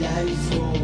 Life for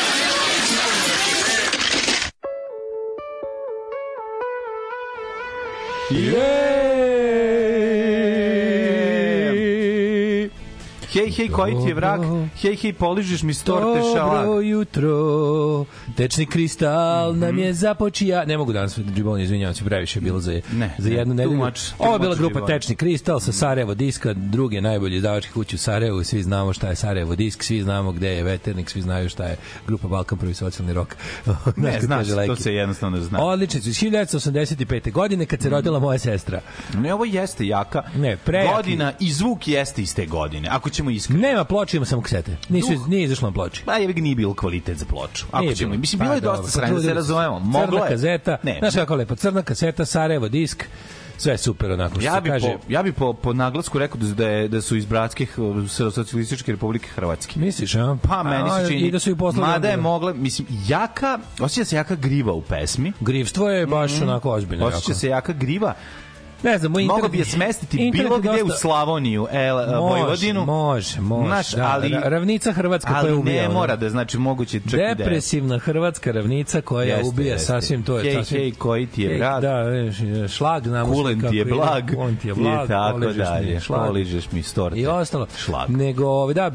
Hej, koji ti je vrag? Hej, hej, poližeš mi s torte šalag. Dobro jutro, tečni kristal nam je započija. Ne mogu danas, Džibon, izvinjavam se, previše je bilo za, Ne, za ne, jednu too nedelju. Ovo je bila grupa Džibon. Tečni kristal sa Sarajevo diska, druge najbolje izdavačke kuće u Sarajevu, svi znamo šta je Sarajevo disk, svi znamo gde je Veternik, svi znaju šta je grupa Balkan prvi socijalni rok. Ne, znaš, to Leki. se jednostavno zna. Odlični su, iz 1985. godine kad se rodila moja sestra. Ne, ovo jeste jaka. Ne, prejaki. Godina i zvuk jeste iz te godine. Ako ćemo iskreno. Nema ploče, ima samo kasete. Nisu, Duh. nije izašlo na ploči. Pa je nije bilo kvalitet za ploču. Ako Nije ćemo, bilo. Mislim Pa, bilo je dobro, dosta sranje, da se razumemo. Moglo Crna je. kazeta, Ne. znaš kako lepo, crna kaseta, Sarajevo disk, sve je super onako što Ja se bi, kaže. po, ja bi po, po naglasku rekao da, da, je, da su iz bratskih socijalističke republike Hrvatske. Misliš, a? Pa meni se čini. I da su ih poslali. Mada je mogla, mislim, jaka, osjeća se jaka griva u pesmi. Grivstvo je baš onako ozbiljno. Osjeća jako. se jaka griva. Ne znam, moj internet... bi je smestiti bilo gde u dosta- Slavoniju, el, Vojvodinu. Može, može. Znaš, da, ali- ra- ravnica Hrvatska koja Ali ubija. ne ono. mora da znači moguće čak i da. Depresivna hrvatska ravnica koja Jeste, ubija jeste. sasvim to je Hej, sasvim hej, koji ti je vrag? Da, vidiš, šlag znamo Kulen ti je blag, Kulen ti je i blag, tako poližeš mi dalje. šlag. Mi s torte. I ostalo. Šlag. Nego, ovaj, da,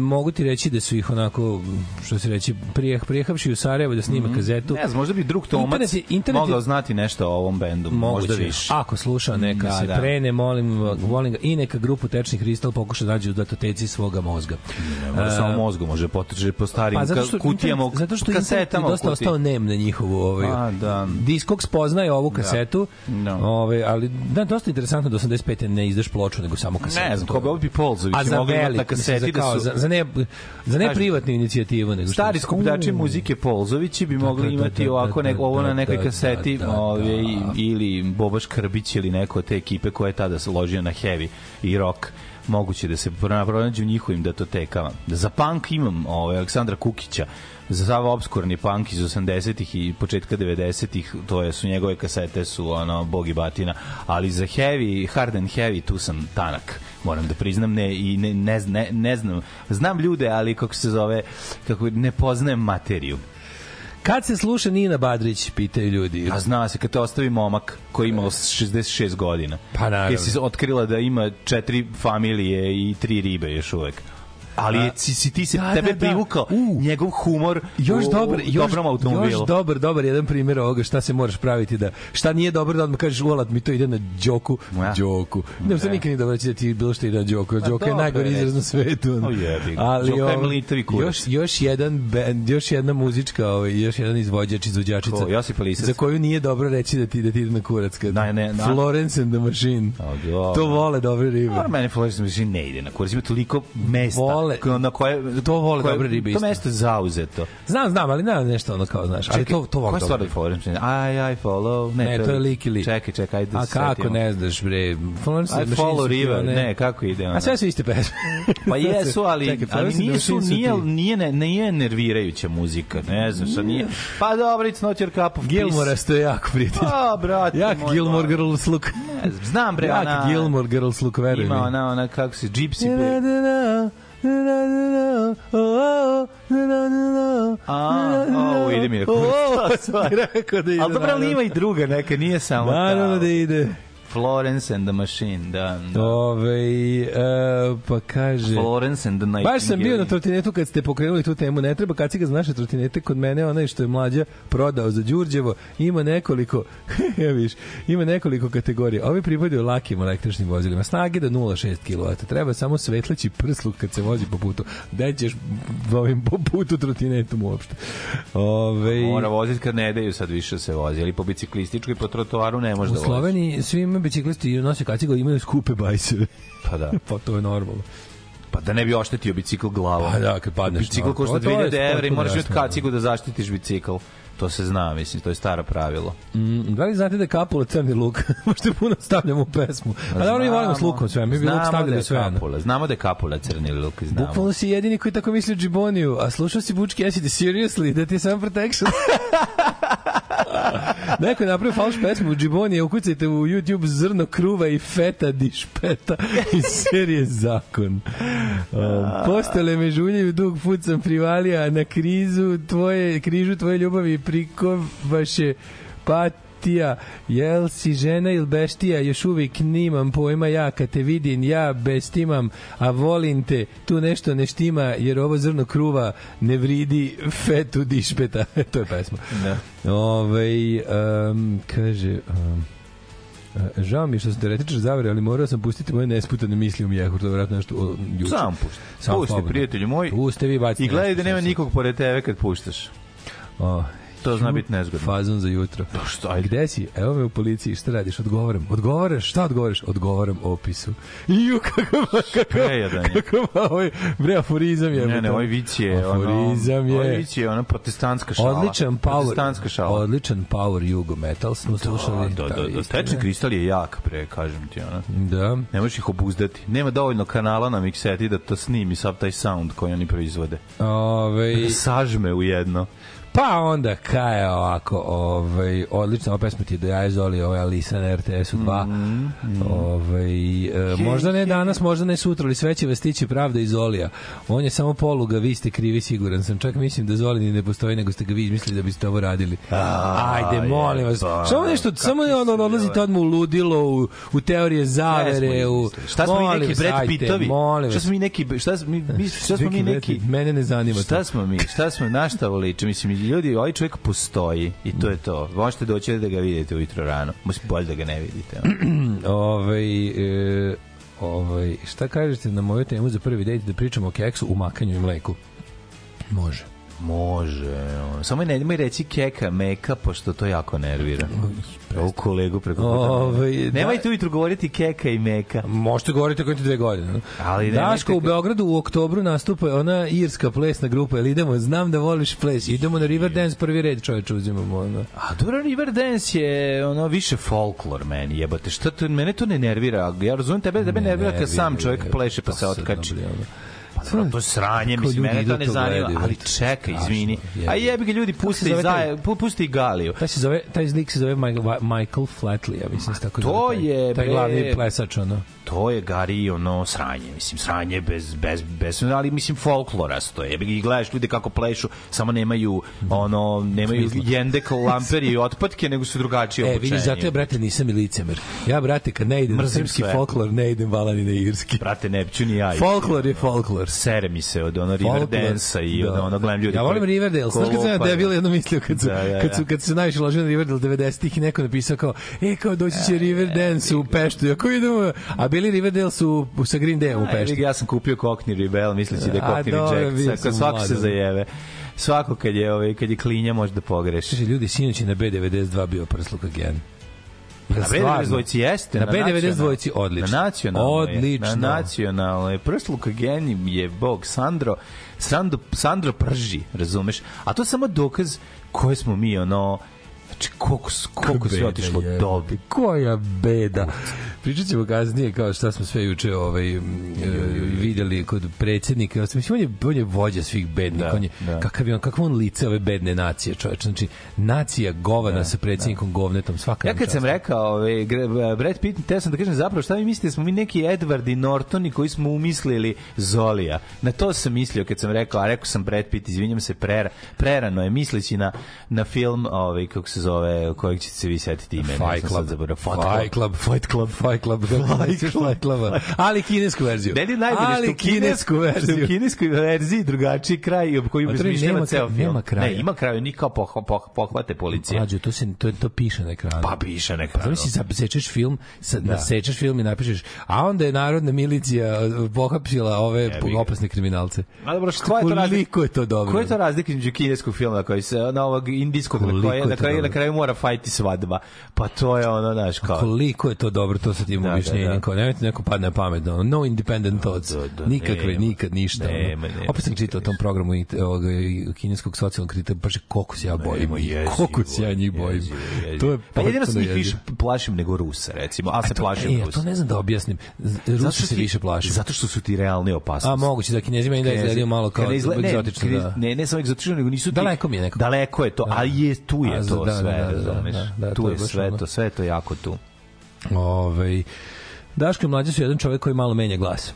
mogu ti reći da su ih onako, što se reći, prijeh, prijehavši u Sarajevo da snima kazetu. Ne znam, možda bi drug Tomac Internet internet mogao znati nešto o ovom bendu. Možda više. Ako sluša, neka Da, se da. prene, molim, molim ga, i neka grupu Tečni kristal pokuša da nađe u datoteci svoga mozga. Ne mora samo mozgu, može potrče po starim Pa zato što, kutijama, zato što je kasetama. u dosta ostao nem na njihovu ovaj, A, da. Discogs poznaje ovu kasetu, Da. ovaj, ali da, dosta interesantno da 85. ne izdaš ploču, nego samo kasetu. Ne znam, ko bi ovdje Polzović za mogli imati velik, na kaseti da su... za, za ne, za ne privatnu inicijativu, nego Stari skupljači muzike Polzovići bi mogli da, da, imati da, ovako da, neko, ovo da, na nekoj da, kaseti da, da, da. ili Bobaš Krbić ili neko od te ekipe koja je tada se ložio na heavy i rock moguće da se pro- pronađe u njihovim datotekama. Za punk imam ovaj, Aleksandra Kukića, za sav obskurni punk iz 80-ih i početka 90-ih, to je, su njegove kasete su ono, bog i batina, ali za heavy, hard and heavy, tu sam tanak moram da priznam. Ne i ne, ne, ne, ne znam. Znam ljude ali kako se zove kako ne poznajem materiju Kad se sluša Nina Badrić, pitaju ljudi. A zna se kad te ostavi momak koji ima 66 godina. Pa naravno. Kad si otkrila da ima četiri familije i tri ribe još uvek. Ali je, si, si ti se Da, tebe da, da. privukao U. njegov humor još u, dobar, još, dobrom automobilu. još dobar, dobar jedan primjer ovoga šta se moraš praviti da šta nije dobro da odmah kažeš ulat mi to ide na džoku, Ja. džoku. Ne, što nikad nije dobro reći da ti bilo što ide na džoku. Džoka je dobro najgori je izraz na svetu. O jebi. Ali je još, još jedan band, još jedna muzička, ovaj, još jedan izvođač, izvođačica. Ko, Josip Lisac? Za koju nije dobro reći da ti da ti ide na kurac. Kad, Da, ne, da. Florence and the Machine. A, dobro. To vole dobre ribe. Meni Florence Machine ne ide na kurac. Ima toliko mesta Vole. na koje... To vole koje- dobre ribe To mesto je zauzeto. Znam, znam, ali nema nešto ono kao, znaš. Ali to, to vole Koja stvar Florence Machine? I, I follow. Ne, Ne, to je lik i lik. Čekaj, čekaj, ajde A kako setimo. ne znaš, bre? Florence I follow River, one- ne, kako ide ono? A sve su iste pesme. Pa jesu, ali, Čekaj, ali nisu, nije, nije, ne, nije nervirajuća muzika, ne znam, šta nije. Pa dobro, it's not your cup of Gilmore je jako prijatelj. A, brate Jak moj, Gilmore. Girls look. Ne znam, bre, ona... Jak Gilmore Girls look, veruj mi. Ima ona, ona, kako se, Gypsy O, o, A, na, na, o, ide mi na o, kurac. rekao da ide. Ali dobro, ali ima i druga neka, nije samo Naravno da ide. Florence and the Machine, da. da. Ove, e, pa kaže... Florence and the Nightingale. Baš sam bio na trotinetu kad ste pokrenuli tu temu. Ne treba kaciga za naše trotinete. Kod mene onaj što je mlađa prodao za Đurđevo ima nekoliko, ja viš, ima nekoliko kategorija. Ovi pripadaju lakim električnim vozilima. Snage do 0,6 kW. Treba samo svetleći prsluk kad se vozi po putu. Gde ćeš ovim po putu trotinetom uopšte? Ove, Mora voziti kad ne daju sad više se vozi, ali po biciklističkoj po trotoaru ne može u da vozi. Sloveniji svi biciklisti i nose kaciga imaju skupe bajseve. Pa da. pa to je normalno. Pa da ne bi oštetio bicikl glavom. Pa da, kad padneš Bicikl košta to- to je 2000 evra i moraš imati da. kacigu da zaštitiš bicikl. To se zna, mislim, to je staro pravilo. Mm, da li znate da je kapula crni luk? Možda puno stavljamo u pesmu. A dobro, mi volimo s lukom sve. Mi bi luk da stavljali je sve. ono. kapula, znamo da je kapula crni luk, znamo. Bukvalno si jedini koji tako misli o Džiboniju. A slušao si Bučki Acid, seriously, da ti je sam protection. Neko je napravio falš pesmu u Džibonije, ukucajte u YouTube zrno kruva i feta di špeta iz serije Zakon. Um, postele me žuljaju, dug put sam privalija na krizu tvoje, križu tvoje ljubavi prikovaše pa beštija, jel si žena ili beštija, još uvijek nimam pojma ja, kad te vidim, ja bestimam, a volim te, tu nešto ne štima, jer ovo zrno kruva ne vridi fetu dišpeta. to je pesma. Da. Ove, um, kaže... Um, Žao mi je što sam teoretičar zavere, ali morao sam pustiti moje nesputane misli u mjehu, to je vjerojatno nešto o, juče. Sam pušti. Samo Pusti, prijatelju moj. Puste vi bacite. I gledaj da nema nikog pored tebe kad puštaš. O, To zna biti nezgodno. Fazon za jutro. Pa što, ajde. Gde si? Evo me u policiji, šta radiš? Odgovaram. Odgovaraš? Šta odgovaraš? Odgovaram opisu. Iju, kako kako kako ovaj bre aforizam je. Ne, ne, ovaj vic je ono, Aforizam je. Ovaj vic je ona protestantska šala. Odličan power. Protestantska šala. Odličan power jugo metal smo slušali. Da, da, da, da. istina. Tečni kristal je jak, pre, kažem ti, ona. Da. Ne možeš ih obuzdati. Nema dovoljno kanala na mikseti da to snimi sav taj sound koji oni proizvode. Ove, Da sažme u jedno. Pa onda kaj je ovako, ovaj odlična ova pesma ti do ja Zoli, ovaj Alisa na RTS-u 2. Mhm, Ovaj e, možda ne danas, možda ne sutra, ali sve će vas stići pravda iz Zolija. On je samo poluga, vi ste krivi, siguran sam. Čak mislim da Zoli ni ne postoji, nego ste ga vi izmislili da biste ovo radili. Ajde, molim vas. jebate, Samo nešto, samo su odlazite odmah u ludilo, u, u teorije zavere, u Šta smo mi neki Brad Pittovi? Molim Šta smo mi neki šta smo mi šta smo mi Neki mene ne zanima to. Šta smo mi? Šta smo na šta? Mislim ljudi, ovaj čovjek postoji i to je to. Možete doći da ga vidite ujutro rano. Mislim bolje da ga ne vidite. Ovaj e, ovaj šta kažete na moju temu za prvi dejt da pričamo o keksu, umakanju i mleku? Može. Može. Samo ne nemoj reći keka, meka, pošto to jako nervira. Ovu kolegu preko puta mene. Ovaj, da- Nemojte ujutru govoriti keka i meka. Možete govoriti ako imate dve godine. Ali Daško u Beogradu u oktobru nastupa ona irska plesna grupa. Jel idemo? Znam da voliš ples. Idemo na Riverdance prvi red, čoveče, uzimamo. Ono. A dobro, Riverdance je ono više folklor meni, jebote. Šta to, mene to ne nervira. Ja razumem tebe, tebe Ne nervira kad sam čovjek je, pleše pa se otkači. Pa dobro, to je sranje, mislim, mene to ne zanima, gledaju, ali čekaj, izvini. A jebi. ga ljudi puste i zaje, pu- puste i Galiju. Taj se zove, taj lik se zove Michael, Flatley, ja mislim, tako to je, taj glavni plesač, ono. To je Gari ono sranje, mislim sranje bez bez bez ali mislim folklorasto je. Jebi ga i gledaš ljude kako plešu, samo nemaju ono nemaju jendek lamperi i otpatke, nego su drugačije E, obučeni. vidiš, zato ja, brate, nisam i licemer. Ja, brate, kad ne idem na Mrzim srpski sve. folklor, ne idem vala ni na irski. Brate, ne ću ni ja. Folklor je folklor. sere mi se od ono Riverdance-a i od da. ono gledam ljudi. Ja volim Riverdale. Znaš kad sam ja debil jedno mislio kad su, Da, da, kad su, da. kad su se najviše ložio na Riverdale 90-ih i neko napisao kao, e, kao doći će Riverdance u Peštu. Ako idemo, a bili Riverdale su sa Green Dayom u vidi, Ja sam kupio Cockney Rebel, misleći da je Cockney bio Svako, svako se zajeve. Svako kad je, ovaj, kad je klinja može da pogreši. Kaže, ljudi, sinoć je na B92 bio prsluk again. Na B92 dvojici jeste. Na B92 nacionalnoj. dvojici odlično. Na nacionalnoj. je. Odlično. Na nacionalnoj. Prsluk Genim je bog Sandro. Sandro, Sandro prži, razumeš? A to je samo dokaz koje smo mi, ono, znači koliko, koliko se otišlo jebote, dobro. Koja beda. Pričat ćemo kasnije kao šta smo sve juče ovaj, e, videli kod predsjednika. i. Mislim, on je, on je vođa svih bednika. Da, on je, da. Kakav je on, kakvo on lice ove bedne nacije, čoveč. Znači, nacija govana sa predsjednikom govnetom. Svaka Ja kad sam rekao, ovaj, Brad Pitt, te sam da kažem zapravo šta vi mislite, da smo mi neki Edward i Nortoni koji smo umislili Zolija. Na to sam mislio kad sam rekao, a rekao sam Brad Pitt, izvinjam se, prera, prerano je misleći na, na film, ovaj, kako se zove, kojeg ćete se vi setiti ime. Fight Club. Fight Club. Fight Club. Fight Club. Fight Club. Fight Club. Ali kinesku verziju. Je najbolje što Ali u kinesku Što verziju. u kineskoj verziji drugačiji kraj u koji A to obezmišljava nema ceo film. nema kraja. Ne, ima kraj, ni kao poh, poh, pohvate policije. Mlađo, to se to to piše na ekranu. Pa piše na Pa ekranu. zamisli sečeš film, sa, Da. nasečeš film i napišeš, a onda je narodna milicija uh, pohapsila ove opasne kriminalce. A dobro, što je to razlika? Koliko je to dobro? Koja je to razlika između kineskog filma koji se na ovog indijskog na Koliko koji je na dobro? na kraju mora fajti svadba. Pa to je ono naš kao Koliko je to dobro, to sa tim Da, objašnjenjem. da, da. Kao, nemojte neko padne na pamet. ono, No independent thoughts. da, da, Nikakve, nema. nikad, ništa. Nema, nema. Opet sam čitao o tom programu ovog, kineskog socijalnog kritika, baš koliko se ja bojim. Nema, Koliko se ja njih bojim. To je pa jedino se njih više plašim nego Rusa, recimo. A se plašim e, Rusa. to ne znam da objasnim. Rusi se više plašim. Zato što su ti realne opasnosti. A moguće da kinezima i da izgledaju malo kao egzotično. da. Ne, ne samo egzotično, nego nisu ti... Daleko mi je nekako. Daleko je to, ali je, tu je to da, da, sve, da, da, razumeš? da, da, Tu je sve to, sve to jako tu. Ovaj Daško i mlađe su jedan čovjek koji malo menja glas.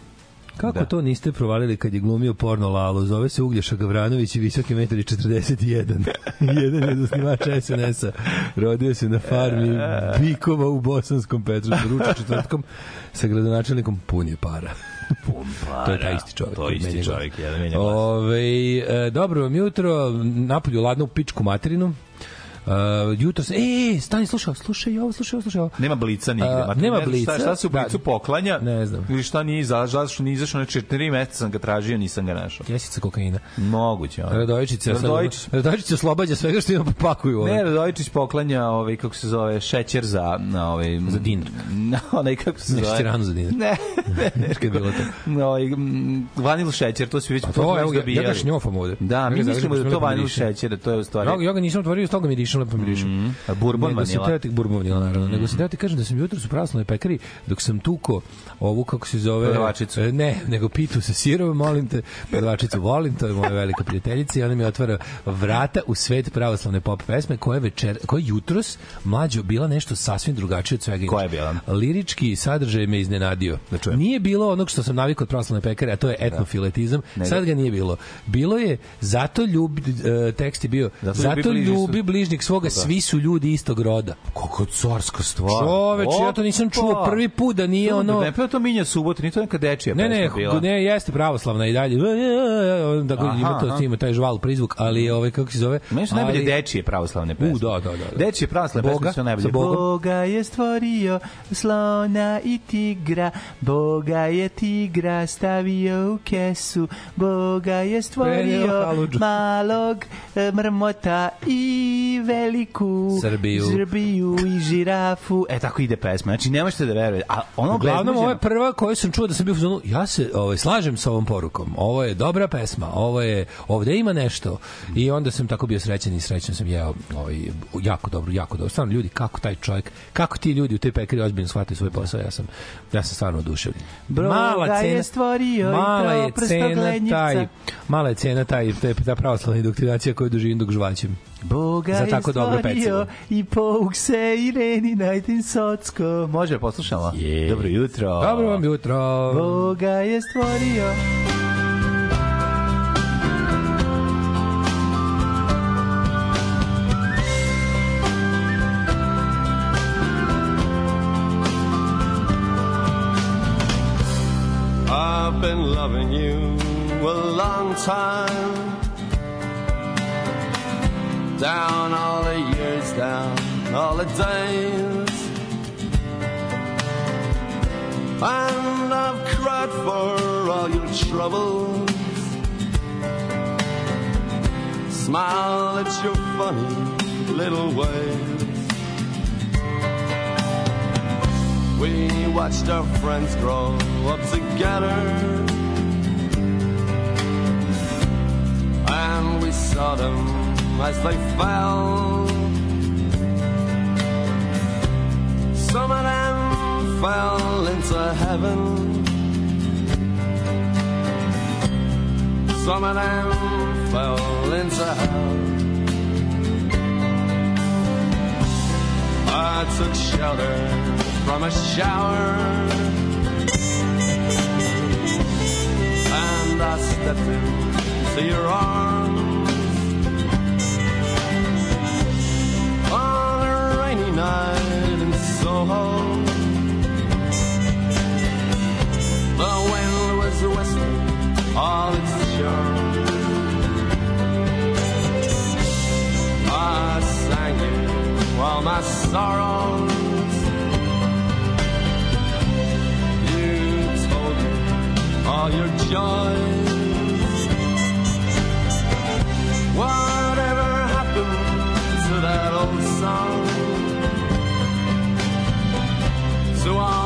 Kako Da. to niste provalili kad je glumio porno Lalo? Zove se Uglješa Gavranović i visoki metar i 41. Jedan je od osnivača SNS-a. Rodio se na farmi Bikova u Bosanskom Petrovcu. Ruča četvrtkom sa gradonačelnikom pun je para. To je taj isti čovjek. To je isti čovjek, jedan menja glas. Ove, e, dobro vam jutro, napolju ladno u pičku materinu. Uh, jutro se, e, stani, slušaj, slušaj ovo, slušaj ovo, slušaj ovo. Nema blica nigde. A, Ma ti nema ne znaš Šta, blica, šta se u blicu da. poklanja? Ne znam. Ili šta nije izašao, zašto nije izašao, na četiri meseca sam ga tražio, nisam ga našao. Jesica kokaina. Moguće. ono. Radojičić Radojičić. Radojičić oslobađa svega što ima pakuju. Ne, Radojičić poklanja ovaj kako se zove šećer za na ovaj Za dinar. Na onaj kako se Ne, zove. šećeranu za dinar. Ne, ne, je bilo to. No, ovaj vanil šećer, to svi već A to evo, ja, ja ga šnjofam ovde. Da, mi mislimo da to vanil šećer, da to je u stvari. Ja, ja ga nisam otvorio, stoga mirišem, lepo mirišem. A bourbon Nego sam vanila. teo ti bourbon vanila, naravno. Nego sam teo ti kažem da sam jutro u pravoslavnoj pekari, dok sam tuko ovu, kako se zove... Prodavačicu. E, Ne, nego pitu sa sirom, molim te, prodavačicu volim, to je moja velika prijateljica i ona mi otvara vrata u svet pravoslavne pop pesme koja je večer, koja je jutros mlađo bila nešto sasvim drugačije od svega. Koja je bila? Lirički sadržaj me iznenadio. Da čujem. Nije bilo onog što sam navikao od pravoslavne pekare, a to je etnofiletizam. Nego- Sad ga nije bilo. Bilo je zato ljubi, e, tekst je bio Zato zato, ljubi bližnjeg svoga, svi su ljudi istog roda. Kako carska stvar. Čoveče, ja to nisam čuo prvi put da nije To ono... Ne, pa to minja subota, ni to neka dečija Ne, ne, bila. ne, jeste pravoslavna i dalje. Da Aha, ima to aha. ima taj žval prizvuk, ali ovaj kako se zove? Meni su najbolje ali- dečije pravoslavne pesme. U, da, da, da, da. Dečije pravoslavne Boga? pesme su najbolje. Boga je stvorio slona i tigra, Boga je tigra stavio u kesu, Boga je stvorio malog mrmota i veliku Srbiju. Srbiju i žirafu. E, tako ide pesma. Znači, ne možete da verujete. A ono Uglavnom, obezbeđeno- ovo je prva koju sam čuo da sam bio u fazonu, ja se ovaj, slažem sa ovom porukom. Ovo je dobra pesma, ovo je, ovde ima nešto. I onda sam tako bio srećan i srećan sam jeo ovaj, jako dobro, jako dobro. Stvarno, ljudi, kako taj čovjek, kako ti ljudi u toj pekari ozbiljno shvataju svoj posao, ja sam, ja sam stvarno oduševljen. Boga je stvorio mala je cena taj, mala je cena taj, taj, ta pravoslavna indoktrinacija koju doživim dok žvaćem. Boga Za je tako dobro stvorio pecivo. i pouk se i reni najtin socko. Može, poslušamo? Je. Dobro jutro. Dobro vam jutro. Boga je stvorio. I've been loving you a long time. Down all the years, down all the days. And I've cried for all your troubles. Smile at your funny little ways. We watched our friends grow up together. And we saw them as they fell. Some of them fell into heaven. Some of them fell into hell. I took shelter from a shower and I stepped into your arms night in Soho. The wind was whistling all its charm. I sang you all my sorrows. You told me all your joys. Whatever happened to that old song? To all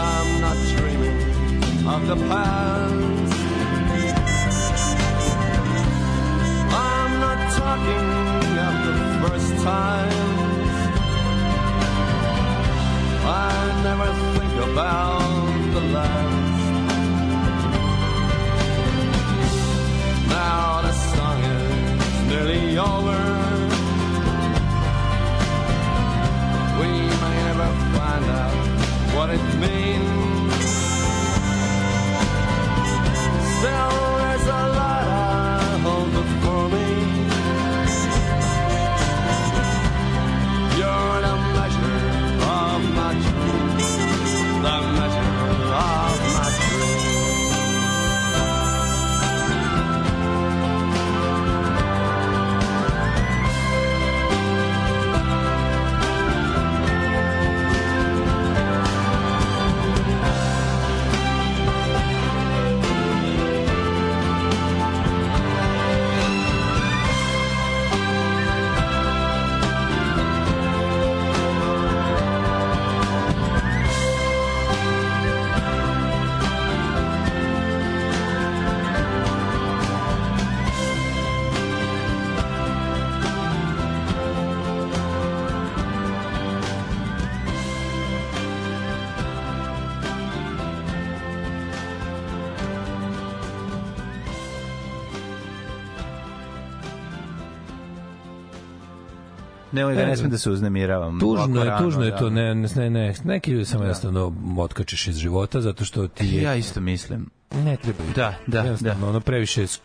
I'm not dreaming of the past. I'm not talking of the first times. I never think about the last. Now the song is nearly over. We may never find out what it means. Still, there's a lot Nemoj da ne smem da se uznemiravam. Tužno je, tužno je da. to, ne, ne, ne, ne, neki samo jednostavno otkačiš iz života zato što ti je, Ja isto mislim. ne treba Da, da, da. ono previše sk-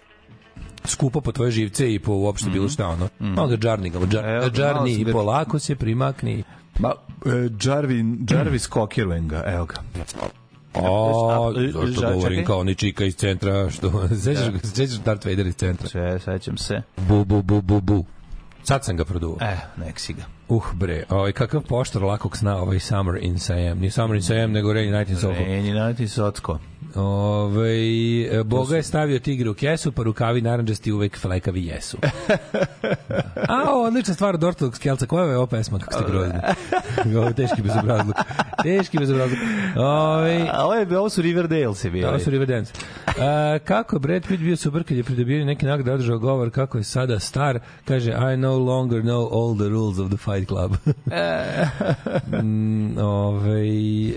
skupo po tvoje živce i po uopšte bilo šta ono. Malo ga džarni ga, džar, Mhm. Malo džarni i polako se primakni. Ma, e, Jarvin, Jarvis Cockirling ga, evo ga. O, e, zašto ža- govorim kao oni čika iz centra, što, sećaš ga, sećaš Darth Vader iz centra? Sve, sećam se. Bu, bu, bu, bu, bu. Sad sam ga produo. E, nek si ga. Uh bre, ovaj kakav poštar lakog sna ovaj Summer in Siam. Nije Summer in Siam, nego Rainy Night in Soho. Reni nati socko. Ovaj e, Boga je stavio tigre u kesu, pa rukavi narandžasti uvek flekavi jesu. A, odlična stvar od ortodoks kelca. Koja je ovo pesma, kako ste grozni? Ovo je teški bezobrazluk. Teški bezobrazluk. Ovaj A ovo, je, ovo su Riverdale se bili. Da, ovo su Riverdance. A, kako Brad Pitt bio super kad je pridobio neki nagrade, održao govor kako je sada star, kaže I no longer know all the rules of the Fight Club. mm, ovaj,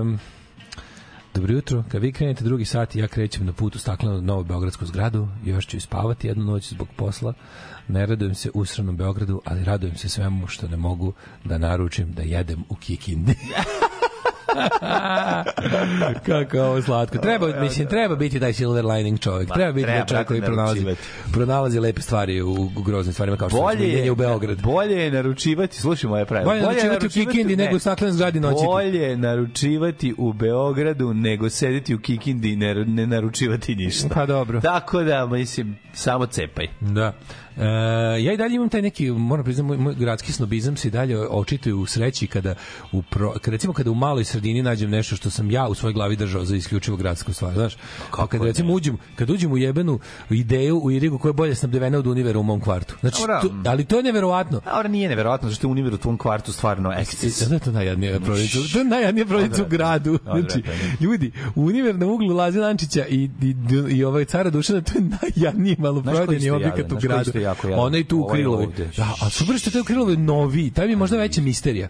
um, Dobro jutro, kad vi krenete drugi sat, ja krećem na put u staklenu novu beogradsku zgradu, još ću ispavati jednu noć zbog posla, ne radujem se usranom Beogradu, ali radujem se svemu što ne mogu da naručim da jedem u Kikindi. Kako je ovo slatko. Treba, mislim, treba biti taj silver lining čovjek. Treba biti treba, taj čovjek koji pronalazi, naručivati. pronalazi lepe stvari u, u groznim stvarima kao što je bolje u Beograd. bolje je naručivati, slušaj moje pravilo. Bolje je naručivati u Kikindi nego u staklenoj zgradi noćiti. Bolje je naručivati u Beogradu nego sedeti u Kikindi i ne, ne naručivati ništa. Pa dobro. Tako da, mislim, samo cepaj. Da. E, ja i dalje imam taj neki, moram priznati, moj, moj gradski snobizam se i dalje očituje u sreći kada, u pro, kada, recimo kada u maloj sredini nađem nešto što sam ja u svojoj glavi držao za isključivo gradsku stvar, znaš? Kako kada recimo uđem, kad uđem u jebenu ideju u Irigu koja je bolje snabdevena od univera u mom kvartu. Znači, Dobro. to, ali to je neverovatno. Dobro, nije neverovatno, zašto je univer u tvom kvartu stvarno eksces. Da, to je najjadnija provinca. To je najjadnija provinca u gradu. Znači, ljudi, univer na uglu Laze Lančića i, i, i ovaj cara Dušana, to je najjadniji maloprodajni objekat u gradu. Jako jadan? Ona i tu u Ovaj Krilovoj. ovde. Da, a super što je taj u Krilovoj novi. Taj mi je možda veća misterija.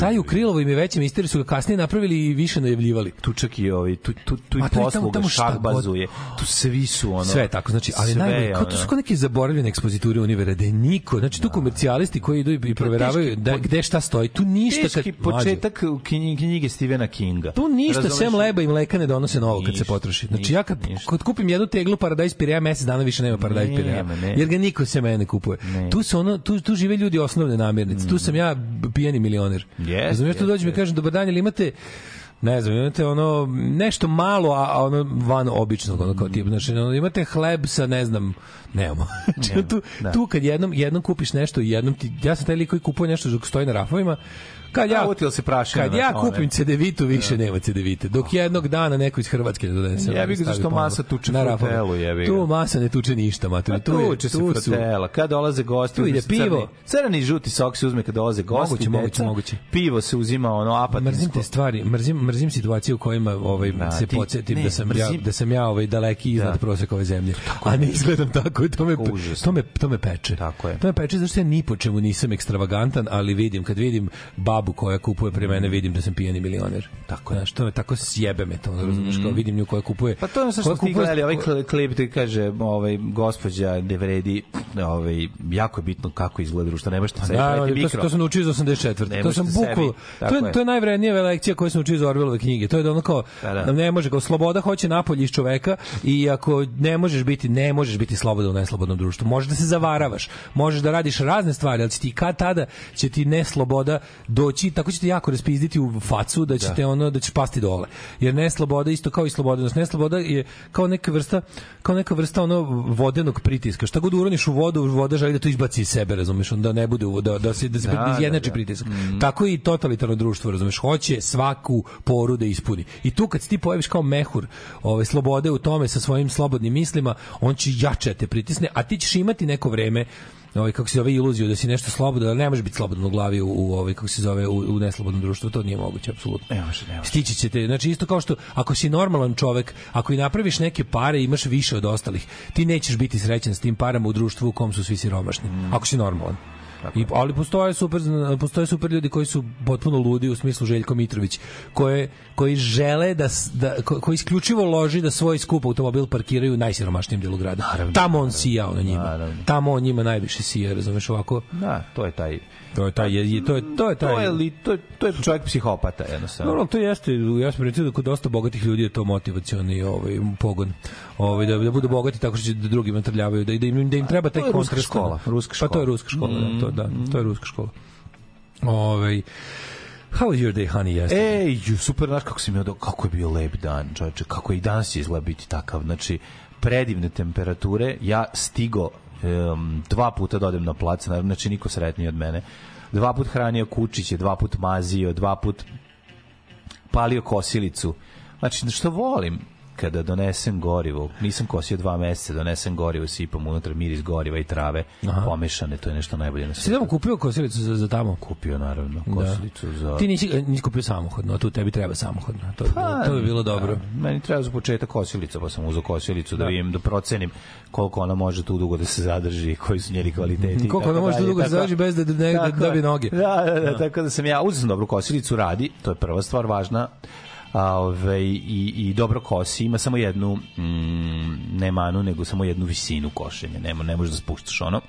Taj u Krilovoj im je veća misterija, su ga kasnije napravili i više najavljivali. Tu čak i ovi, tu, tu, tu i posluga, šakbazuje. Tu svi su ono... Sve tako, znači, ali najbolje, je kao to su kao neke zaboravljene ekspoziture univera, da je niko, znači tu komercijalisti koji idu i proveravaju da, gde šta stoji, tu ništa Teški početak knjige, Stephena Kinga. Tu ništa sem leba i mleka ne donose novo kad se potroši. Znači ja kad, kad kupim jednu teglu Paradise Pireja mesec dana više nema Pireja. ne. Jer ga niko se mene ne kupuje. Ne. Tu su ono tu tu žive ljudi osnovne namirnice. Tu sam ja pijani milioner. Jest, Razumeš tu jest, dođem i jest. kažem dobar dan, ili imate ne znam, imate ono nešto malo, a, a ono van običnog, ono kao tip, znači ono, imate hleb sa, ne znam, nemamo. Znači, tu, da. tu kad jednom, jednom kupiš nešto i jednom ti, ja sam taj lik koji kupuje nešto dok stoji na rafovima, kad ja, A, utilo se prašina kad ja kupim cedevitu, više nema cedevite. Dok jednog dana neko iz Hrvatske ne donese. Jebi ga, stavi zašto ponovo masa tuče na frutelu, jebi ga. Tu masa ne tuče ništa, mater. Pa Tu, tuče se frutela. Kad dolaze gosti, Tu ide pivo. Crni, i žuti sok se uzme kad dolaze gosti. Moguće, moguće, moguće. Pivo se uzima ono apatinsko. Mrzim te stvari, mrzim mrzim situacije u kojima ovaj Da, se ti- podsjetim ne, da sam ja da sam ja ovaj daleki iznad Da. proseka ove zemlje. A ne izgledam tako i to me to me to me peče. Tako je. To me peče zato što ja ni po čemu nisam ekstravagantan, ali vidim kad vidim babu koja kupuje pre mene, vidim da sam pijani milioner. Tako je. Znaš, to me tako sjebe me to, razumeš, kao vidim nju koja kupuje. Pa to je ono što ti kupuje- gledali, ovaj kl- klip ti kaže, ovaj, gospođa ne vredi, ovaj, jako je bitno kako izgleda društvo, ne možete sebi Da, to, mikro. to sam naučio iz 84. Ne to sam možete bukval. sebi, tako To je, je. to je najvrednija lekcija koju sam učio iz Orwellove knjige. To je da ono kao Da, da. da ne može kao sloboda hoće napolje iz čoveka i ako ne možeš biti ne možeš biti slobodan u neslobodnom društvu. Možeš da se zavaravaš, možeš da radiš razne stvari, ali će ti kad tada će ti nesloboda doći, tako će te jako raspizditi u facu da će te ono da ćeš pasti dole. Jer nesloboda isto kao i slobodnost, nesloboda je kao neka vrsta kao neka vrsta ono vodenog pritiska. Šta god uroniš u vodu, voda želi da to izbaci iz sebe, razumeš, onda ne bude u- da da se da se Da, da, izjednači da. pritisak. Tako i totalitarno društvo, razumeš, hoće svaku poru da ispuni. I tu kad se ti pojaviš kao mehur ove slobode u tome sa svojim slobodnim mislima, on će jače da te pritisne, a ti ćeš imati neko vreme ovaj kako se zove iluziju da si nešto slobodno, da ne možeš biti slobodan u glavi u, u ovaj kako se zove u, u neslobodnom društvu, to nije moguće apsolutno. Ne može, ne može. Stići ćete, znači isto kao što ako si normalan čovek, ako i napraviš neke pare imaš više od ostalih, ti nećeš biti srećan s tim parama u društvu u kom su svi siromašni. Ako si normalan. I, ali postoje super postoje super ljudi koji su potpuno ludi u smislu Željko Mitrović koje koji žele da da ko- koji isključivo loži da svoj skup automobil parkiraju u najsiromašnijim delu grada. Tamo on sijao na njima. Naravno. Tamo on njima najviše sija, razumeš ovako. Da, to je taj... To je taj je, to je to je taj To je, li, to, je, to je čovjek psihopata, jednostavno. Dobro, to jeste, ja sam recimo da kod dosta bogatih ljudi je to motivacioni ovaj pogon. Ovaj da da budu bogati tako što će da drugima trljavaju, da da im da im treba taj ruska kontrast. škola, ruska Pa to je škola. ruska škola, da, to da, to je ruska škola. Ovaj How was your day, honey, yesterday? Ej, ju, super, znaš kako si mi odao, kako je bio lep dan, čovječe, kako je i danas izgleda biti takav, znači, predivne temperature, ja stigo um, dva puta da odem na plac, znači niko sretniji od mene, dva put hranio kučiće, dva put mazio, dva put palio kosilicu, znači, što volim, kada donesem gorivo, nisam kosio dva meseca, donesem gorivo, sipam unutra miris goriva i trave, pomešane, to je nešto najbolje na Si svetu. tamo kupio kosilicu za, za tamo? Kupio, naravno, kosilicu za... Ti nisi, nisi kupio samohodno, a tu tebi treba samohodno. To, bilo, to bi bilo dobro. Da, meni treba za početak kosilica, pa sam uzeo kosilicu da, vidim, da procenim koliko ona može tu dugo da se zadrži, koji su njeni kvaliteti. Koliko ona može tu dugo da se tako- zadrži bez da- da- da dobije je. noge. Da, da, da, tako da sam ja, sam dobru kosilicu, radi, to je prva stvar važna, a, ove, i, i dobro kosi, ima samo jednu, mm, ne manu, nego samo jednu visinu košenja, ne, ne možeš da spuštaš ono,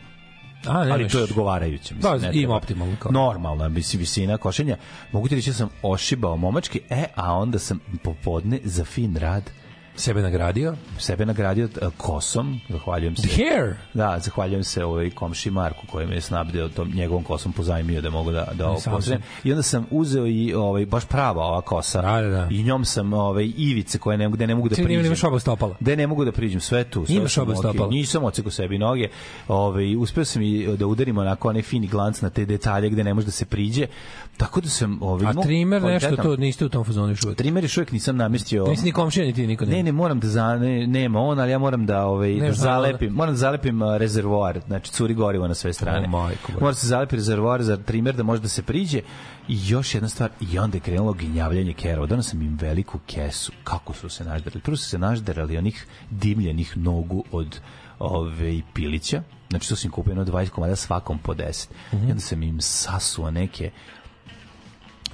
A, ne, ali to je odgovarajuće. Da, Mislim, ne ima optimalno kao. Normalna, mislim, visina košenja. Mogu ti reći da sam ošibao momački, e, a onda sam popodne za fin rad Sebe nagradio. sebe nagradio e, kosom, zahvaljujem se. The hair. Da, zahvaljujem se ovaj komši Marku koji me je snabdeo tom njegovom kosom pozajmio da mogu da da ovo sam pozdravim. sam. I onda sam uzeo i ovaj baš prava ova kosa. Da, da, da. I njom sam ovaj ivice koje ne mogu da ne mogu da Ti priđem. nemaš oba stopala. Da ne mogu da priđem sve tu. sve Imaš oba stopala. Nisam oceko sebi noge. Ovaj uspeo sam i da udarim onako onaj fini glanc na te detalje gde ne može da se priđe. Tako da sam ovaj A trimer nešto to niste u tom fazonu još uvek. Trimer još uvijek nisam namestio. Nisi ni komšija, ni ti niko Ne, ne, moram da za, ne, nema on, ali ja moram da ovaj da Nemaš zalepim, moram da zalepim rezervoar, znači curi gorivo na sve strane. O, majko moja. Mora se zalepiti rezervoar za trimer da može da se priđe. I još jedna stvar, i onda je krenulo ginjavljanje kerova. Donao sam im veliku kesu. Kako su se nažderali? Prvo su se nažderali onih dimljenih nogu od ove pilića. Znači to sam kupio jedno 20 komada svakom po 10. I onda sam im sasuo neke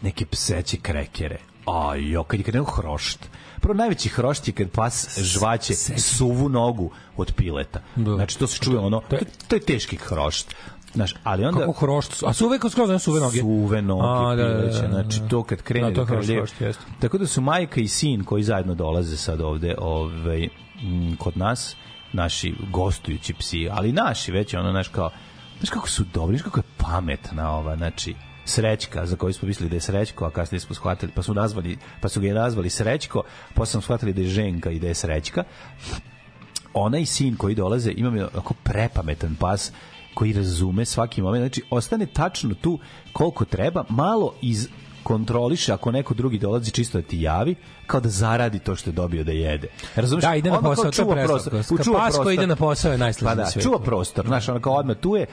neke pseće krekere. A jo, kad je krenuo hrošt. Prvo najveći hrošt je kad pas žvaće suvu nogu od pileta. Da. Znači to se čuje ono, to, to je teški hrošt. Znaš, ali onda Kako hrošt? su- A suve kao skroz, suve noge. suve noge A, da, da, da, pileće, da. znači to kad krene Da, to da jeste. tako da su majka i sin koji zajedno dolaze sad ovde ovaj, m, kod nas naši gostujući psi, ali naši već ono, znaš kao znaš kako su dobri, znaš kako je pametna ova, znači Srećka, za koju smo mislili da je Srećko, a kasnije smo shvatili, pa su nazvali, pa su ga je nazvali Srećko, posle smo shvatili da je Ženka i da je Srećka. Onaj sin koji dolaze, imam je onako prepametan pas koji razume svaki moment, znači ostane tačno tu koliko treba, malo iz kontroliše ako neko drugi dolazi čisto da ti javi, kao da zaradi to što je dobio da jede. Razumeš? Da, ide na posao, to je prostor. Čuva pas koji prostor. ide na posao je najslađi Pa da, svetu. čuva prostor. Znaš, ono kao odmah tu je,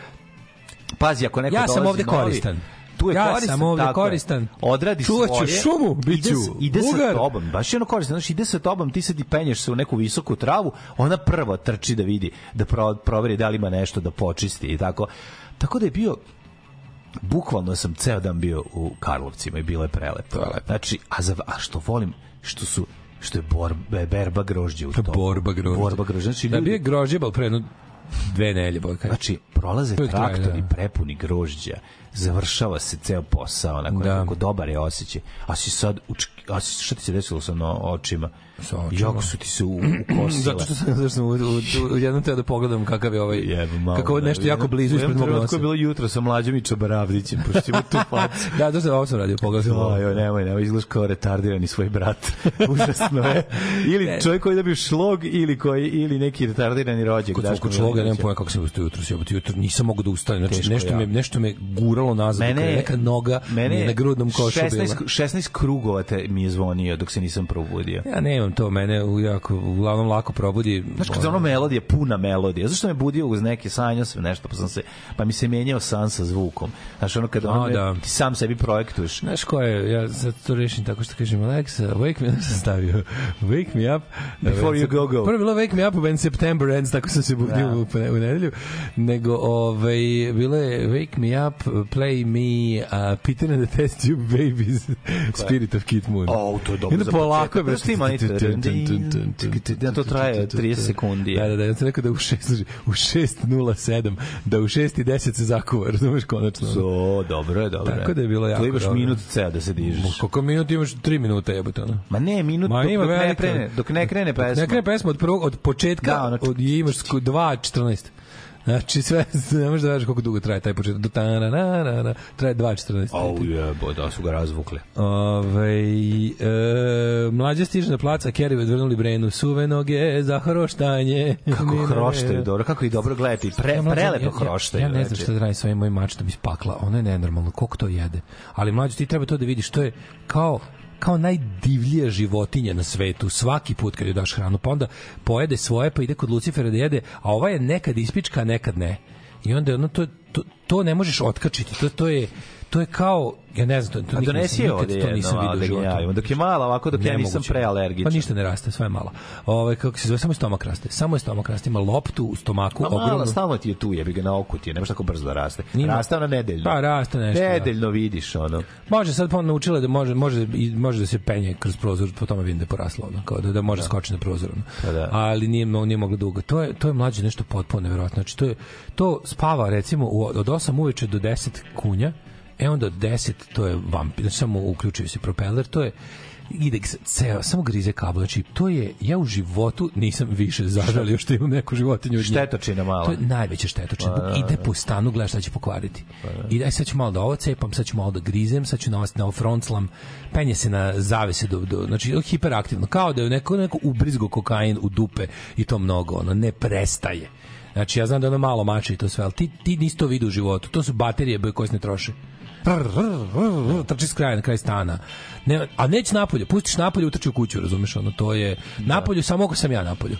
pazi, ako neko Ja sam ovde novi, koristan. Tu je Ja koristan, sam ovde koristan. Odradi Čuvat ću svoje. šumu, bit ide, ide sa tobom, baš je ono koristan. Znaš, ide sa tobom, ti sad i penješ se u neku visoku travu, ona prvo trči da vidi, da pro, proveri da li ima nešto da počisti i tako. Tako da je bio bukvalno sam ceo dan bio u Karlovcima i bilo je prelepo. Znači, a, za, a što volim, što su što je borba, berba grožđe u toku. Borba grožđe. Borba grožđe. Znači, Da ljudi- bio je grožđe, bal pre jedno dve nelje, bol kad. Znači, prolaze Uvijek traktori da. prepuni grožđa, završava se ceo posao, onako, Da. kako dobar je osjećaj. A si sad, uč, a šta ti se desilo sa no, očima? Sa očima? Jako su ti se u, ukosile. Zato što sam, zato što sam u, u, u, jednom teo da pogledam kakav je ovaj, Jebe, malo, kako je nešto da. jako blizu ispred mog nosa. je bilo jutro sa mlađom i Čabaravdićem, pošto ima tu facu. Da, to sam ovo sam radio, pogledam. Oj, oj, nemoj, nemoj, izgledaš kao retardirani svoj brat. Užasno je. Ili čovjek koji dobio šlog, ili, koji, ili neki retardirani rođak. Kod svog čloga, nemam pojma kako sam ustao jutro, jebote, jutro nisam mogao da ustanem. Znači Teško, nešto ja. me nešto me guralo nazad, Mene, neka noga mene na grudnom košu 16, bila. 16 krugova te mi je zvonio dok se nisam probudio. Ja nemam to, mene jako uglavnom lako probudi. Znaš, kad je ono melodija, puna melodija. Zašto me budio uz neke sanjao sam nešto, pa sam se, pa mi se menjao san sa zvukom. Znaš, ono kada A, on da. ti sam sebi projektuješ. Znaš ko je, ja sad to rešim tako što kažem, Alexa, wake me, sam stavio, wake me up. Before you go, go. Prvo bilo wake me up when September ends, tako sam se budio Da. u, u nedelju, nego ovaj, bilo je wake me up, play me, uh, Peter and the Test Tube Babies, Spirit of Kid Moon. O, to je dobro onda polako je. Pusti monitor. Da, to traje 30 sekundi. Da, da, da, ja sam rekao da u 6, slušaj, u 6.07, da u 6.10 se zakuva, razumeš konačno. So, dobro je, dobro je. Tako da je bilo jako Tu imaš minut ceo da se dižeš. Koliko minuta imaš? 3 minuta jebote, ono. Ma ne, minut Ma dok, dok ne krene, dok ne krene pesma. Ne krene pesma od prvog od početka, Da, ono- od imaš sku- 2:14. Znači sve ne možeš da veriš koliko dugo traje taj početak. Do ta na na na na traje 2:14. Au jebo, da su ga razvukli. Ove, e, mlađe stiže na plac, a Kerry odvrnuli Brenu suve noge za hroštanje. Kako hroštaju, dobro, kako ih dobro gledati. Pre, Ja, prelepo ja- ja- hroštaju. Ja, ne znam znači. šta da radim sa ovim mojim mačetom iz pakla. Ono je nenormalno. Koliko to jede? Ali mlađe, ti treba to da vidiš. To je kao kao najdivljija životinja na svetu svaki put kad joj daš hranu pa onda pojede svoje pa ide kod Lucifera da jede a ova je nekad ispička a nekad ne. I onda ono to, to, to ne možeš otkačiti to, to je to je kao ja ne znam to, to A donesi je ovde to jedno, nisam malo vidio da javimo. Dok je mala, ovako dok ja nisam prealergičan. Pa ništa ne raste, sve je malo. Ovaj kako se zove, samo stomak raste. Samo je stomak raste, ima loptu u stomaku, Ma ogromnu. malo, stalno ti je tu, jebi ga na oku ti je, nemaš tako brzo da raste. Ima- Raste ona nedeljno. Pa raste nešto. da. Nedeljno vidiš, ono. Može sad pa naučila da može može i može da se penje kroz prozor, po tome vidim da je poraslo ono, kao da, da može skočiti na prozor. Ono. Pa da. Ali nije nije moglo dugo. To je to je mlađe nešto potpuno neverovatno. Znači to je to spava recimo od 8 uveče do 10 kunja. E onda od 10 to je vampir, znači samo uključuje se propeler, to je ide ceo, samo grize kabel. Znači, to je, ja u životu nisam više zažalio što imam neku životinju. Štetočina mala. To je najveća štetočina. Buk ide po stanu, gledaš šta će pokvariti. I daj sad ću malo da ovo cepam, sad ću malo da grizem, sad ću na na ovo frontslam, penje se na zavese do, do znači hiperaktivno, kao da je neko, neko ubrizgo kokain u dupe i to mnogo, ono, ne prestaje. Znači, ja znam da ono malo mače i to sve, ali ti, ti nisi to vidio u životu. To su baterije koje se ne troše. Trči s kraja na kraj stana. Ne, a neće napolje, pustiš napolje, utrči u kuću, razumeš, ono, to je napolju samo ako sam ja napolju.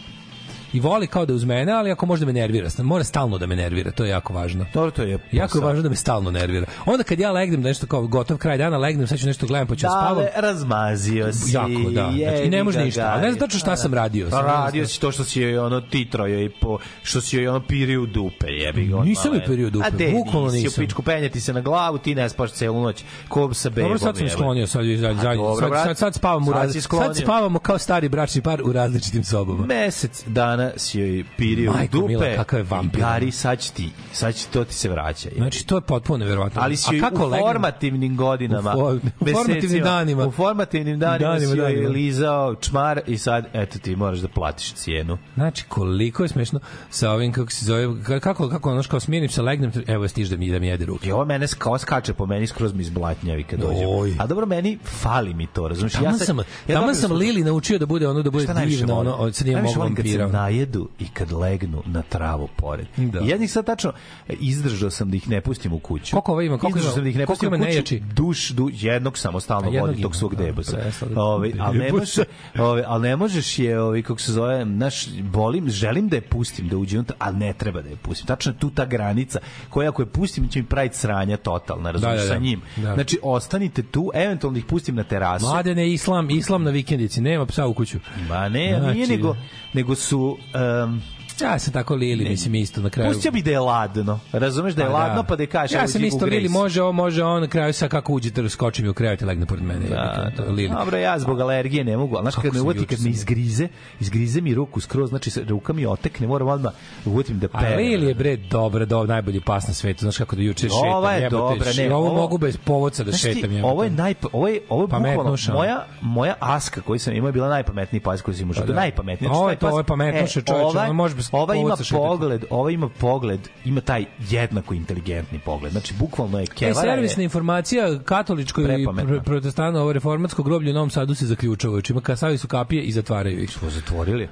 I voli kao da je uz mene, ali ako može da me nervira, mora stalno da me nervira, to je jako važno. Dobro, to je Jako je posao. važno da me stalno nervira. Onda kad ja legnem da nešto kao gotov kraj dana, legnem, sad ću nešto gledam, pa ću da spavam. Dale, razmazio si. Jako, da. Znači, i ne može ništa. Ali ne znam tačno šta sam radio. Pa Sam radio si to što si joj ono titrojo i po što si joj ono pirio dupe, jebi ga. Nisam joj e. pirio dupe, A de, bukvalno nisam. u pičku penjati se na glavu, ti ne spaš celu noć. Ko sa bebom. Dobro, sad sam sklonio, sad, sad, A sad, sad, sad, sad spavamo u Sad si sad spavamo kao stari bračni par u različitim sobama. Mesec dana dana si joj pirio Majko dupe mila, kakav je vampir. Gari, sad će ti, sad će to ti se vraća. Znači, to je potpuno neverovatno. Ali si joj kako u formativnim godinama, U for- u formativnim danima. u formativnim danima, Danima, si joj danima. lizao čmar i sad, eto ti, moraš da platiš cijenu. Znači, koliko je smešno sa ovim, kako se zove, ka- kako, kako ono, kao smirim se, legnem, evo stiž da mi, da mi jede ruke. I ovo mene kao skače po meni skroz mi izblatnjavi kad dođem. Oj. A dobro, meni fali mi to, razumiješ? Tamo sad- sam, ja tamo sam Lili naučio da bude ono, da bude divno, ono, od sad nije mogu vampira. Najedu i kad legnu na travu pored. Da. I ja njih sad tačno izdržao sam da ih ne pustim u kuću. Koliko ova ima? Koliko Izdržao sam da ih ne pustim u kuću. nejači? Duš, du, jednog samostalno vodi tog svog da, debusa. da- Ovaj, ali ne može, ovaj, ali ne možeš je, ovaj, kako se zove, naš, bolim, želim da je pustim, da uđe unutra, ali ne treba da je pustim. Tačno tu ta granica koja ako je pustim će mi praviti sranja totalna, razumiješ, Da, da, da. sa njim. Da. Znači, ostanite tu, eventualno ih pustim na terasu. Mladene, islam, islam na vikendici, nema psa u kuću. Ma ne, Znači- nije nego, nego su... Um, Ja sam tako Lili, mislim isto na kraju. Pustio bi da je ladno. Razumeš da je Pa ladno, pa da je kažeš... Ja sam isto Lili, može ovo, može ovo, na kraju sa kako uđete, skoči mi u krevet i legne pored mene. Da, jebote, to da. Lili. Dobro, ja zbog alergije ne mogu, Kako kad me uvati, kad me izgrize, izgrize mi ruku skroz, znači ruka mi otekne, moram odmah uvatim da A perem. Lili je bre dobra, do najbolji pas na svetu. Znaš kako da juče šetam. Ova je dobra, ne. Ovo mogu bez povodca da šetam. Ovo je naj ovo je ovo je bukvalno Pametnuša. moja moja aska koju sam imao je bila najpametniji pas koji sam imao. Pa da. najpametniji. A ovo je to, ovo je pametnuša, čoveče, ova- ono može bez Ova ima pogled, ova ima pogled, ima taj jednako inteligentni pogled. Znači bukvalno je E, kevara. je- servisna informacija katoličkoj i Prepametna. pr protestantno ovo reformatsko groblje u Novom Sadu se zaključava. Čima kasavi su kapije i zatvaraju ih. Smo zatvorili. A,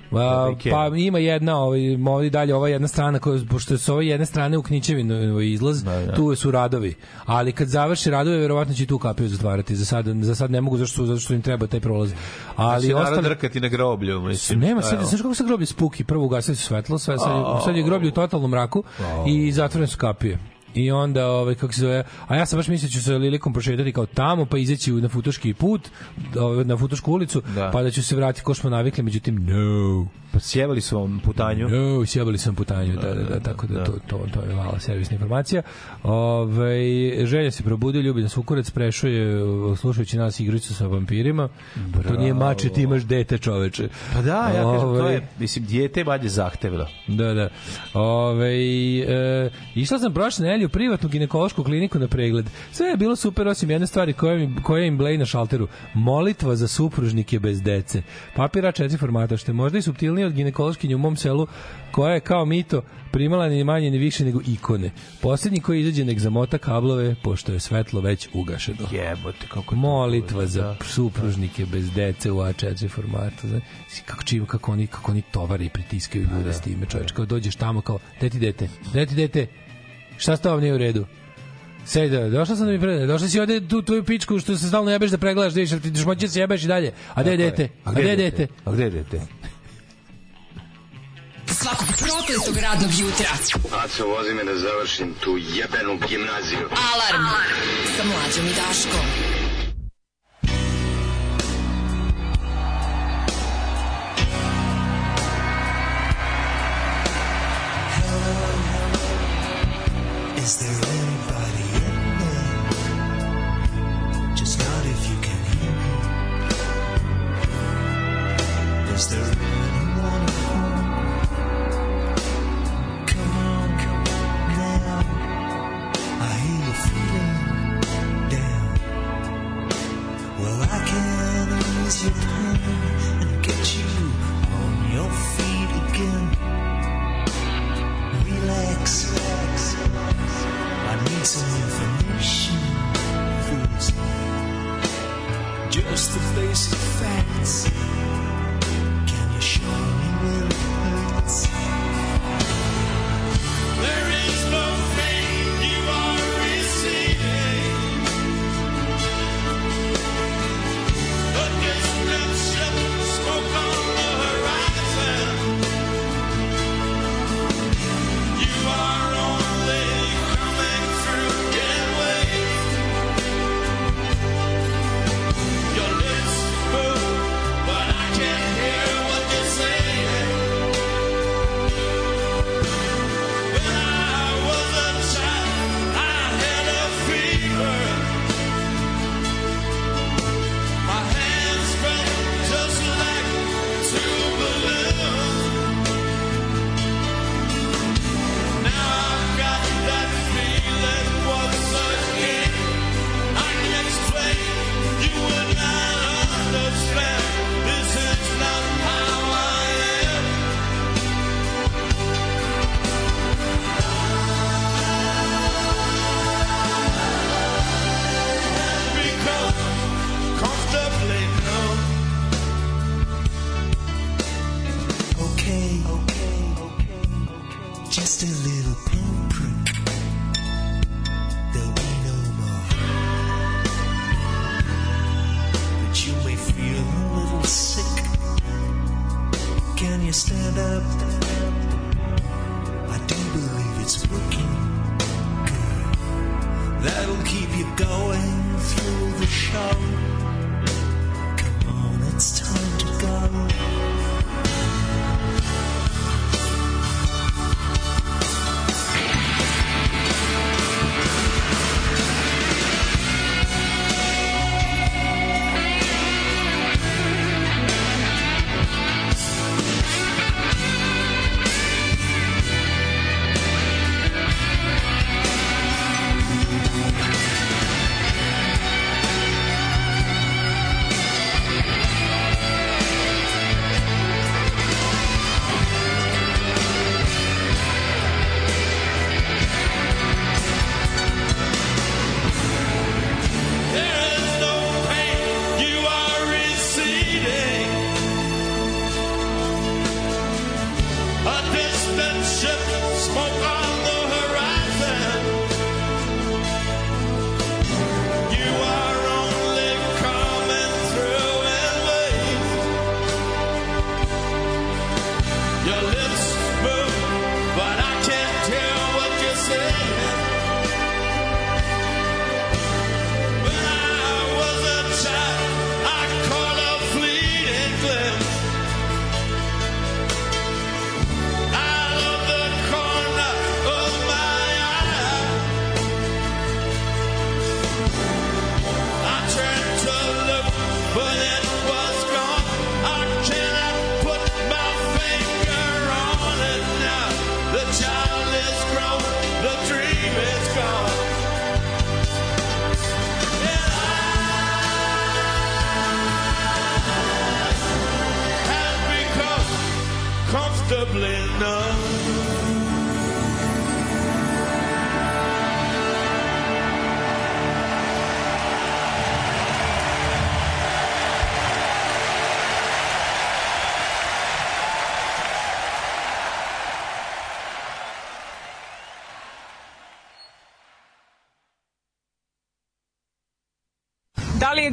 pa keva. ima jedna, ovaj, ovdje dalje, ova jedna strana, koja, pošto su ove jedne strane u Knićevinu ovaj, izlaz, Da, da. tu su radovi. Ali kad završi radove, verovatno će tu kapiju zatvarati. Za sad, za sad ne mogu, zašto, zato što im treba taj prolaz. Ali Ali narod ostali... drkati na groblju, mislim. Nema, sad, znaš kako se groblje spuki? Prvo ugasili su svetlo, sve, sad, sad je groblje u totalnom mraku i zatvorene su kapije. I onda, ovaj, kako se zove, a ja sam baš mislio da ću se Lilikom prošetati kao tamo, pa izaći na futoški put, ovaj, na futošku ulicu, Da. pa da ću se vratiti ko smo navikli, međutim, no. Pa sjevali su vam putanju. No, sjebali sam putanju, da, da, da, tako da, to, to, to je mala servisna informacija. Ove, želja se probudio, ljubi nas ukurac, prešao je, slušajući nas igricu sa vampirima. To nije mače, ti imaš dete, čoveče. Pa da, ja kažem, to Ovaj, je, mislim, dijete je zahtevno. Da, da. Ove, e, išla sam prošle nedelje u privatnu ginekološku kliniku na pregled. Sve je bilo super, osim jedne stvari koje, mi, koje im bleji na šalteru. Molitva za supružnike bez dece. Papira četiri formata, što je možda i subtilnije od ginekološkinje u mom selu, koja je kao mito primala ni manje ni više nego ikone. Posljednji koji izađe nek zamota kablove, pošto je svetlo već ugašeno. Jebote, kako je Molitva za da. supružnike bez dece u A4 formatu. Znaš, kako čim, kako oni, kako oni tovari i pritiskaju ljude s time, čoveč. Kao dođeš tamo kao, deti dete, deti dete, šta s tobom nije u redu? Sej da, došla sam da mi prede, došla si ovde tu tvoju pičku što se stalno jebeš da pregledaš, da vidiš, ti ćeš moći da se jebeš i dalje. A gde je dete? A gde je dete? A gde je dete? Svakog prokletog radnog jutra. Aco, vozi me da završim tu jebenu gimnaziju. Alarm. Sa mlađom i Daškom.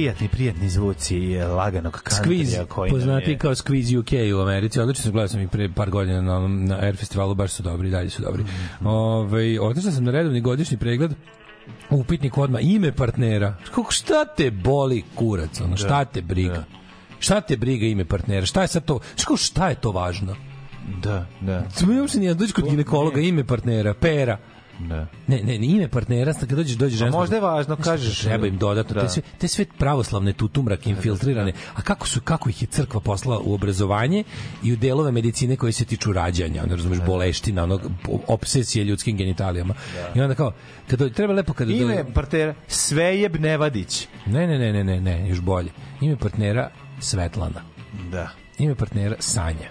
Prijatni, prijatni zvuci laganog Squeeze, kantrija koji nam poznati je... kao Squeeze UK u Americi. Odlično sam gledao sam ih pre par godina na, na Air festivalu, baš su dobri, i dalje su dobri. Mhm. Ove, otišao sam na redovni godišnji pregled upitnik odma ime partnera. Kako šta te boli kurac, ono, šta te briga? Šta te briga ime partnera? Šta je sad to? Šta, šta je to važno? Da, da, Samo uopšte nije dođi kod ginekologa ime partnera, pera. Da. Ne, ne, ne, ime partnera, kad dođeš, dođeš žensko. možda je važno, kažeš, Treba im dodatno, da. te, sve, te sve pravoslavne tutumrake infiltrirane. A kako su, kako ih je crkva poslala u obrazovanje i u delove medicine koje se tiču rađanja, ono, razumeš, boleština, onog, obsesije ljudskim genitalijama. I onda kao, kad dođe, treba lepo kada dođe- Ime partnera Svejeb Nevadić. Ne, ne, ne, ne, ne, ne, još bolje. Ime partnera Svetlana. Da. Ime partnera Sanja.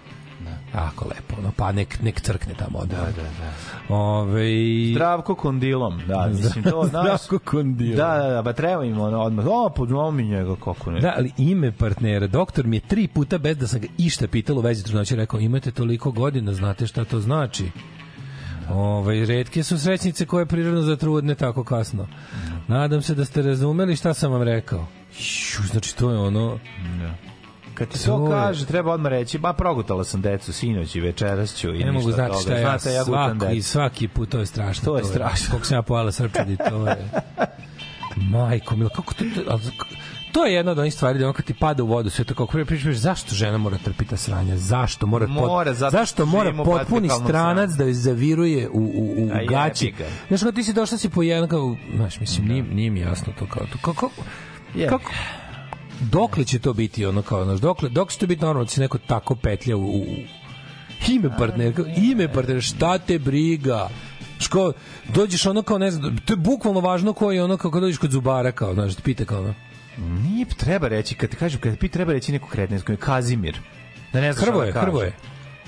Ako lepo, ono, pa nek, nek crkne tamo. Da, da, da. Ove, Zdravko kondilom, da, mislim to, znaš. Zdravko kondilom. Da, da, da, ba treba im ono odmah, o, podnomi njega, kako ne. Da, ali ime partnera, doktor mi je tri puta bez da sam ga išta pitalo u vezi trudnoće rekao, imate toliko godina, znate šta to znači? Ovaj retke su srećnice koje prirodno zatrudne tako kasno. Nadam se da ste razumeli šta sam vam rekao. Šu, znači to je ono Kad ti To je- kaže, treba odmah reći, ba progutala sam decu sinoć i večeras ću i ne mogu znati šta je Znate, ja gutam svaki, decu. svaki put to je strašno. To je strašno. Kako sam ja pojela srpčadi, to je... Majko, mila, kako to... to ali, to je jedna od onih stvari da on kad ti pada u vodu sve to kako prije pričaš zašto žena mora trpiti sranje zašto mora Mora, zato što zašto mora potpuni stranac da joj zaviruje u u u A gaći ga. znaš kako ti si došla si po jedan kao znaš mislim nije, nije mi jasno to kao to kako Jebi kako dokle će to biti ono kao znaš dokle dok će to biti normalno da se neko tako petlja u, u ime partnera kao, ime partnera šta te briga Ško, dođeš ono kao, ne znam, to je bukvalno važno koji je ono kao kad dođeš kod zubara, kao, znaš, ti pita kao ono. Nije treba reći, kad ti kažem, kad ti pita, treba reći neku kretninsku, Kazimir. Da ne znaš Hrvoje, da. Hrvoje.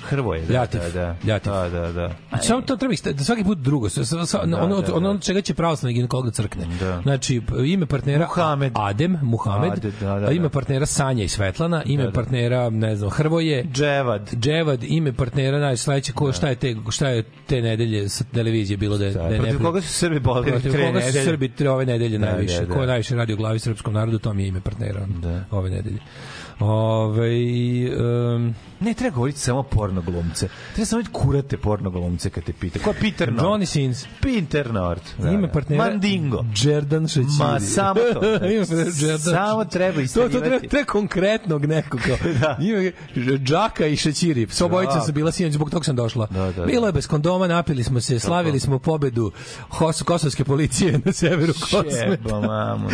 Hrvoje, da, Ljatif, da, da. Ljatif. Da, da, da. Samo to treba da svaki put drugo, sa, sa, sa, Da, ono, da, ono da. od čega će pravoslavni ginekolog da crkne. Da. Znači, ime partnera Muhamed. Adem, Muhamed, Ade, da, da, a ime da. partnera Sanja i Svetlana, ime Da, da. partnera, ne znam, Hrvoje, Dževad. Dževad, ime partnera, naj sledeće ko šta je te šta je te nedelje sa televizije bilo da je, da je Protiv nepri- koga su Srbi borili protiv koga su? Srbi tre ove nedelje Da, najviše. da, da. Ko najviše radi u glavi srpskom narodu, to mi je ime partnera ono, Da. ove nedelje. Ove, um, Ne, treba govoriti samo porno glumce. Treba samo kurate porno glumce kad te pita. Ko je Peter Nord? Johnny Sins. Peter Nord. Da, ime da. partnera Mandingo. Jordan Šećiri. Ma, samo to. ime Samo treba To, to istraživati. treba, treba konkretnog nekog. Da. Ime, Džaka i Šećiri. S obojica Džak. sam bila sinoć, zbog tog sam došla. Da, da, da. Bilo je bez kondoma, napili smo se, slavili smo pobedu Hos, kosovske policije na severu Kosmeta. Šeba, mamu,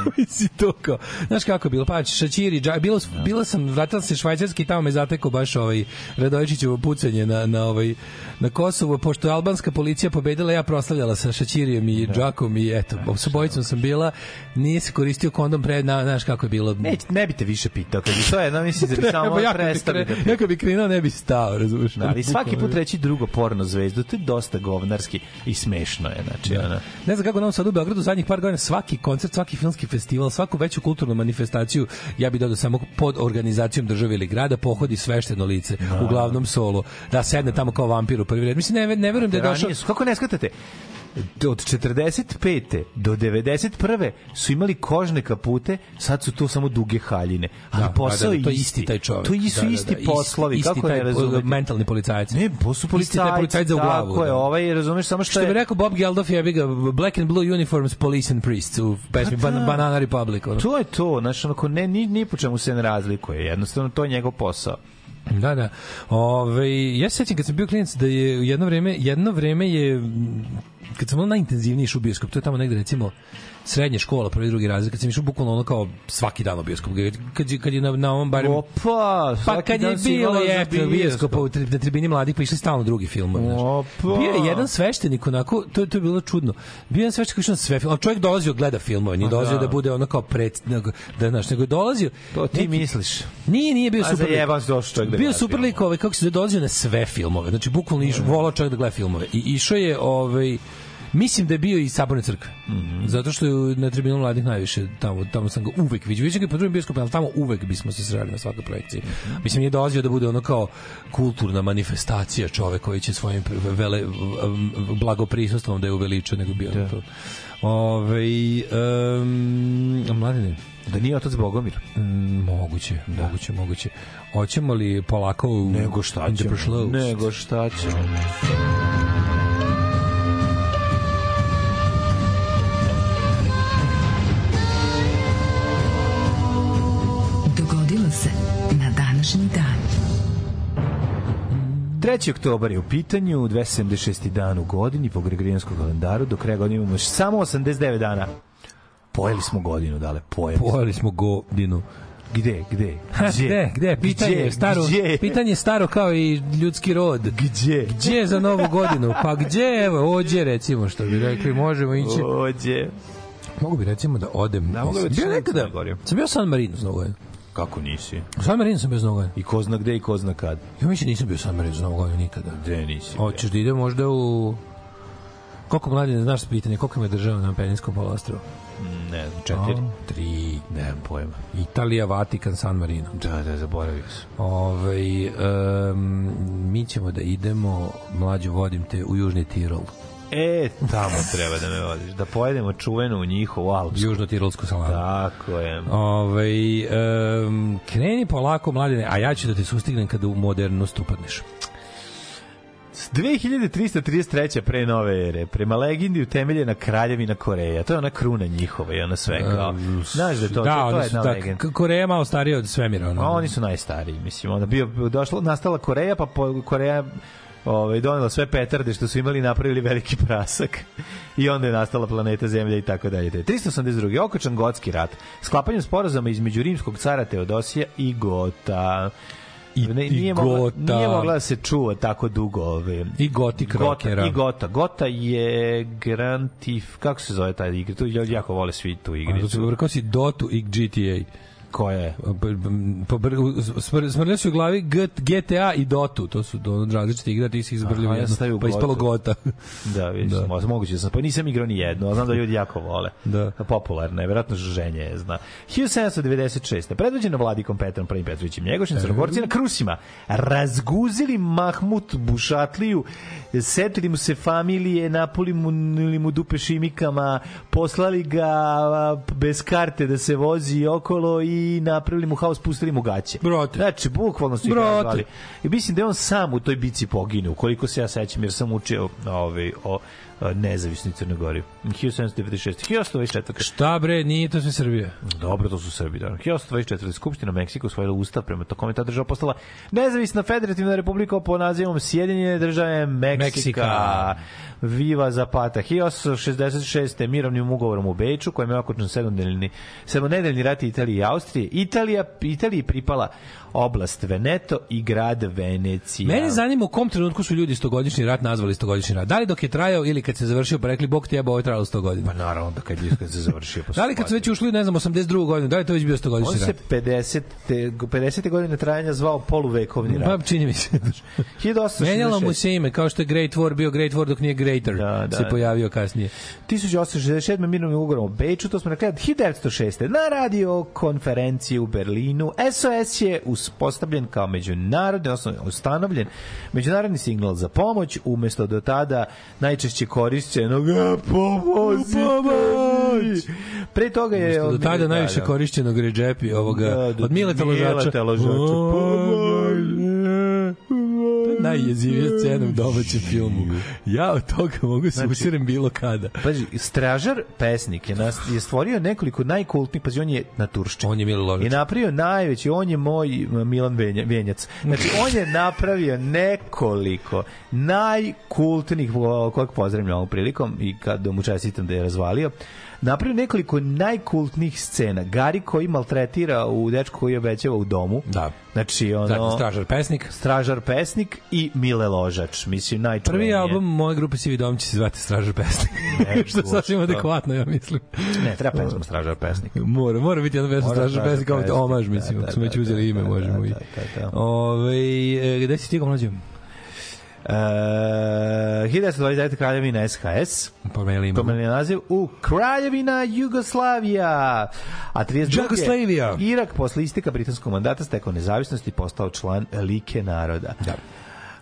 to. Znaš kako je bilo? Pa Šećiri, Džak, bilo bila sam, vratila se švajcarski, tamo me zatekao baš ovaj Radojičićevo pucanje na, na, ovaj, na Kosovo, pošto je albanska policija pobedila, ja proslavljala sa Šaćirijem i Džakom i eto, sa bojicom sam bila, nije se koristio kondom pre, na, znaš kako je bilo. Ne, ne bi te više pitao, kad bi to jedno mislim da bi samo Treba, ja kad bi prestali da kre- ja kad bi krenuo ne bi stao, razumiješ? Da, ali svaki put reći drugo porno zvezdu, to je dosta govnarski i smešno je, znači, Da. ono. Ne znam kako nam sad u Beogradu zadnjih par godina svaki koncert, svaki filmski festival, svaku veću kulturnu manifestaciju, ja bih dodao samo pod organizacijom države ili grada pohodi svešteno lice, uglavnom solo, da sedne tamo kao vampir u prvi red. Mislim, ne, ne verujem da je došao... Kako ne skatate? Od 45. do 91. su imali kožne kapute, sad su to samo duge haljine. Ali Da, posao da, da, je to je isti. taj čovjek. To su Da, da, isti da, poslovi, isti kako taj, ne razumete? mentalni policajac. Ne, to su Isti taj policajci, policajac za u glavu. Tako je, da. ovaj, razumeš, samo što, Što bi je... rekao Bob Geldof, jebi ga, Black and Blue Uniforms, Police and Priests u pesmi Pa da. Ban- Banana Republic. Ono. To je to, znači, onako, ne, ni, ni po čemu se ne razlikuje, jednostavno, to je njegov posao. Da, da. Ove, ja se sećam kad sam bio klinac da je jedno vreme, jedno vreme je kad sam ono najintenzivnije išao bioskop, to je tamo negde recimo srednja škola, prvi drugi razred, kad sam išao bukvalno ono kao svaki dan u bioskop, kad, kad je na, na ovom barem... Opa, Pa kad je bilo za je bioskop. tri- na tribini mladih pa išli stalno drugi znaš. Opa. Bio je jedan sveštenik onako, to, to je bilo čudno. Bio je jedan sveštenik koji išao na sve filmove. Čovjek dolazio gleda filmove, nije Pa dolazio da. da. bude ono kao pred, da, znaš, nego je dolazio... To ti misliš. Nije, nije bio A super zajeban se došao čovjek da Bio super lik, ovaj, kako se dolazio na sve filmove. Znači, bukvalno išao, volao čovjek da gleda filmove. I išao je, ovaj, Mislim da je bio i Saborne crkve. Zato što je na tribinu mladih najviše tamo tamo sam ga uvek vidio. Vidio ga po drugim bioskopima, ali tamo uvek bismo se sreli na svakoj projekciji. Mislim je dolazio da bude ono kao kulturna manifestacija čovek koji će svojim vele blagoprisusstvom da je uveliča nego bio da. to. Ove, um, mladine, Da nije otac Bogomir. Mm, moguće, moguće, moguće. Hoćemo li polako Nego šta ćemo. Nego šta ćemo. 3. oktobar je u pitanju, 276. dan u godini po Gregorijanskom kalendaru, do kraja godine imamo samo 89 dana. Pojeli smo godinu, dale, pojeli. Pojeli smo godinu. Gde, gde? Ha, Gde, gde? Pitanje je staro, Gdje? pitanje je staro kao i ljudski rod. Gdje? Gdje za novu godinu? Pa gdje, evo, ođe recimo, što bi rekli, možemo ići. Ođe. Mogu bi recimo da odem. Da, mogu bi nekada, Crnu Goru. sam bio San Marino s Novu godinu. Kako nisi? U San Marino sam bio Novu godinu. I ko zna gde i ko zna kad. Ja mislim nisam bio u San Marino s Novu nikada. Gde nisi? Hoćeš da ide možda u... Koliko mladine, znaš pitanje, koliko ima država na Peninskom poluostrvu? Mm, Ne znam, četiri. A, Tri. Nemam pojma. Italija, Vatikan, San Marino. Da, da, zaboravio sam. Ove, um, mi ćemo da idemo, mlađu vodim te, u Južni Tirol. E, tamo treba da me vodiš. Da pojedemo čuvenu njihovu alpsku. Južno-tirolsku salamu. Tako je. Ove, um, kreni polako, mladine, a ja ću da te sustignem kada u modernost upadneš. 2333. pre nove ere, prema legendi utemeljena kraljevina Koreja. To je ona kruna njihova i ona sve kao. Znaš da je to, da, to, to je jedna da, legenda. Koreja je malo starija od svemira. Ono. A oni su najstariji, mislim. Onda bio došla nastala Koreja, pa po, Koreja ovaj donela sve petarde što su imali napravili veliki prasak i onda je nastala planeta Zemlja i tako dalje. 382. Okočan gotski rat. Sklapanjem sporazuma između rimskog cara Teodosija i Gota. I- ne, i nije, mogla, Gota. nije mogla da se čuva tako dugo ove, I gotik Gota, rockera. I Gota. Gota je Grand Theft, kako se zove taj igra? Tu jako vole svi tu igricu. su rekao si Dotu i GTA. Koja je? Smrljali su u glavi GTA i Dotu, to su do, različite igre, ti si ih zbrljio Aha, ja jedno, stavio pa ispalo. Gota. Da, vidiš, da. Moguće da sam, pa nisam igrao ni jednu, a znam da ljudi jako vole. Da. Popularna je, verovatno ženje je, zna. 1796. Predvođeno vladikom Petrom I Petrovićem Njegošem, crnogorci na Krusima razguzili Mahmut Bušatliju, setili mu se familije, napuli mu, mu dupe šimikama, poslali ga bez karte da se vozi okolo i napravili mu haos, pustili mu gaće. Brate. Znači, bukvalno su ih razvali. I mislim da je on sam u toj bici poginuo, koliko se ja sećam, jer sam učio ovaj, o nezavisnoj Crnoj Gori. 1796. 1824. Šta bre, nije to sve Srbija. Dobro, to su Srbi. Da. 1824. Skupština Meksika usvojila ustav prema tome ta država postala nezavisna federativna republika po nazivom Sjedinjene države Meksika. Meksika. Viva Zapata. 1866. mirovnim ugovorom u Beču, kojim je okočen sedmonedeljni, sedmonedeljni rat Italije i Austrije. Italija, Italiji pripala oblast Veneto i grad Venecija. Mene zanima u kom trenutku su ljudi stogodišnji rat nazvali stogodišnji rat. Da li dok je trajao ili kad se završio pa rekli bog ti jeba ovo je trajalo 100 godina. Pa naravno da kad, je- kad se završio. Pa Da li kad su već ušli, ne znam, 82. godinu, da li je to već bio On stogodišnji se rat? 50. 50. godine trajanja zvao poluvekovni rat. Pa čini mi se. 1866. Menjalo mu se ime, kao što je Great War bio Great War dok nije Greater Da, da. se pojavio kasnije. 1867. mirovnim ugovorom u Beču, to smo rekli, 1906. na radio konferenciji u Berlinu SOS je uspostavljen kao međunarodni, odnosno ustanovljen međunarodni signal za pomoć umesto do tada najčešće korišćenog "A, pomozite mi." Pre toga je... Do tada da, najviše da. korišćenog ređepi ovoga, Da, da, od Mileta Ložača. Mileta Ložača. Je najjezivija scena u domaćem filmu. Ja od toga mogu se Znači- usirem bilo kada. Pazi, Stražar pesnik je, nas, je stvorio nekoliko najkultnijih, pazi, on je naturščan. On je Milo Ložač. I napravio najveći, on je moj Milan Venja, Venjac. Znači, on je napravio nekoliko najkultnijih, o, kojeg pozdravljam ovom prilikom i kad mu čestitam da je razvalio, napravio nekoliko najkultnijih scena. Gari koji maltretira u dečku koji obećava u domu. Da. Znači, ono... Dakle, Stražar pesnik. Stražar pesnik i Mile Ložač. Mislim, najčuvenije. Prvi album moje grupe Sivi dom će se zvati Stražar pesnik. Ne, što je sasvim adekvatno, ja mislim. Ne, treba pesma Stražar pesnik. Mora, mora biti jedna pesma Stražar Stražar pesnik kao omaž, da, mislim, da, ako smo već da, uzeli da, ime, da, možemo da, i. da, da, da. Ove, gde si stigao mlađe? Uh, 1929. kraljevina SHS promenili naziv u Kraljevina Jugoslavija. A 32. Jugoslavija. Irak posle isteka britanskog mandata stekao nezavisnost i postao član Like naroda. Da.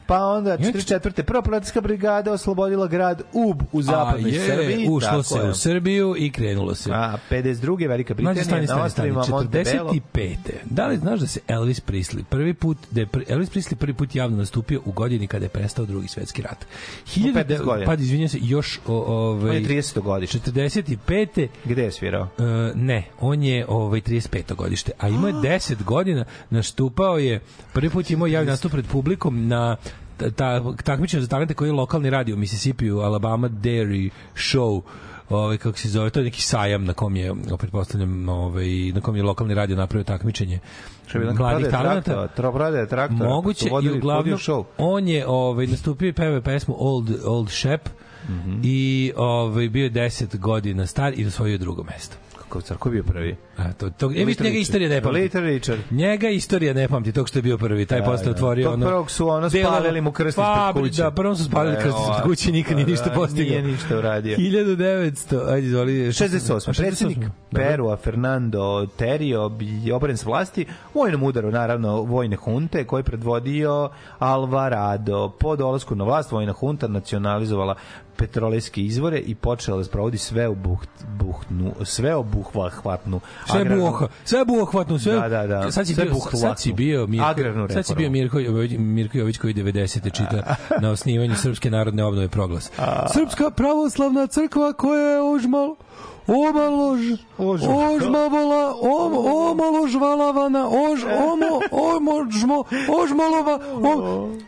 Pa onda 44. Prva policijska brigada oslobodila grad Ub u zapadnoj je, Srbiji. ušlo tako se je. u Srbiju i krenulo se. A 52. Velika Britanija stani, na stani, stani. ostrovima Montebello. 45. Da li znaš da se Elvis Presley prvi put, da je Elvis Presley prvi put javno nastupio u godini kada je prestao drugi svetski rat? 15 godina. Pa, izvinjam se, još o, On ovaj, je 30. godište. 45. Gde je svirao? Uh, ne, on je ovaj 35. godište, a imao je 10 godina, nastupao je, prvi put je imao javni nastup pred publikom na ta, ta takmičenje za talente koji je lokalni radio u Mississippiju, Alabama Dairy Show ovaj kako se zove to je neki sajam na kom je opet postavljam ovaj na kom je lokalni radio napravio takmičenje Što je bilo mladih talenata trobrade traktora. moguće i uglavnom on je ovaj nastupio i pevao pesmu Old Old Shep Mhm. i ovaj bio je 10 godina star i osvojio drugo mesto Kako car, ko je bio prvi? A, to, to, e, vi Little njega istorija ne pamti. Little Richard. Njega istorija ne pamti, tog što je bio prvi. Taj Da, posle da. otvorio Tog ono... prvog su ono spalili mu krst ispred kuće. Da, prvom su spalili Ne, krst ispred kuće nikad nije Da, ništa da, postigao. Nije ništa uradio. 1900, ajde, izvoli. 68. Predsjednik Perua Fernando Terio je oboren s vlasti vojnom udaru, naravno, vojne hunte koje je predvodio Alvarado. Po dolasku na vlast vojna hunta nacionalizovala petrolejske izvore i počela da sprovodi sve obuht, buhtnu, sve obuhvatnu Sve buoha, sve buohvatno, sve. Da, da, da. Sad si Sve bio, sad si bio Mirko, Agrarnu sad si bio Mirko Mirko Jović koji 90. čita na osnivanju Srpske narodne obnove proglas. Srpska pravoslavna crkva koja je ožmal Omalož, ožmavola, om, omaložvalavana, ož, omo, omožmo, ožmalova, om,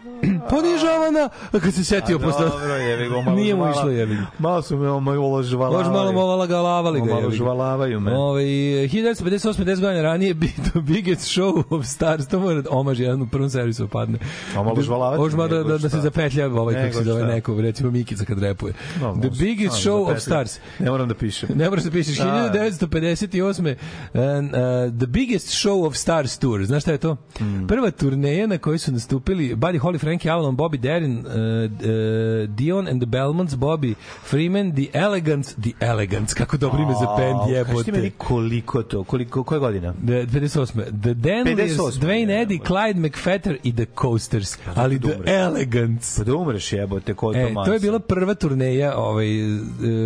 ponižavana, kad se setio posle... Dobro, jebi ga, malo Nije mu išlo, jebi ga. Malo su me malo žvalavali. Još malo movala ga lavali ga. Malo jebi žvalavaju me. Ovaj 1958 10 godina ranije bi The Biggest Show of Stars to mora da omaž jedan u prvom servisu opadne. A malo žvalavati Ožma da, da, da se zapetlja ovaj kako se zove neko, recimo Mikica kad repuje. No, The Biggest Show of. Stars. Ne moram da pišem. Ne moraš da pišeš. Da, da. 1958. And, uh, the Biggest Show of Stars Tour. Znaš šta je to? Hmm. Prva turneja na kojoj su nastupili Buddy Holly, Frankie Avalon, Bobby Darin, uh, uh, Dion and the Belmonts, Bobby Freeman, The Elegants, The Elegants, kako dobro ime za band Kaži ti jebote. meni koliko to, koliko, koje godina? The, 58. The Danlers, 58, Dwayne je, Eddy, Clyde McFetter i The Coasters. Ali da The. Elegants. Pa da umreš jebote, ko to E, to je bila prva turneja, ovaj e,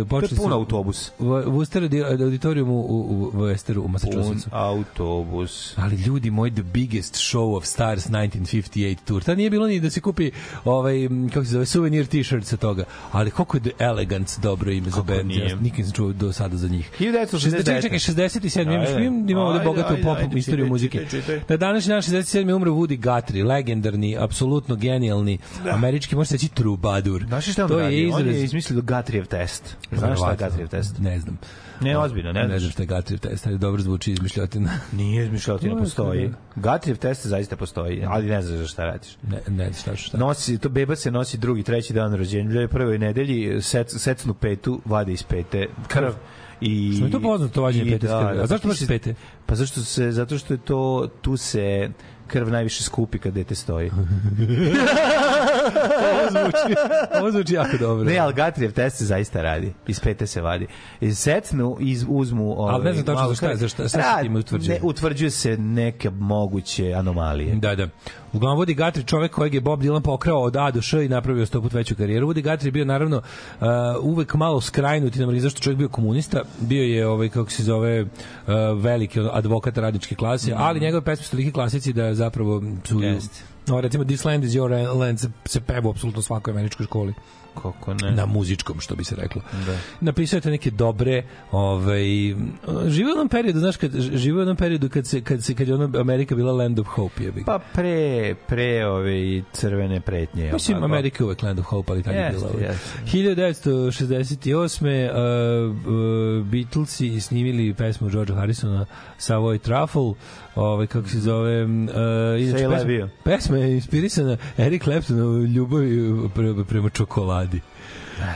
počeli pun su autobus. U Worcester audi- auditorium u, u, u Westeru u Pun Massachusettsu. autobus. Ali ljudi moji, the biggest show of stars 1958 tour. Tad nije bilo ni da se kupi kupi ovaj, kako se zove, souvenir t-shirt sa toga. Ali koliko je Elegance dobro ime za band, nije? ja nikad nisam čuo do sada za njih. 1969. Čekaj, čekaj, 67. Imaš, Ajde. imam, imamo ovde Ajde, bogatu pop ajde, istoriju muzike. Na današnji dan 67. umre Woody Guthrie, legendarni, apsolutno genijalni, američki, može se reći trubadur. Znaš šta on to radi? je On je izmislio Gatrijev test. Znaš šta je. Gatrijev test? Ne znam. Ne, ozbiljno, ne Ne znaš. znam šta je Gatrijev test, ali dobro zvuči izmišljotina. Nije izmišljotina, postoji. kada- Gatrijev test zaista postoji, ali ne znaš za šta radiš. Ne, ne znam šta, šta. Nosi, to beba se nosi drugi, treći dan rođenja, u prvoj nedelji sec, secnu petu, vade iz pete krv. I, Što je to poznato, to vađenje pete iz krvi? A zašto baš pete? Pa zašto se, zato što je to, tu se krv najviše skupi kad dete stoji. Ovo zvuči, ovo zvuči jako dobro. Ne, ali Gatrijev test se zaista radi. Iz pete se vadi. Iz secnu iz, uzmu... Ovaj, Ali ne znam tačno za šta je, za šta- šta se Rad- time utvrđuje? Ne, utvrđuje se neke moguće anomalije. Da, da. Uglavnom Woody Guthrie, čovek kojeg je Bob Dylan pokrao od A do Š i napravio sto put veću karijeru. Woody Guthrie je bio naravno uh, uvek malo skrajnuti na zašto čovjek bio komunista, bio je ovaj kako se zove uh, veliki advokat radničke klase, ali njegove pesme su toliki klasici da zapravo su Jeste. No, recimo This Land is Your Land se, se peva u apsolutno svakoj američkoj školi. Kako ne? na muzičkom što bi se reklo. Da. Napisao je neke dobre, ovaj živi u onom periodu, znaš kad živi u onom periodu kad se kad se kad je ono Amerika bila land of hope, je Pa pre, pre ove crvene pretnje. Mislim, tako? Amerika je uvek land of hope, ali tad je Jeste, bila. ovaj. jeste. 1968. Uh, uh, Beatlesi snimili pesmu George Harrisona Savoy Truffle, ovaj, kako se zove... Uh, inače, pesma, pesma je inspirisana Eric Claptonovu ljubavi pre, prema čokoladi.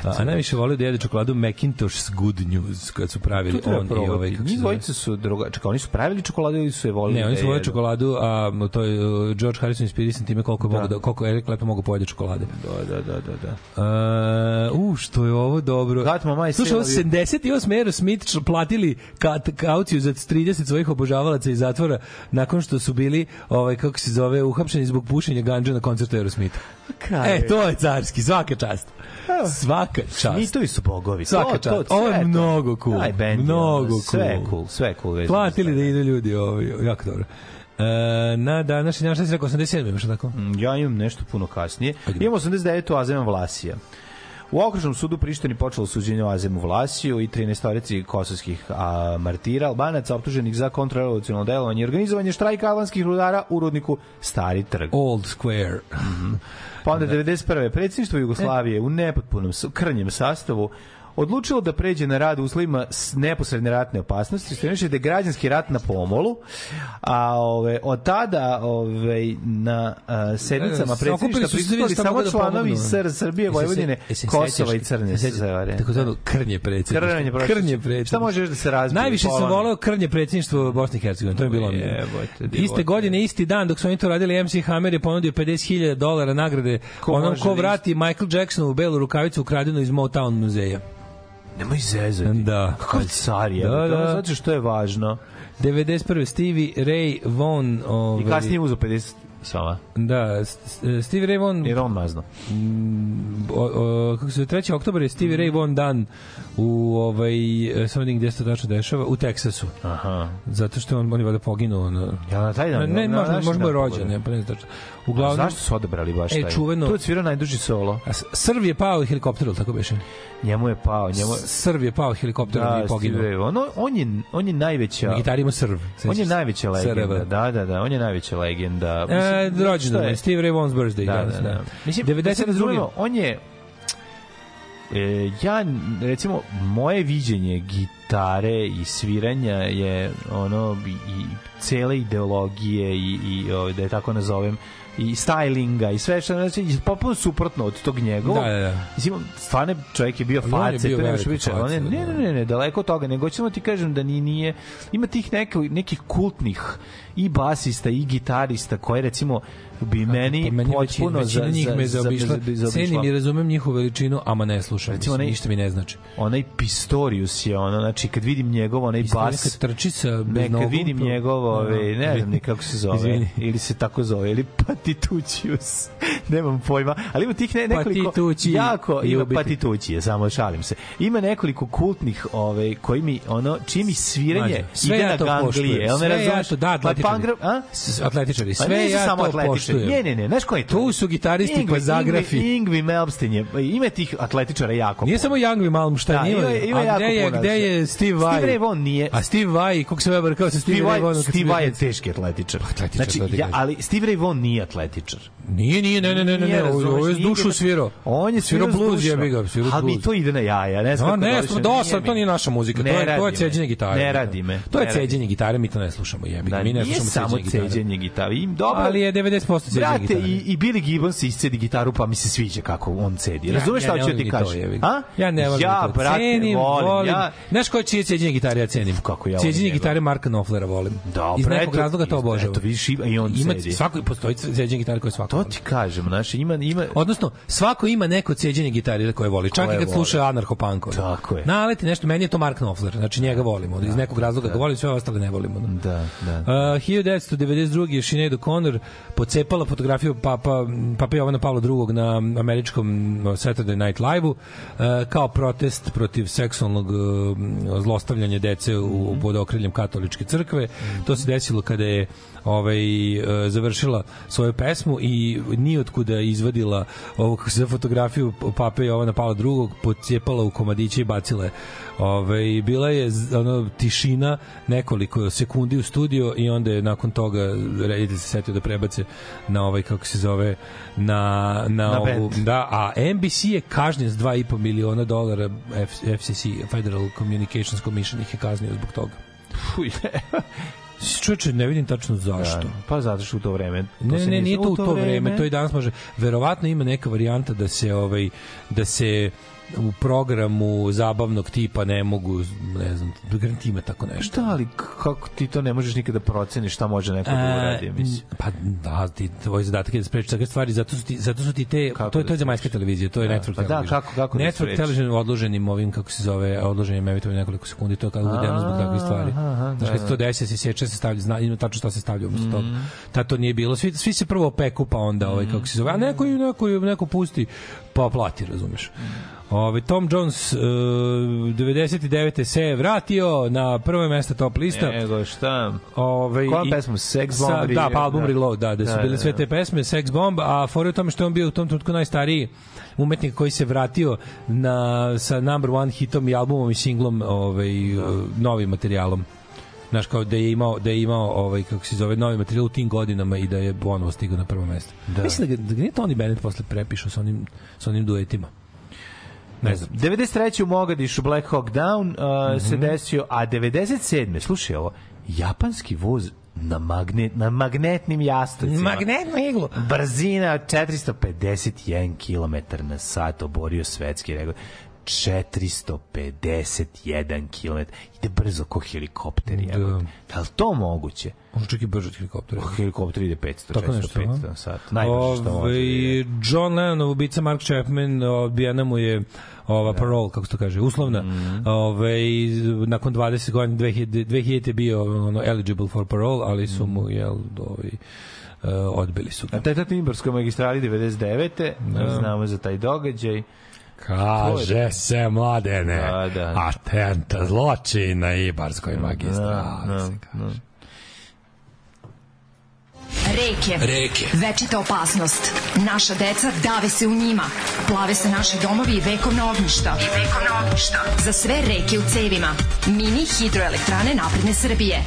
A, a najviše volio da jede čokoladu Macintosh's Good News kad su pravili treba on i ovaj kako se dvojica su druga... Čekaj, oni su pravili čokoladu ili su je volili? Ne, oni da su volili čokoladu, a to je uh, George Harrison inspirisan time koliko, Da. mogu da, koliko Eric Clapton mogu pojede čokolade. Da, da, da, da. da. Uh, u, što je ovo dobro. Mind Slušaj, ovo still 78 Aerosmith č- platili kat, kauciju za 30 svojih obožavalaca iz zatvora nakon što su bili, ovaj, kako se zove, uhapšeni zbog pušenja ganđa na koncertu Aerosmitha. E, to je carski, svaka čast. Svaka čast. Mitovi su bogovi. Svaka To- to- čast. Ovo je mnogo cool. Taj band je, mnogo cool. Sve cool, sve cool. Platili da idu ljudi, ovaj, jako dobro. E, na današnji dan, šta si rekao, 87, imaš tako? Mm, Ja imam nešto puno kasnije. Imamo 89. Azema Vlasija. U okružnom sudu Prištini počelo suđenje o Azemu Vlasiju i 13 storici kosovskih a, martira, albanaca optuženih za kontrarevolucionalno delovanje i organizovanje štrajka albanskih rudara u rudniku Stari trg. Old Square. Pa onda 91. predsjedništvo Jugoslavije u nepotpunom krnjem sastavu odlučilo da pređe na rad u uslovima s neposredne ratne opasnosti, što znači da je građanski rat na pomolu, a ove, od tada ove, na a, sednicama E, okupili predsjedništva su se prisustvovali vidjeli šta samo da članovi pomognu. SR Srbije, se- Vojvodine, se Kosova i Crne sećaš- Severe. Takozvano krnje predsjedništvo. Krnje. Krnje predsjedništvo. Šta može još da se razbije? Najviše sam voleo krnje predsjedništvo Bosne i Hercegovine, to je bilo Iste godine, isti dan, dok su oni to radili, MC Hammer je ponudio 50.000 dolara nagrade Ko onom ko da vrati Michael Jacksonovu belu rukavicu ukradenu iz Motown muzeja. Nemoj zezati. Da. Kakav car je. Da, da. Zato što je važno. 91. Stevie Ray Vaughan... Ovaj, I kasnije uzeo 50 sama. Da, S- S- Stevie Ray Vaughan Jer on mazno. o, o, kako se zove, 3. oktobar je Stevie Ray Vaughan dan u ovaj e, samo vidim gde se to tačno dešava u Teksasu. Aha. Zato što on on je valjda poginuo na Ja na taj dan. ne, ne na možda možda je rođen, ne, pa ne. A Uglavnom zašto su odabrali baš E, taj? čuveno- Tu je svirao najduži solo. a S- Srb je pao helikopterom, tako beše. Njemu je pao, njemu je... Srb je pao helikopterom Da, i poginuo. Steve on, on, je, on je najveća... Na gitari ima Srb. On je najveća legenda. SRV. Da, da, da, on je najveća legenda. E, Mislim, rođendan je? Steve Ray Vaughan's birthday. Da, danas, da, da. Mislim, da se 92. razumemo, on je E, ja, recimo, moje viđenje gitare i sviranja je ono i, i cele ideologije i, i o, da je tako nazovem i stylinga i sve što znači potpuno suprotno od tog njegovog. Da, da, da. Mislim, stvarno čovjek je bio face, to je veliki više on je, face, ne, da. ne, ne, ne, daleko od toga, nego ćemo ti kažem da ni nije ima tih neka, nekih kultnih i basista i gitarista koje recimo bi meni, Pa meni potpuno većina, većina njih me zaobišla. Cenim i razumem njihovu veličinu, ama ne slušam. Recimo, onaj- ništa mi ne znači. onaj Pistorius je ono, znači kad vidim njegov onaj bas, kad trči sa bez ne, kad vidim to- njegov, ove, ne znam ni kako se zove, ili se tako zove, ili Patitucius. Nemam pojma, ali ima tih ne, nekoliko Patitući jako i ima ubiti. patitucije, samo šalim se. Ima nekoliko kultnih, ovaj koji mi ono čiji mi sviranje Mlađe, sve ide ja na ganglije. Jel me Sve ja razumeš? to- da, Pa atletičari. pangra- a? Atletičari, Pa sve nisu ja samo to atletičari. Ne, ne, ne, znaš ko je to? Tu su gitaristi pa zagrafi. Ingvi, Ingvi je, ima tih atletičara jako. Nije puno. samo Young Malmsteen, Da, ima, ima- a jako gde je, gde znači. je Steve Vai? Steve Ray Vaughan nije. A Steve Vai, kako se ovaj kao sa Steve, Ray Vai, Vaughanom Steve Vai je teški atletičar. atletičar, Znači, ja, ali Steve Ray Vaughan nije atletičar. Nije, nije, ne, ne, ne, ne, ne, ovo je dušu svirao. On je svirao blues, dušom. jebi ga, svirao Ali mi blues. to ide na jaja, ne znam. No, kako ne, smo dosta, to nije naša muzika, Ne to je, to je ceđenje gitare. Ne radi me. To je ceđenje gitare, mi to ne slušamo, jebi ga. Da, Mi ne slušamo samo ceđenje gitare. Im dobro. Ali je 90% ceđenje Brate, gitare. i, i Billy Gibbons iscedi gitaru, pa mi se sviđa kako on cedi. Razumeš šta ne hoću ti kažem? A? Ja ne volim ja, to. brate, cenim, volim. Ja, Znaš koje čije ceđenje gitare ja cenim? Kako ja volim Ceđenje gitare Marka Knopflera volim. Da, Iz nekog razloga to obožavam. eto, vidiš, ima- i on ima, cedi. Svako, postoji ceđenje gitare koje svako to ti kažem, znaš, ima, ima, Odnosno, svako ima neko ceđenje gitare koje voli. Čak i kad sluša anarcho-punk. Tako je. Naleti nešto, meni je to Mark Knopfler. Znači njega volimo. Iz nekog razloga ga volim, sve ostale ne volimo. Da, da. Uh, 1992. je Sinead O'Connor pocepala fotografiju Papa, Papa Jovana Pavla II. na američkom Saturday Night Live-u uh, kao protest protiv seksualnog uh, zlostavljanja dece u, pod okriljem katoličke crkve. To se desilo kada je ovaj, uh, završila svoju pesmu i nije otkuda izvadila ovu zove, fotografiju Pape Jovana Pavla II. pocijepala u komadiće i bacila je Ove, bila je ono tišina nekoliko sekundi u studio i onda je nakon toga reditelj se setio da prebace na ovaj kako se zove na na, Na ovu band. da a NBC je kažnjen s 2,5 miliona dolara F, FCC Federal Communications Commission ih je kaznio zbog toga. Fuj, Čoveče, ne vidim tačno zašto. Da, pa zato što u to vreme. to Ne, ne, nije- to u to vreme, to i danas može. Verovatno ima neka varijanta da se ovaj da se u programu zabavnog tipa ne mogu, ne znam, garanti ima tako nešto. Da, ali kako ti to ne možeš nikada da proceniš šta može neko da uradi, mislim. Pa da, ti tvoj zadatak je da sprečiš takve stvari, zato su ti zato su ti te Kako to je da to je zemaljska televizija, to je Da, network pa da, television. kako- kako da network sprečiš? television odloženim ovim kako se zove, odloženim emitovanje nekoliko sekundi, to je kako uvedeno zbog takvih stvari. Znači da, kad se to desi, se seče, se stavlja, zna, ima tačno šta se stavlja umesto toga. Mhm. Tad to nije bilo. Svi svi se prvo peku pa onda ovaj kako se zove, a neko neko neko pusti pa plati, razumeš. Ove, Tom Jones uh, 99. se je vratio na prvo mesto top lista. Nego šta? Ove, Kojom i- pesmom? Sex sa- Bomb? Da, pa album Da. Reload, da, da su Da, bile da, sve da. te pesme, Sex Bomb, a fora je u tome što je on bio u tom trenutku najstariji umetnik koji se vratio na, sa number one hitom i albumom i singlom ovaj, novim materijalom znaš kao da je imao da je imao ovaj kako se zove novi materijal u tim godinama i da je ponovo stigao na prvo mesto. Da. Mislim da ga, da ga nije Tony Bennett posle prepišao sa onim sa onim duetima. Ne znam. 93. u Mogadišu Black Hawk Down uh, se Mhm. desio, a 97. slušaj ovo, japanski voz na, magnet, na magnetnim jastojcima. Magnetno iglo. Brzina od 451 km na sat oborio svetski rekord. 451 km. Ide brzo ko helikopter. Da. Da. Da li to moguće? Može čak i brže od helikoptera. Helikopter ide 500, Tako 400, nešto, 500 a? na sat. Najbrže što može. da Ovaj. John Lennon, ubica Mark Chapman, odbijena mu je ova Da. parole, kako se to kaže, uslovna. Mhm. Ovaj, nakon 20 godina, 2000, 2000 je bio ono, eligible for parole, ali su mu, jel, ovaj, uh, odbili su ga. Na Teta Timborskoj magistrali 99. Da. Znamo za taj događaj. Kaže se, mladene, Da, da. atenta zločin na Ibarskoj magistrali. Da, se da, kaže. da. Reke. Reke. Večita opasnost. Naša deca dave se u njima. Plave se naši domovi i vekovna ognjišta. I vekovna ognjišta. Za sve reke u cevima. Mini hidroelektrane napredne Srbije.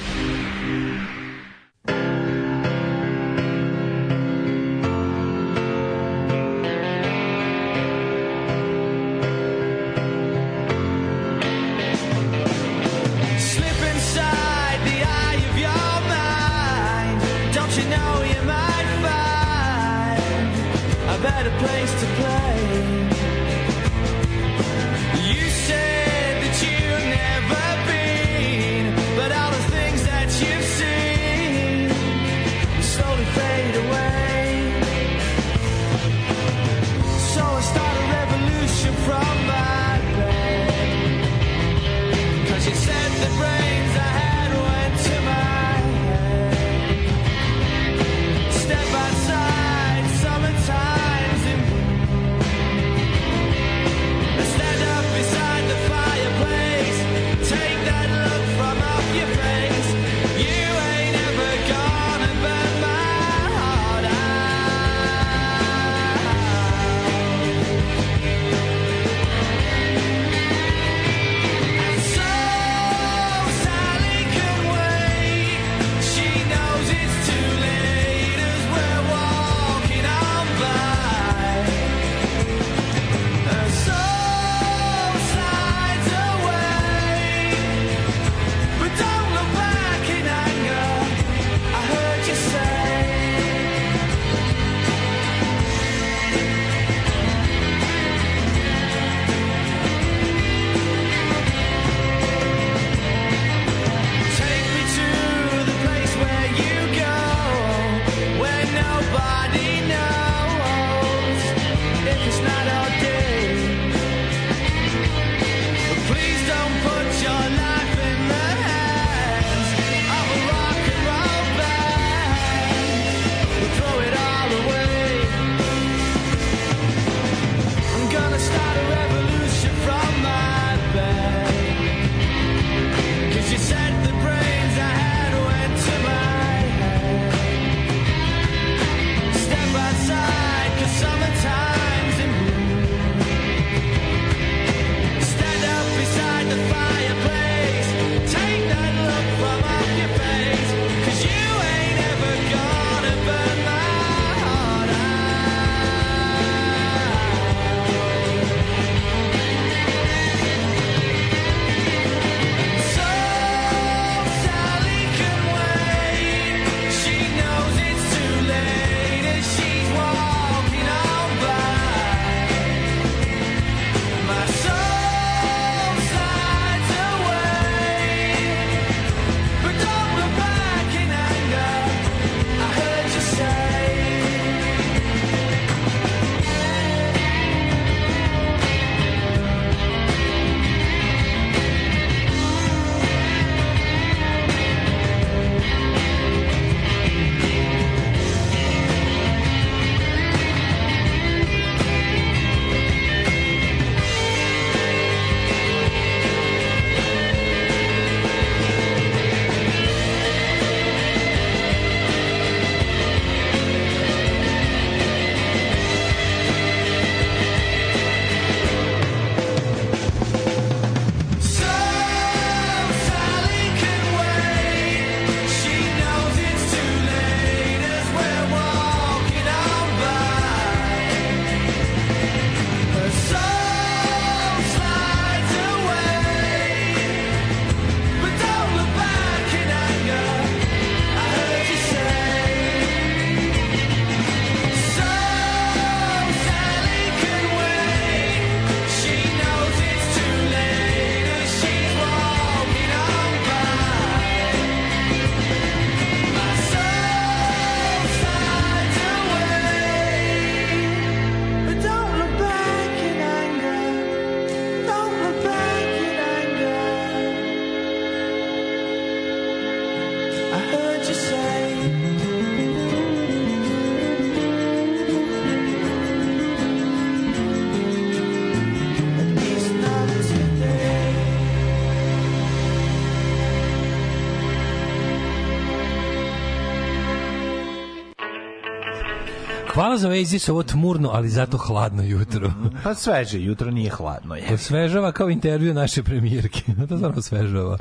Hvala za Oasis, ovo tmurno, ali zato hladno jutro. Pa sveže, jutro nije hladno. Je. Osvežava kao intervju naše premijerke. to stvarno osvežava.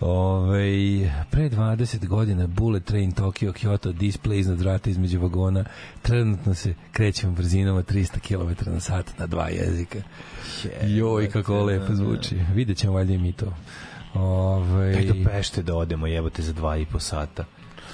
Ove, pre 20 godina Bullet Train Tokyo Kyoto display iznad vrata između vagona. Trenutno se krećemo brzinom od 300 km na sat na dva jezika. Joj, kako lepo zvuči. Vidjet ćemo valjda i mi to. Ove, Tek do Pešte da odemo, jebote, za dva i po sata.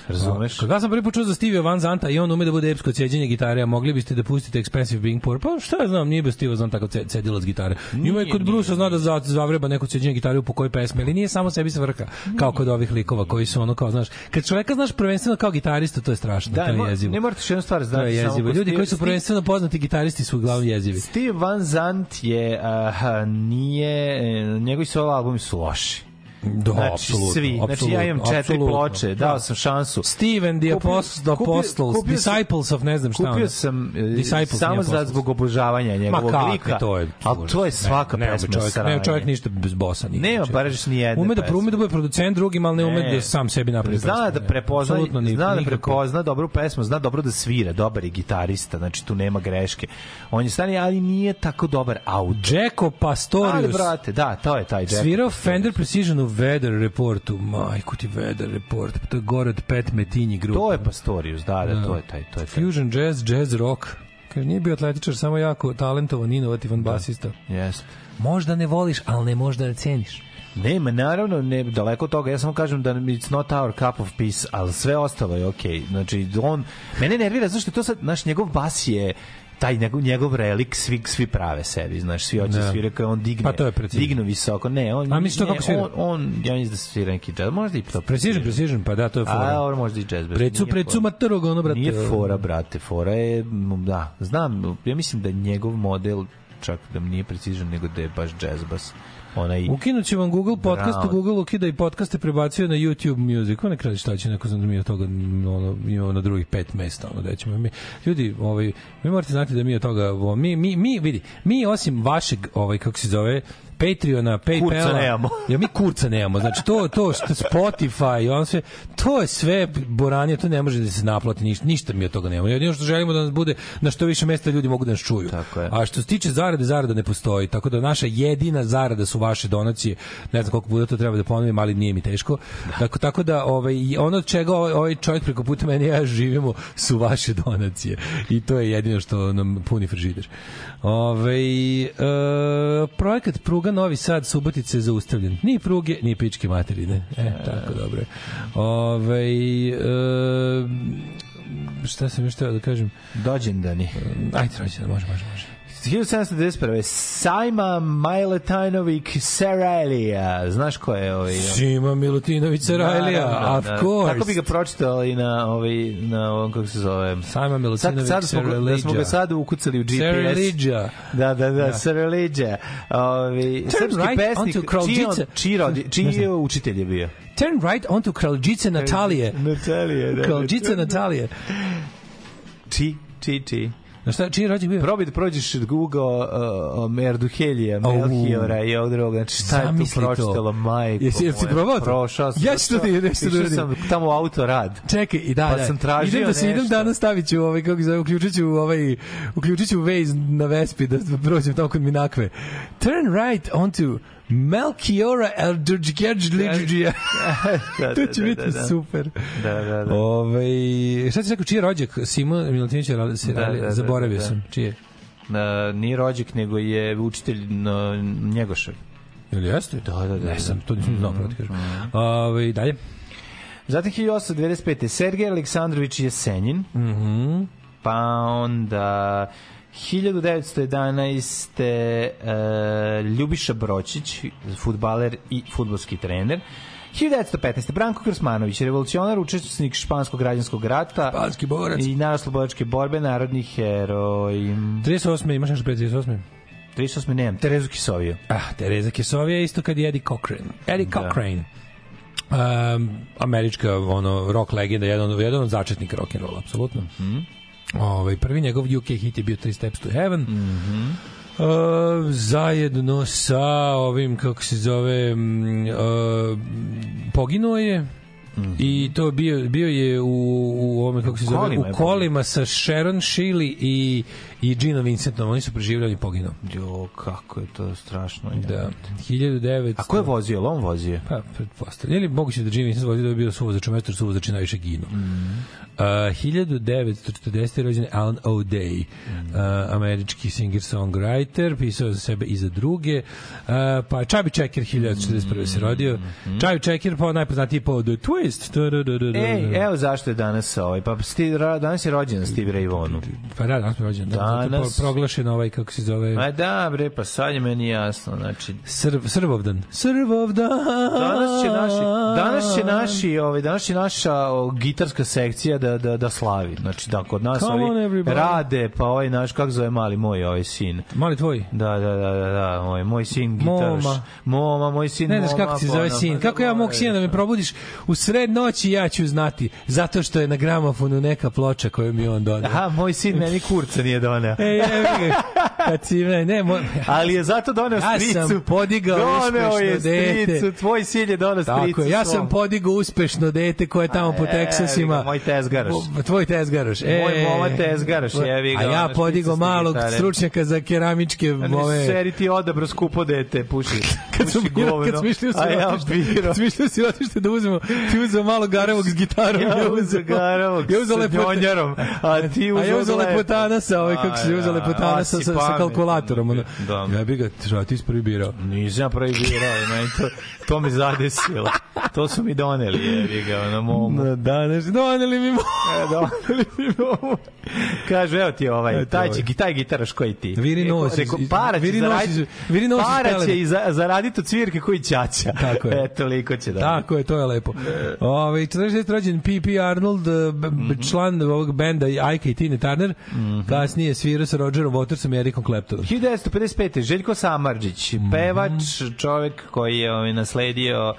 Razumeš? Kada sam prvi put čuo za Stevie Van Zanta i on ume da bude epsko ceđenje gitare, a mogli biste da pustite Expensive Being Poor. Pa šta ja znam, nije bez Steve Van Zanta tako ce- cedilac gitare. Ima i kod Brusa zna da za- zavreba neko ceđenje gitare u po kojoj pesmi, ali nije samo sebi svrha, kao kod ovih likova koji su ono kao, znaš, kad čoveka znaš prvenstveno kao gitarista, to je strašno, Da, to je jezivo. ne morate jednu stvar To znati. je samo jezivo. Ljudi koji su prvenstveno poznati gitaristi su uglavnom jezivi. Steve Van Zandt je, aha, nije, e, njegovi solo albumi su loši. Da, znači, apsolutno, svi. Znači, ja imam četiri apsolutno. ploče, dao sam šansu. Steve and the Kupio- Apostles, the kupio- Apostles, kupio Disciples of ne znam šta. Kupio sam e, Disciples, samo za zbog obožavanja njegovog kakvi, lika. to je ali to je svaka ne, pesma čovjek, sranje. ne, čovjek ništa bez bosa nije. Nema baš ni jedne Ume da pesme. ume da bude producent drugim, ali ne ume da sam sebi napravi Zna pesmu, da ne. prepozna, zna da prepozna dobru pesmu, zna dobro da svira, dobar je gitarista, znači tu nema greške. On je stani, ali nije tako dobar autor. Jacko Pastorius. Ali, brate, da, to je taj Jack. Svirao Fender Precision u Weather Reportu. Majku ti Weather Report. To je gore od Pet Metinji grupa. To je Pastorius, da, da, to je taj, to je taj. Fusion jazz, jazz rock. Kaže, nije bio atletičar, samo jako talentovan, inovativan basista. Jeste. Možda ne voliš, ali ne možda ne ceniš. Nema, naravno, ne, daleko od toga. Ja samo kažem da it's not our cup of peace, ali sve ostalo je okej. Znači, on, mene nervira, zašto je to sad, naš njegov bas je taj njegov, njegov relik svi, svi prave sebi, znaš, svi hoće Da. da. svira kao on digne, Pa to je precizno. dignu visoko, ne, on, A ne, kako svira? On, on, ja mislim da svira neki jazz, možda i to. Precision, precision, pa da, to je A, fora. ovo možda i jazz. Precu, precu fora. materog, ono, brate. Nije fora, brate, fora je, da, znam, ja mislim da njegov model čak da nije precižan, nego da je baš jazz bass. Onaj, Ukinut će vam Google podcast, Brown. Google ukida i podcaste prebacio na YouTube Music. Ko ne kradi šta će, neko od toga ono, imamo na drugih pet mesta. Ono, da ćemo mi. Ljudi, ovaj, vi morate znati da mi od toga, mi, mi, mi, vidi, mi osim vašeg, ovaj, kako se zove, Patreona, Kurca Paypala, nemamo. ja mi kurca nemamo. Znači to to što Spotify, on sve to je sve boranije, to ne može da se naplati ništa, ništa mi od toga nemamo. Jedino što želimo da nas bude na što više mesta ljudi mogu da nas čuju. Tako je. A što se tiče zarade, zarada ne postoji. Tako da naša jedina zarada su vaše donacije. Ne znam koliko puta to treba da ponovim, ali nije mi teško. Tako, tako da ovaj, ono od čega ovaj, ovaj čovjek preko puta meni ja živimo su vaše donacije. I to je jedino što nam puni frižider. Ove, e, projekat pruga Novi Sad Subotice je zaustavljen. Ni pruge, ni pičke materine. E, tako dobro. Ove, e, šta sam još teo da kažem? dođendani. Ajde, rođendan, može, može, može. 1791. Sajma Majletinović Seralija. Znaš ko je ovaj? Sima Milutinović Sarajlija, Da, da, of da. course. Kako bi ga pročitao i na ovaj na ovom kako se zove? Sajma Sad, Milutinović sad smo, da smo ga sad ukucali u GPS. Sarajlija. Da, da, da, Saraliđa. Ovaj srpski right pesnik, čiji, čiji, čiji je učitelj je bio? Turn right onto Kraljice Natalije. Natalije, da. Kraljice Natalije. Či, či, či. Na šta, čiji rođen bio? Probaj da prođeš Google uh, uh, Merduhelija, Au. Melchiora i ovog drugog. Znači, šta je tu pročitala, majko Jesi- jesi probao to? Prošao sam. Ja ću to da idem, da sam tamo u autorad. Čekaj, i da, Pa da. sam tražio idem da se idem danas stavit ću ovaj kako zove, uključit ću ovaj uključit ću Waze na Vespi da prođem tamo kod Minakve. Turn right onto Melchiora Eldridge To će biti super. Da, da, da. Ove, šta ti rekao, čiji je rođak? Simo Milutinović Da, da, da, zaboravio sam. Čiji je? Na, nije rođak, nego je učitelj na Njegošev. Ili jeste? Da, da, da, Ne sam, to nisam znao, pravo ti kažem. Ove, dalje. Zatim 1895. Sergej Aleksandrović Jesenjin. Mhm. Pa onda 1911. E, Ljubiša Bročić, futbaler i futbolski trener. 1915. Branko Krsmanović, revolucionar, učesnik španskog građanskog rata Španski borac. i narodno-slobodačke borbe, narodni heroj. 38. imaš nešto pre 38. 38. nemam, Terezu Kisoviju. Ah, Tereza Kesovija isto kad je Eddie Cochran. Eddie Da. Cochran. Um, američka ono rock legenda, jedan, jedan od začetnika rock and roll, apsolutno. Mm Mhm. Ovaj, prvi njegov UK hit je bio Three Steps to Heaven. Mhm. Uh, zajedno sa ovim kako se zove mm, uh, poginuo je I to bio bio je u u ovome kako se zove kolima u kolima sa Sharon Shealy i i Gina Vincentom. Oni su preživjeli i poginuo. Jo, kako je to strašno. Da. 1900 A ko je vozio? On vozio? Pa, pretpostavljam. Ili moguće da Gina Vincent vozio da bi bio suvozač, mesto jer suvozači najviše ginu. Mm. Uh, 1940. je rođen Alan O'Day, Mm. uh, američki singer-songwriter, pisao za sebe i za druge. Uh, pa Chubby Checker 1941. se rodio. Mm-hmm. Chubby Checker pa najpoznatiji po The Twist. Da, da, da, da, da. Ej, evo zašto je danas ovaj. Pa Steve, ra- danas je rođen Steve Ray Vonu. Pa da, danas je rođen. Da, je Danas- pro- proglašen ovaj, kako se zove... Ma da, bre, pa sad je meni jasno. Znači, Srb, Srbovdan. Srbovdan. danas će naši danas će naši ovaj danas će naša o, gitarska sekcija da da da slavi znači da kod nas Come ovi rade pa ovaj naš kako zove mali moj ovaj sin Mali tvoj. da da da da da moj moj sin gitaraš Moma. moma moj sin Ne znaš moma, kako ti zove sin. pa Kako ja mog sina da me probudiš u sred noći ja ću znati. Zato što je na gramofonu neka ploča koju mi on doneo. Aha, moj sin meni kurca nije doneo. Ej, ga. Kad si me, ne, mo, Ali je zato doneo Ja stricu. sam podigao doneo je uspešno dete. stricu. Tvoj sin je doneo stricu. Tako je, ja sam podigao uspešno dete koje je tamo po A, Teksasima. moj tezgaraš. Tvoj tezgaraš. E, Moj moma tezgaraš, jevi ga, A ja podigao malog stručnjaka za keramičke A ne, ove... Seri ti odabro skupo dete, puši. kad sam govno. kad smo išli u A ja sirotište, biro. kad smo išli u sirotište da uzmemo, ti uzeo malo garavog s gitarom, Ja uzeo garavog ja uzeo sa njonjarom, a ti A ja uzeo uzeo lepo. lepotana sa ovaj, kako se A, uzeo ja, lepotana a, sa, sa, sa kalkulatorom. Ono. Da. Ja bi ga, šta, ti si prvi birao. Nisam prvi birao, meni to, to me zadesilo. To su mi doneli, jevi ga, ono momu. Na danas, doneli mi. E, doneli mi momu. Kaže, evo ti ovaj, taj, ovaj. će, taj gitaraš koji ti. Viri nos iz- para će viri nos zaraditi, viri nos para će i za, zaraditi od cvirke koji ćaća. Tako je. E, toliko će da. Tako je, to je lepo. Ove, 46. rođen P.P. Arnold, eh, Mhm. član ovog benda Ike i Tina Turner, kasnije svirao sa Rogerom Watersom i Ericom Claptonom. 1955. Željko Samarđić, pevač, čovjek koji je ovaj, nasledio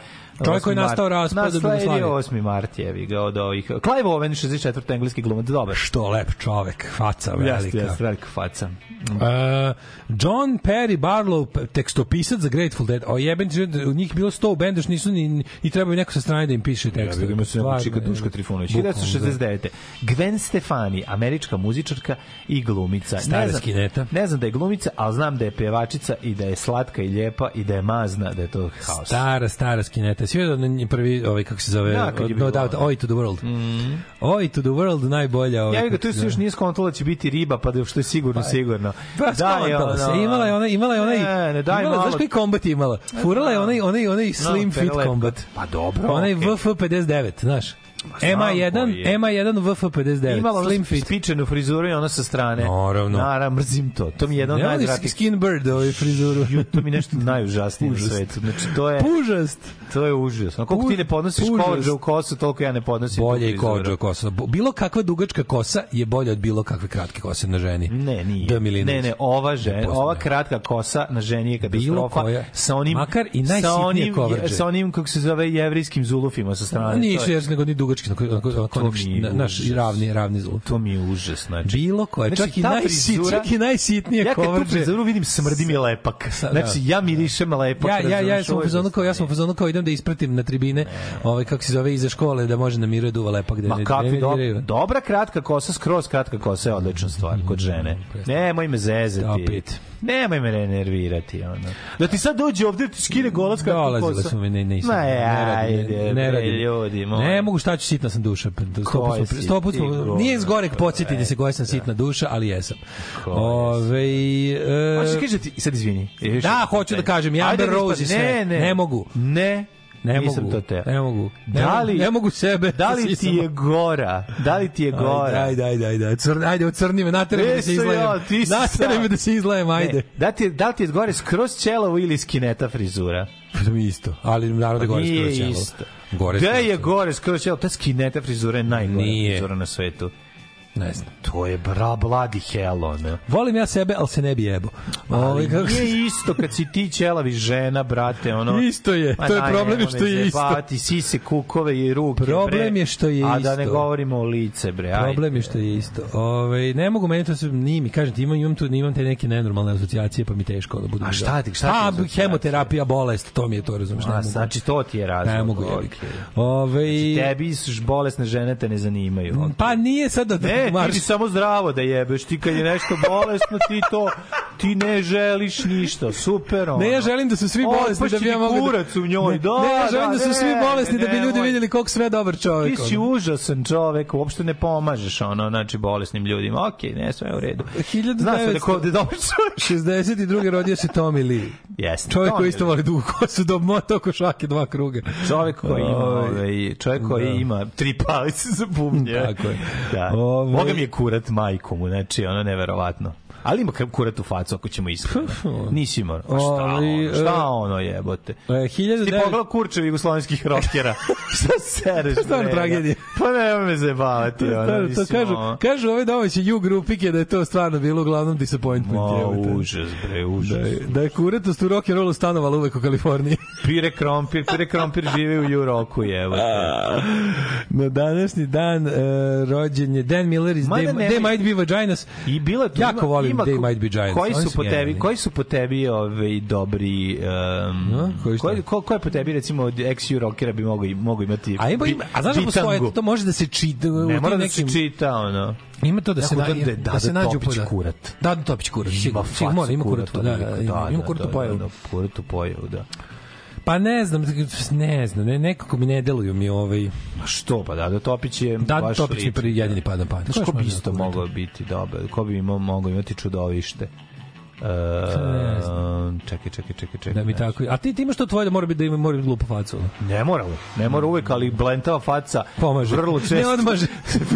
Čovjek koji je 8. nastao mart- raspad od Nasledio Jugoslavije. 8. mart je ga od ovih. Clive Owen, 64. engleski glumac, dobar. Što lep čovek, faca velika. jeste, velika faca. Uh, John Perry Barlow, tekstopisac za Grateful Dead. O jeben, u njih bilo 100 u bendu, što nisu ni, i trebaju neko sa strane da im piše tekst. Ja, ima se neko čika Duška Trifunović. 1969. Gwen Stefani, američka muzičarka i glumica. Stara ne znam, skineta. Ne znam da je glumica, ali znam da je pevačica i da je slatka i lijepa i da je mazna, da je to haos. Stara, stara skineta. Svi da na prvi, ovaj, kako se zove, Da, kad je no doubt, da. Oi to the world. Mm. Oi to the world, najbolja. Ovaj, Ja ga tu se još nije skontala da će biti riba, pa da što je sigurno, sigurno. Pa skontala se. Imala je onaj, imala je onaj, Ne, ne, daj imala, malo. znaš koji kombat je imala? Furala je onaj, onaj, onaj slim fit lepo. kombat. Pa dobro, Onaj okej. VF59, znaš. Znam MA1, koji je. MA1 VF59, Imala ono slim fit. spičenu frizuru i ono sa strane. Naravno. Naravno, mrzim to. To mi je jedno najodvratnijih. skin bird ovaj frizuru. Ju, to mi je nešto najužasnije na Užas. svetu. Znači, to je, Pužast. to je užas. Ono, koliko ti ne podnosiš Užas. kođa u kosu, toliko ja ne podnosim Bolje i kođa kosa. Bo- Bilo kakva dugačka kosa je bolja od bilo kakve kratke kose na ženi. Ne, nije. Da, ne, ne, ova žena, postoji. ova kratka kosa na ženi je Bilo katastrofa. koja. Sa onim, Makar i najsitnije coverage. sa onim, kako se zove, jevrijskim zulufima sa strane. To Nisu je- jer nego ni dugački, onako, onako, onako, na- naš ravni, ravni zul. To mi je užas, znači. Bilo koje, Znači, čak, i najsit, čak i najsitnije Ja kad tu frizuru vidim smrdi mi lepak. Sa- Znači, ja mirišem lepak. Ja, ja, ja razumeš, sam u fazonu kao, ja sam u fazonu kao idem da ispratim na tribine, ovaj, kako se zove, iza škole, da može na miru duva lepak, da Ma ne, kakvi ne do, dobra kratka kosa, skroz kratka kosa je odlična stvar kod žene. Nemoj me zezati. Opet. Nemoj me nervirati. Ono. Da ti sad dođe ovde, ti skine golac Dolazile kosa. su mi, ne, nisam. Ma ne radim, ajde, ne, ne bre, radim. ljudi moji. Ne mogu šta ću, sitna sam duša. Sto put smo- sto put ti smo- nije zgorek podsjetiti se koja sam sitna duša, ali jesam. Ove, e, Hoćeš da kažeš da ti, sad izvini. Da, hoću da kažem, Ajde Amber da Rose i sve. Ne, ne. Ne mogu. Ne. Ne Nisam mogu, to teo. ne mogu. Ne, Da li- ne mogu sebe. Da li ti sisam. je gora? Da li ti je gora? Ajde, ajde, ajde, ajde. Crn, ajde, ocrni me, nateraj me da se ja, izlajem. ti sad. me da se izlajem, ajde. Ne, da, ti da li ti je gore skroz ćelavo ili skineta frizura? To mi isto. Ali naravno da gore Pa Nije skroz. Gore Gde je gore skroz ćelavo? Ta skineta frizura je najgora Nije. frizura na svetu. Ne znam. To je bra, bladi hell, ono. Volim ja sebe, ali se ne bi jebo. Ali Ovaj, kako nije isto kad si ti ćelavi žena, brate, ono... Isto je, Ma to je problem nemoj što je isto. zajebavati, sise, kukove i ruke, Problem bre. je što je A da ne isto. govorimo o lice, bre, ajde. Problem je što je isto. Ove, ne mogu meni to se ni mi kažem ti imam imam tu imam te neke nenormalne asocijacije pa mi teško da budu. A šta ti- šta ti A asocijacije? hemoterapija, bolest, to mi je to razumeš, ne A, mogu. znači, to ti je razlog. Ne mogu okej. jebi. Ove, Tebi bolesne žene te ne zanimaju. pa nije sad da Ne, ti marš- bi samo zdravo da jebeš. Ti kad je nešto bolesno, ti to ti ne želiš ništa. Super, ono. Ne, ja želim da su svi bolesni da bi ja mogao... mogao. kurac u njoj, ne, da, ne, ja želim da, da, su svi ne, bolesni da bi ljudi vidjeli koliko sve dobar čovjek. Ti si užasan čovek, uopšte ne pomažeš ono, znači bolesnim ljudima. Okej, ne, sve je u redu. 1900 Znaš se da ko da dobar čovjek. 62. rodio se Tommy Lee. Jeste. Čovjek Tommy koji isto voli dugu kosu do moto košake dva kruga. Čovek koji ima, Ovaj, ovaj, čovjek koji da. ima tri palice za bubnje. Tako je. Da. Ovaj- Boga mi je kurat majku mu, znači ono neverovatno. Ali ima kurat u facu ako ćemo iskreno. Nisi imao. Šta, ono, šta e, ono jebote? E, Ti 1900 pogledao kurčevi jugoslovenskih rokera. Šta sereš? Stvarno bre, tragedija. Pa nema me zajebavati. ono, to kažu, kažu ove domaće ju grupike da je to stvarno bilo uglavnom disappointment. Ma, užas, bre, užas. Da je, da je kuratost u rock and rollu stanovala uvek u Kaliforniji. Pire krompir, pire krompir živi u Juroku, jebote. Na današnji dan e, rođen je Dan Miller iz They, ne- They Might Be Vaginas. I bila je tu, Jako volim ima They Might Be Giants. Koji su po tebi, koji su po tebi ove dobri um, No, koji koji ko, ko je po tebi recimo od ex rockera bi mogao mogu imati A, ima, bi- ima, a znaš da postoje, bitangu? to može da se čita u ne mora da se čita ono Ima to da se, Jako na, da- da, da- se da nađu Topić po- da. kurat. Da, da Topić kurat. ima mora, ima kurat. Da, da, ima, ima kurat pojavu. da, da, kurat pojavu da Pa ne znam, ne znam, ne, nekako mi ne deluju mi ovaj... što pa da da Topić je Da, baš Topić prvi jedini pada. Znaš ko bi isto mogao biti dobar? Ko bi imao, mogao imati čudovište? Uh, čekaj, čekaj, čekaj, čekaj. Da mi tako. A ti ti imaš to tvoje da mora biti da ima mora biti glupa faca. Ne mora, ne mora uvek, ali blentava faca Pomaže. vrlo često. Ne odmaže.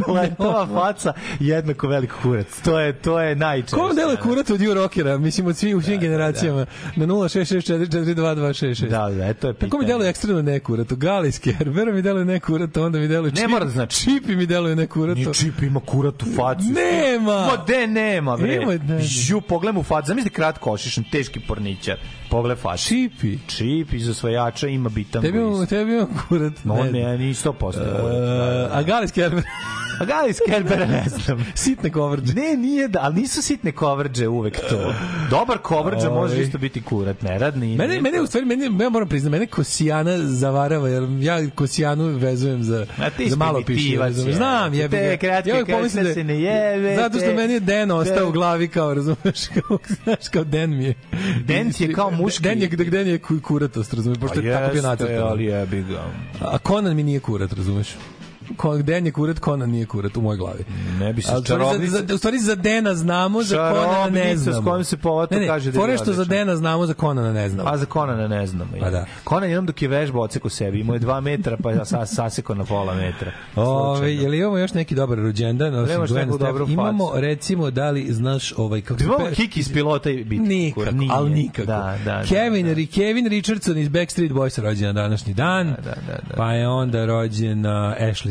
blentava faca jednako velik kurac. To je to je najčešće. Ko vam deluje kurat od ju rockera? Mislim, od svih, u svim generacijama. Na 066442266. Da, da, eto je pitanje. Tako mi deluje ekstremno nekurat. Galis Kerbera mi deluje nekurat, onda mi deluje Ne mora da znači. Čipi mi deluje nekurat. Ni čip ima kurat u facu. Nema! Ma de nema, bre. Ju, pogledam u facu. Zamisli kratko ošišan, teški porničar. Pogled facu. Čipi. Čip iz osvajača ima bitan Tebi tebi imam kurat. No, Ne ne, ni 100% kurat. E, A Galis Kerber, A Galis Kerbera ne znam. sitne kovrđe. Ne, nije da, ali nisu sitne kovrđe uvek to. Dobar kovrđa Oj. može isto biti kurat, neradni. Mene, nije mene to. u stvari, mene, ja moram priznati, mene Kosijana zavarava, jer ja Kosijanu vezujem za, za malo piše. Znam, jebi Te ga. kratke Ja pomislim da- se ne jebe, Zato što te- meni je Den ostao te- u glavi kao, razumeš, kao, znaš, kao Den mi je. Den ti je kao muški. Den je, Den je ku- kuratost, razumeš, pošto je tako bio nacrtan. Pa ali jebi ga. A Conan mi nije kurat, razumeš? Ko- Den je kurat, Conan nije kurat u mojoj glavi. Ne bi se čarobnica... za, za, u stvari za Dena znamo, za Conana ne Čarobnica s znamo. kojom se povato ne, ne, kaže da je što za. Dena znamo, za Conana ne znamo. A za Konana ne znamo. Pa da. Konan jednom dok je vežba oceko sebi, imao je dva metra, pa sa, saseko na pola metra. Ove, je li imamo još neki dobar rođendan? osim Gwen neku Stefani? dobru facu. Imamo, recimo, da li znaš ovaj... Kako Imamo pe- Kiki iz pilota i biti. Nikako. Nije. ali nikako. Da, da, da, Kevin, da. Ri- Kevin Richardson iz Backstreet Boysa rođen na današnji dan. Da, da, da, da. Pa je onda rođen uh,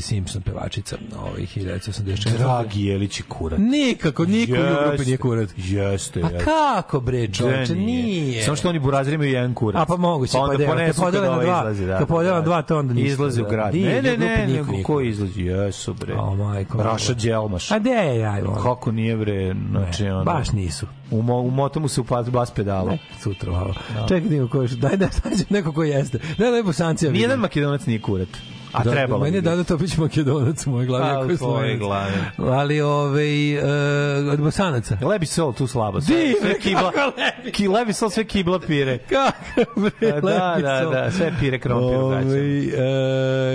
Ashley Simpson, pevačica, ovaj 1984. Dragi Jelić je kurat. Nikako, niko u grupi Jeste, nije kurat. Jeste, A jeste. kako bre, čovječe, nije. Samo što oni buraziri imaju jedan kurac. A pa moguće, pa onda da, kad podele na dva, izlazi, da, kad podele na da. dva, to onda ništa, Izlazi u da. grad. Nije, Ne, ne, u ne, niko nije ko kurat. izlazi? Jesu, bre. O, majko. Raša Đelmaš. A de je, ono. Kako nije, bre, znači, ono... Baš nisu. Umo, umota mu se u pas, bas pedala. Ne, sutra malo. Čekaj, da ko je, daj da nađem neko ko jeste. Daj lepo Sancija. Nijedan makedonac nije kurat. A da, trebalo Meni je. Dada Topić Makedonac u mojoj glavi. A, ako u je Slovenac. glavi. Ali, ovaj, uh, od Bosanaca. Lebi sol tu slabo. Sve, sve kibla, ki, lebi sol sve kibla pire. Kako, bre, A, da, da, sol. da, sve pire krompir u gaćama. Ovaj,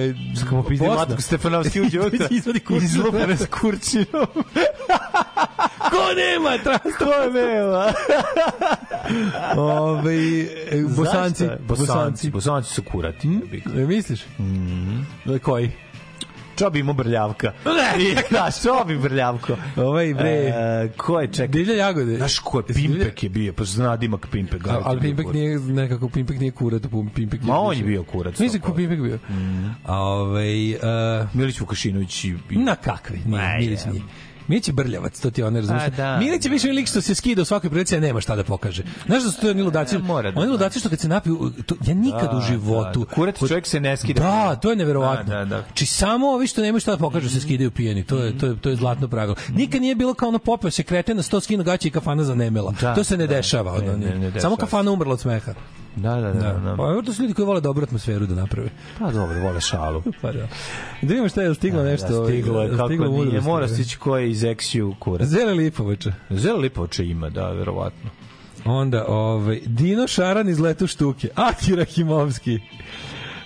e, pizdi. Matko Stefanovski uđe unutra. Izvadi kurčinu. Izlupane s kurčinom. Ko nema transport? Ko nema? Ovaj, e, Bosanci. Zašto? Bosanci. Bosanci su kurati. E, misliš? Mm Koji? Čobi imao brljavka. Ne. Da, čobi brljavko. Ovaj, bre. E, ko je čekaj? Divlja jagode. Znaš ko je Pimpek je bio, pa zna Dimak Pimpek. A, ali Pimpek nije nekako Pimpek nije kurat, Pimpek je Ma on je bio kurac. Mislim ko Pimpek bio. A ovaj uh, Milić Vukašinović i... na kakvi? Nije, Milić je. nije. Milić je brljavac, to ti je on, razumiješ? A, da, Milić je više lik što se skida u svakoj prilici, a nema šta da pokaže. Znaš da su to oni ludaci? Da oni zna. ludaci što kad se napiju, to, ja nikad Da, u životu... da, da. Kurac čovjek se ne skida. Da, to je neverovatno. Da, da, da. Či samo ovi što nemaju šta da pokažu se skidaju pijeni. To je to je to je zlatno pravilo. Nikad nije bilo kao ono popeo se kreten na 100 skinu gaće i kafana zanemela. Da, to se ne da. dešava, Ne, ne, ne nije. dešava Samo kafana umrla od smeha. Da, da, da. da. Pa evo to su ljudi koji vole dobru atmosferu da naprave. Pa dobro, vole šalu. Pa da. Da vidimo šta je stiglo nešto. Da, stiglo je, kako stiglo nije, mora da. stići ko je iz Exiju kurac. Zele Lipovača. Zelo Lipovče ima, da, verovatno. Onda, ovaj, Dino Šaran iz Letu štuke. Akira Himovski.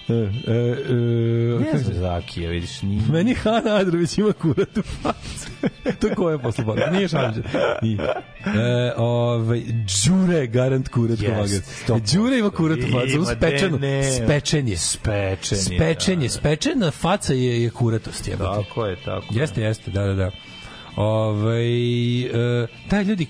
E, e, e, Ne znam za Akija, vidiš, nije. Meni Hana Adrović ima kurat u facu. to ko je posle Boga? Nije Šanđe. Nije. E, ovaj, Đure je garant kurat yes, sto e, Đure ima kurat u facu. Ima, de, ne. Spečen je. Spečen je, Spečen je. da. Spečena faca je, je kuratost. Jebate. Tako je, tako. je. Jeste, jeste, da, da, da. Ovaj e, taj ljudi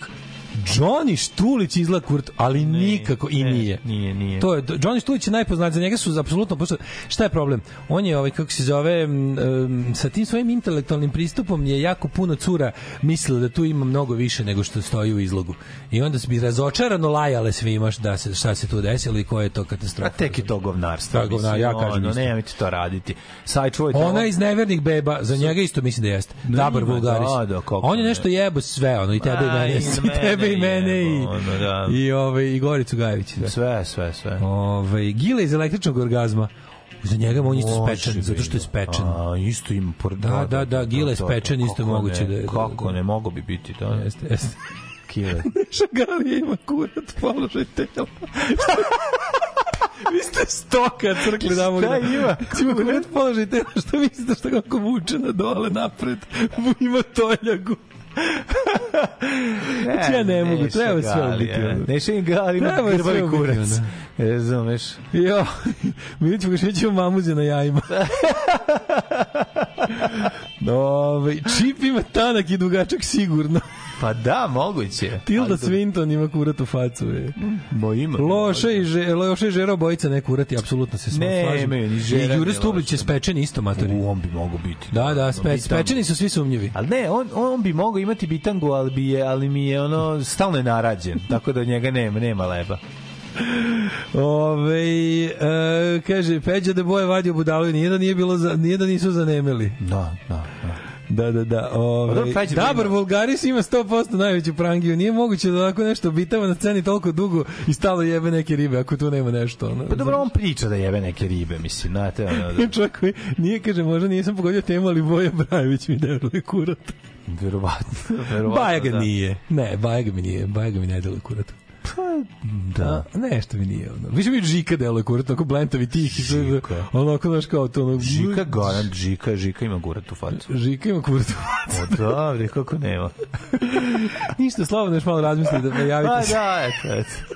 Johnny Štulić izgleda kurt, ali nikako i ne, nije. nije, nije. To je Johnny Štulić je najpoznatiji, za njega su apsolutno pošto šta je problem? On je ovaj kako se zove m, em, sa tim svojim intelektualnim pristupom je jako puno cura mislilo da tu ima mnogo više nego što stoji u izlogu. I onda bi razočarano lajale svima da se šta se tu desilo i koja je to katastrofa. A tek je to govnarstvo. Da, govnar, ja kažem ono. Nemojte to raditi. Sačuvajte Ona ovo. iz nevernih beba, za njega isto mislim da jeste. Dabar ima, Vulgaris. da, da, On je ne. nešto jebo sve, ono, i tebe i mene, i i tebe i mene, i, ono, da. i, ove, i Goricu Gajević. Da. Sve, sve, sve. Ove, Gile iz električnog orgazma. Za njega on je isto spečen, zato što je spečen. A, isto ima por... Da, da, da, Gile je to, to, spečen, isto je moguće da je- da- Kako da- ne, mogo bi biti, da. Jeste, jeste. Kile. Šagalija ima kurat položaj tela. Vi ste stoka crkli da mogu. Šta ima? Ima kurat položaj tela, što mislite što kako vuče na dole napred? Ima toljagu. Znači, ja ne mogu, treba sve ubiti, ono. Neša im gali, ima Treba ubiti, kurac. ono. Razumeš? Jo, mi ćemo ga ćemo mamuze na jajima. Ove, čip ima tanak i dugačak sigurno. Pa da, moguće. Tilda Ali- Swinton ima kurat u facu. Je. Bo ima. Loše i že, loše i žera obojica ne kurati, apsolutno se sva- Ne, slažem. imaju ni žera, I Jure Stublić je spečen isto matori. U, on bi mogo biti. Da, da, spe, bitan. spečeni su svi sumnjivi. Ali ne, on, on bi mogao imati bitangu, ali, bi je, ali mi je ono stalno je narađen, tako da njega nema, nema leba. Ove, e, kaže, Peđa da boje vadio budalu, nije da, nije bilo za, nije da nisu zanemeli. Da, da, da. Da, da, da. Pa Dabar ima- Vulgaris ima 100% najveću prangiju. Nije moguće da ovako nešto bitava na sceni toliko dugo i stalo jebe neke ribe, ako tu nema nešto. Ono, Pa dobro, on priča da jebe neke ribe, mislim, znate, ono, da, koji nije, kaže, možda nisam pogodio temu, ali Boja Brajević mi deluje kurat. verovatno, verovatno. Baja ga da. nije. Ne, Baja ga mi nije. Baja ga mi ne deluje kurat. Da. A, nešto mi nije. Ono. Više mi Žika deluje kurat, onako blentavi tih. Žika. Onako, znaš, kao to. Ono, Žika, garant, Žika, Žika ima gurat u facu. Žika ima kurat. O, da, bre, kako nema. Ništa, slobodno još malo razmisli da me Pa javite se. da, eto, eto.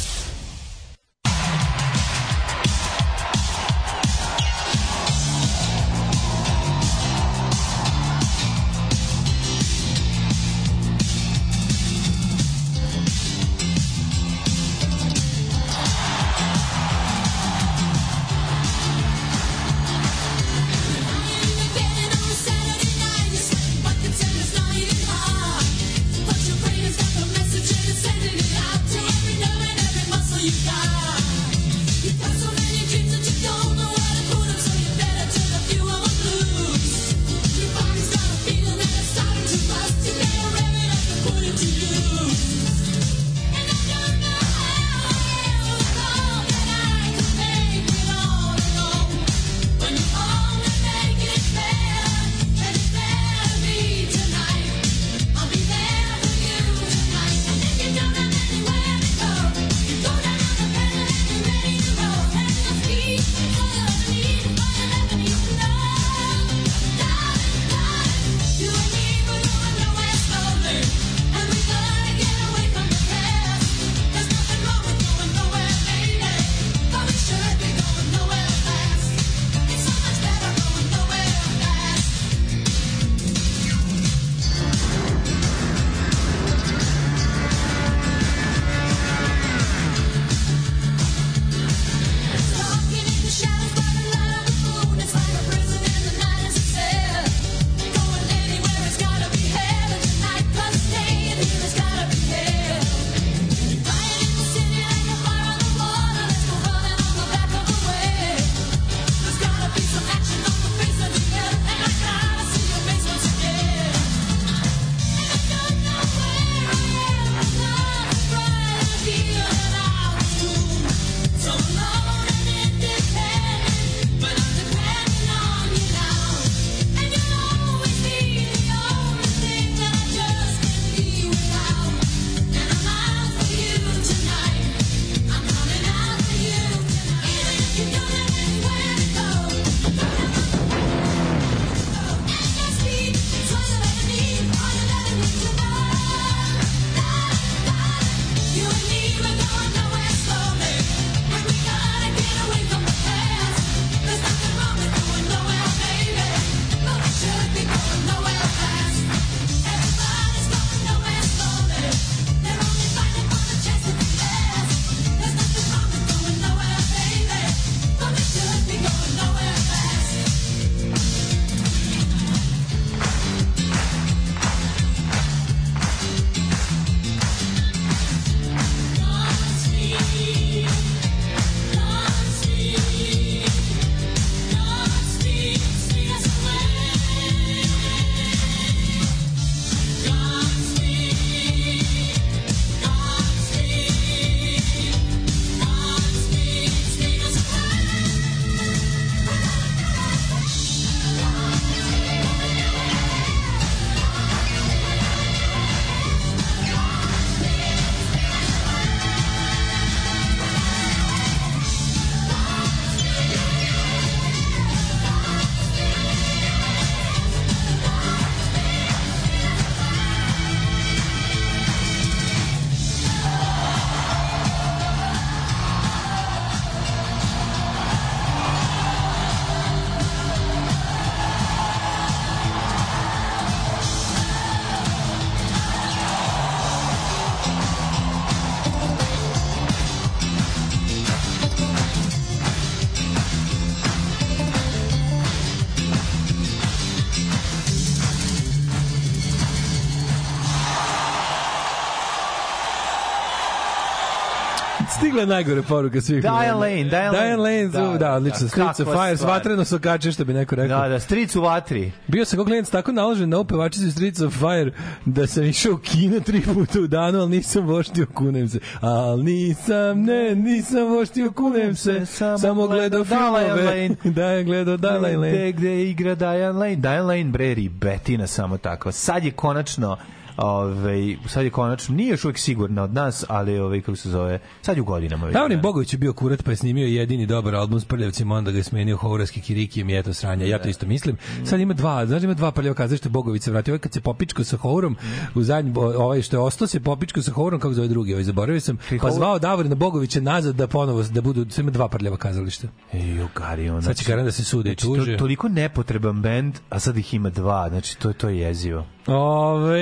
Je najgore poruka svih. Diane Lane, Diane Lane. Diane Lane, da, Da, da, odlično. da, Streets of Fire, stvar. svatreno sokače, što bi neko rekao. Da, da, stric u vatri. Bio sam kao klijent tako naložen na upevačicu Streets of Fire da sam išao u kino tri puta u danu, ali nisam voštio, kunem se. Ali nisam, ne, nisam voštio, kunem se. Samo gledao Diane filmove. Da je gledao Diane Lane. Gde, gde igra Diane Lane. Diane Lane, bre, ribetina samo takva. Sad je konačno Ove, sad je konačno, nije još uvijek sigurna od nas, ali ove, kako se zove, sad je u godinama. već. Davorin Bogović je bio kurat pa je snimio jedini dobar album s prljavcima, onda ga je smenio Hovorski Kirikijem i eto sranja. Ja to isto mislim. Sad ima dva, znači ima dva prljava kazališta Bogović se vratio. Ovaj kad se popičko sa Hovorom, u zadnji, ovaj što je ostao se popičko sa Hovorom, kako zove drugi, ovaj zaboravio sam, pa zvao Davorina Bogovića nazad da ponovo, da budu, sve ima dva prljava kazališta. Ej, Gari, on, Sad će garan da se sude i znači, tuže. to, toliko nepotreban bend, a sad ih ima dva, znači to, to je jezivo. Ove,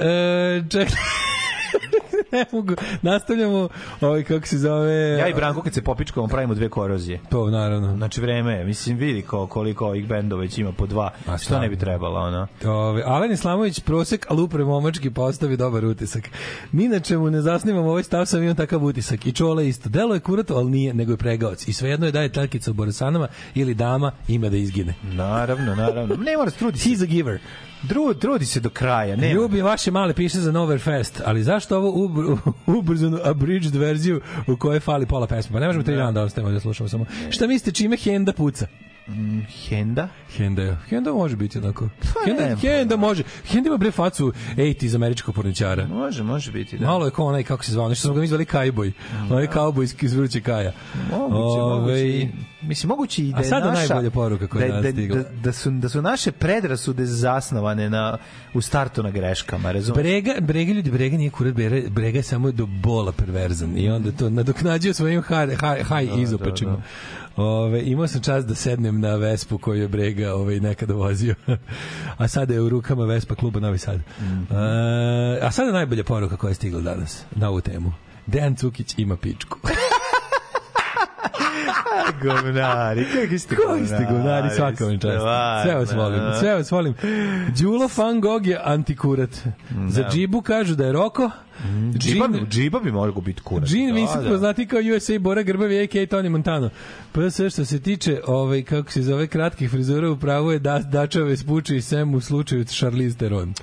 e, čekaj. ne mogu. Nastavljamo, ovaj, kako se zove... Ja i Branko kad se popičkamo pravimo dve korozije. To, naravno. Znači vreme je, mislim vidi ko, koliko ovih bendova već ima po dva. A Što ne bi trebalo, ono? Ove, Alen Islamović prosek, ali upre momački postavi dobar utisak. Ni na čemu ne zasnivam ovaj stav, sam imam takav utisak. I čole isto. Delo je kurato, ali nije, nego je pregaoc. I svejedno je da je talkica u Boresanama ili dama ima da izgine. Naravno, naravno. Ne mora se trudi se. He's a giver. Dru, trudi se do kraja. Ne, Ljubim vaše male piše za Noverfest, ali zašto ovo ubrzanu abridged verziju u kojoj fali pola pesme? Pa ne možemo tri dana da ostavimo da slušamo samo. Šta mislite čime Henda puca? Henda? Henda, je. Henda može biti onako. Pa Henda, ne, Henda može. Henda ima bre facu 80 iz američkog porničara. Može, može biti, da. Malo je kao onaj, kako se zvao, nešto smo ga mi zvali Kajboj. Onaj kauboj iz, iz Vruće Kaja. Moguće, Ovaj, moguće. Mislim, moguće i da A je sada naša... najbolja poruka koja da, da, stigla. da, da, su, da su naše predrasude zasnovane na, u startu na greškama, razumiješ? Brega, brega ljudi, brega nije kurat, brega, brega je samo do bola perverzan i onda to nadoknađuje svojim haj, haj, haj izopačima. Ove, imao sam čast da sednem na Vespu koju je Brega ovaj, nekada vozio. a sada je u rukama Vespa kluba Novi Sad. Mhm. E, a sada najbolja poruka koja je stigla danas na ovu temu. Dejan Cukić ima pičku. govnari, kakvi ste Koji ste govnari, svaka vam čast. Sve vas volim, sve vas volim. Đulo Van Gogh je antikurat. Za džibu kažu da je Roko. Džiba, Džin- bi- džiba bi mogao biti kurac. Da, Vincent da. poznati kao USA Bora Grbavi a.k.a. Tony Montano. Pa sve što se tiče ovaj, kako se zove kratkih frizura u pravu je da, Dačave spuče i sem u slučaju Charlize Theron.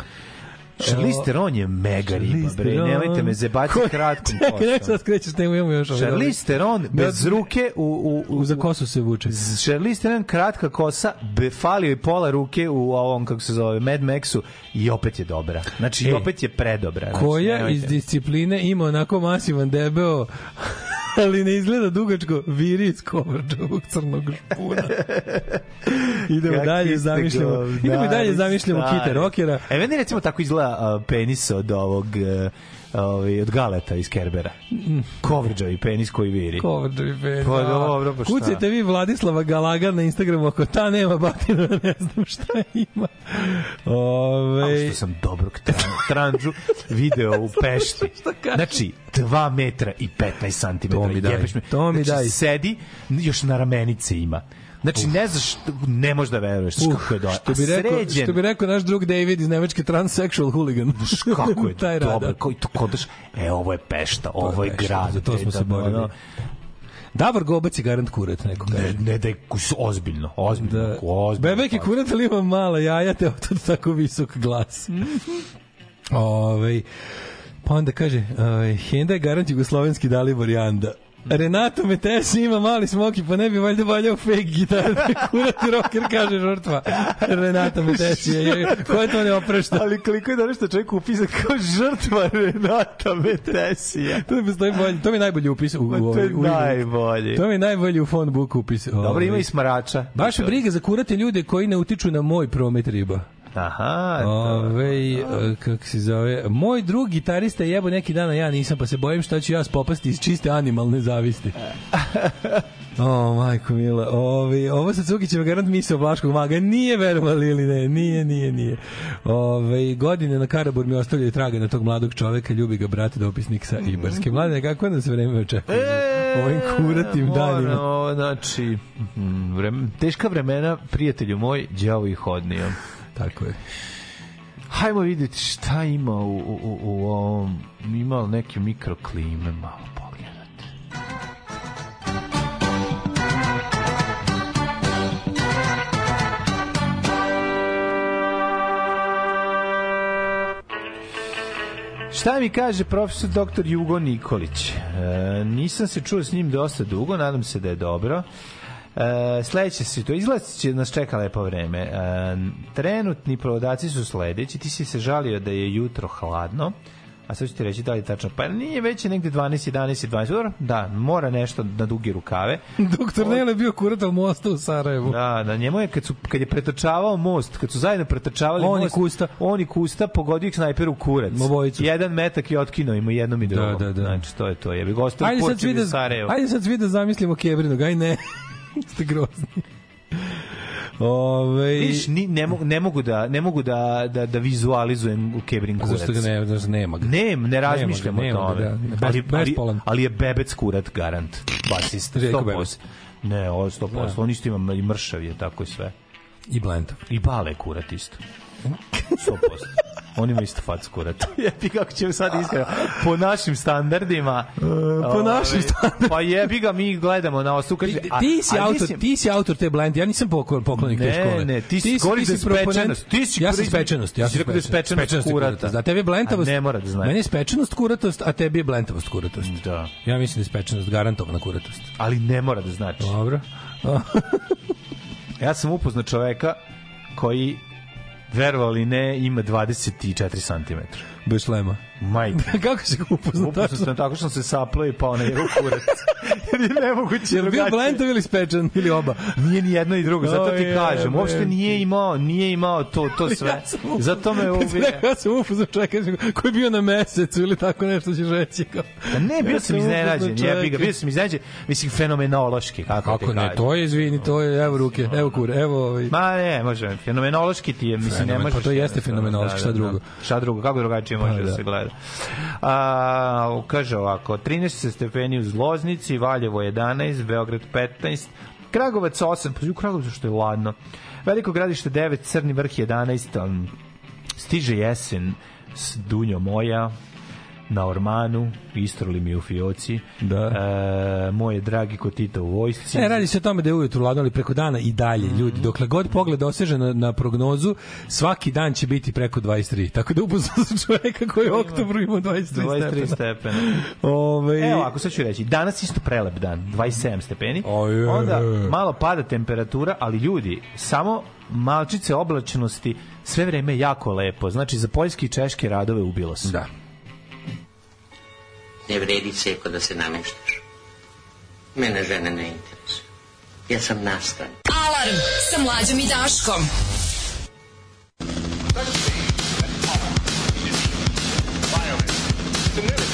Charlize Theron je mega riba, bre, nemojte me zebati Ko- kratkom Čekaj, nek kosom. sad skrećeš temu, imamo još Charlize Theron bez ruke u, u, u, U za kosu se vuče. Charlize Theron kratka kosa, be, falio je pola ruke u ovom, kako se zove, Mad Maxu i opet je dobra. Znači, i Ej, opet je predobra. Znači, Koja nemojte. iz discipline ima onako masivan debeo ali ne izgleda dugačko viri iz kovrđavog crnog špuna. Idemo Kakvi dalje, zamišljamo. govnari, Idemo i dalje, zamišljamo kite rokera. E, meni recimo tako izgleda penis od ovog uh, ovaj, od galeta iz Kerbera. Kovrđavi penis koji viri. Kovrđavi penis. Pa dobro, pa šta? Kucajte vi Vladislava Galaga na Instagramu ako ta nema batina, ne znam šta ima. Ove, Ove... što sam dobrog tran- tranđu video u Pešti. Znači, 2 metra i 15 cm. To mi daj. To mi znači, daj. sedi, još na ramenice ima. Znači, ne znaš, ne možeš da veruješ uh, kako je dobro. što bi, rekao, sređen, što bi rekao naš drug David iz Nemačke transsexual hooligan. kako je Taj dobro, koji to kodaš, e, ovo je Pešta, ovo je Pešta, grad. za to smo e, se da, borili. ono, Davor Gobac je garant kurat, neko kaže. Ne, ne da je kus- ozbiljno, ozbiljno, Da. ozbiljno. Bebek je kurat, ali ima mala jaja, te otad tako visok glas. Ove, pa onda kaže, ovaj, Henda je garant jugoslovenski Dalibor Janda. Renato Metesi ima mali smoki, pa ne bi valjda valjao fake gitar. Kurati rocker, kaže žrtva. Renato Metesi je, je, ko je to ne oprešta? Ali koliko je dobro što čovjek upisan kao žrtva Renata Metesija. To mi, stoji bolje, to mi je najbolji upis u, u, Ma, to ovaj- je u, u, najbolji. To mi je najbolji u phone book upis. Dobro, Ovaj. ima i smarača. Baš je briga za kurate ljude koji ne utiču na moj promet riba. Aha. Ove, e, kako se zove, moj drug gitarista je jebo neki dan, a ja nisam, pa se bojim šta ću ja spopasti iz čiste animalne zavisti. O, majko mila. Ove, ovo sa Cukićeva garant misle Vlaškog maga. Nije verovali ili ne? Nije, nije, nije. Ove, godine na Karabur mi ostavljaju traga na tog mladog čoveka. Ljubi ga brat dopisnik sa Ibarske. Mladine, kako nas vreme očekuje? E, ovim kuratim danima. Ono, znači, mm, vrem, teška vremena, prijatelju moj, đavo ih odnio. Tako je. Hajmo vidjeti šta ima u, u, u ovom, ima neke mikroklime malo pogledati. Šta mi kaže profesor dr. Jugo Nikolić? E, nisam se čuo s njim dosta dugo, nadam se da je dobro. E, sledeće se to izgleda će nas čeka lepo vreme. E, trenutni provodaci su sledeći. Ti si se žalio da je jutro hladno. A sad ću ti reći da li je tačno. Pa nije već je negde 12, 11, 12. Dobro, da, mora nešto na duge rukave. Doktor Nele bio kurata u mostu u Sarajevu. Da, da, njemu je kad, su, kad je pretrčavao most, kad su zajedno pretrčavali On i most, Kusta. on i Kusta pogodio ih snajper u kurac. Obojicu. Jedan metak je otkinuo ima jednom i drugom. da, da. Znači, to je to. Je bi gostao Porčevi da, Sarajevo. ajde sad svi da zamislimo Kebrinog, aj ne. Ste grozni. Ove, Viš, ni, ne, mogu, ne mogu da ne mogu da da da vizualizujem u Kebrin kurac. Zašto ga ne, zašto nema ga? Ne, ne razmišljam Nema ga, o tome. nema ga, da. Bez- ali, ali, bespolan. ali je bebec kurat garant. Željko 100%. Bebec. Ne, ovo je 100%. Da. On isto ima i mršav je tako i sve. I Blentav. I bale kurat isto. 100%. On ima isto fac kurat. jebi kako ćemo sad iskreno. Po našim standardima. po našim standardima. Pa jebi ga, mi gledamo na osu. Kaže, a- Ti si, a autor, mislim- ti si autor te blend, ja nisam pokon- poklonik te Ne, škole. ne, ti si- da je proponent- spečenost. Ti si ja sam spečenost, ja ti si sam da je spečenost je kurata. Da, tebi je blentavost. Ne mora da znaš. Meni je spečenost kuratost, a tebi je blentavost kuratost. Da. Ja mislim da je spečenost garantovana kuratost. Ali ne mora da znači. Dobro. Ja sam upoznao čoveka koji verovali ne, ima 24 cm. Bez šlema. Majke. Kako se upoznao? Upoznao sam tako što sam se saplao i pao na njegov kurac. Jer je nemoguće Je li bio blentov ili spečan ili oba? Nije ni jedno i drugo, zato ti kažem. Uopšte nije imao, nije imao to, to sve. Ja Zato me rekao, Ja sam upoznao čovjeka koji je bio na mesecu ili tako nešto ćeš reći. Kao. A ne, bio sam iznenađen, jebi ga, bio sam iznenađen, mislim, fenomenološki, kako, Kako ne, to je, izvini, to je, evo ruke, evo kure, evo ovaj. Ma ne, može, fenomenološki ti je, mislim, ne možeš... pa to jeste fenomenološki, šta drugo? Šta drugo, kako drugačije može Pa, da da. se gleda. A, kaže ovako, 13 stepeni u Zloznici, Valjevo 11, Beograd 15, Kragovac 8, pa u Kragovcu što je ladno. Veliko gradište 9, Crni vrh 11, um, stiže jesen s Dunjo moja, na Ormanu, istroli mi u fioci. Da. E, moje dragi kotita u vojsci. Ne, radi se o tome da je ujutru ladno, ali preko dana i dalje, ljudi. Dokle god pogled doseže na, na prognozu, svaki dan će biti preko 23. Tako da upoznao sam čoveka koji u oktobru ima 23, 23 stepena. stepena. Ove, Evo, ako sad ću reći, danas isto prelep dan, 27 stepeni, Oj, onda malo pada temperatura, ali ljudi, samo malčice oblačnosti, sve vreme je jako lepo. Znači, za poljske i češke radove ubilo se. Da. Ne vredi ceko da se nameštaš. Mene žene ne interesuju. Ja sam nastan. Alarm sa mlađom i Daškom. Christmas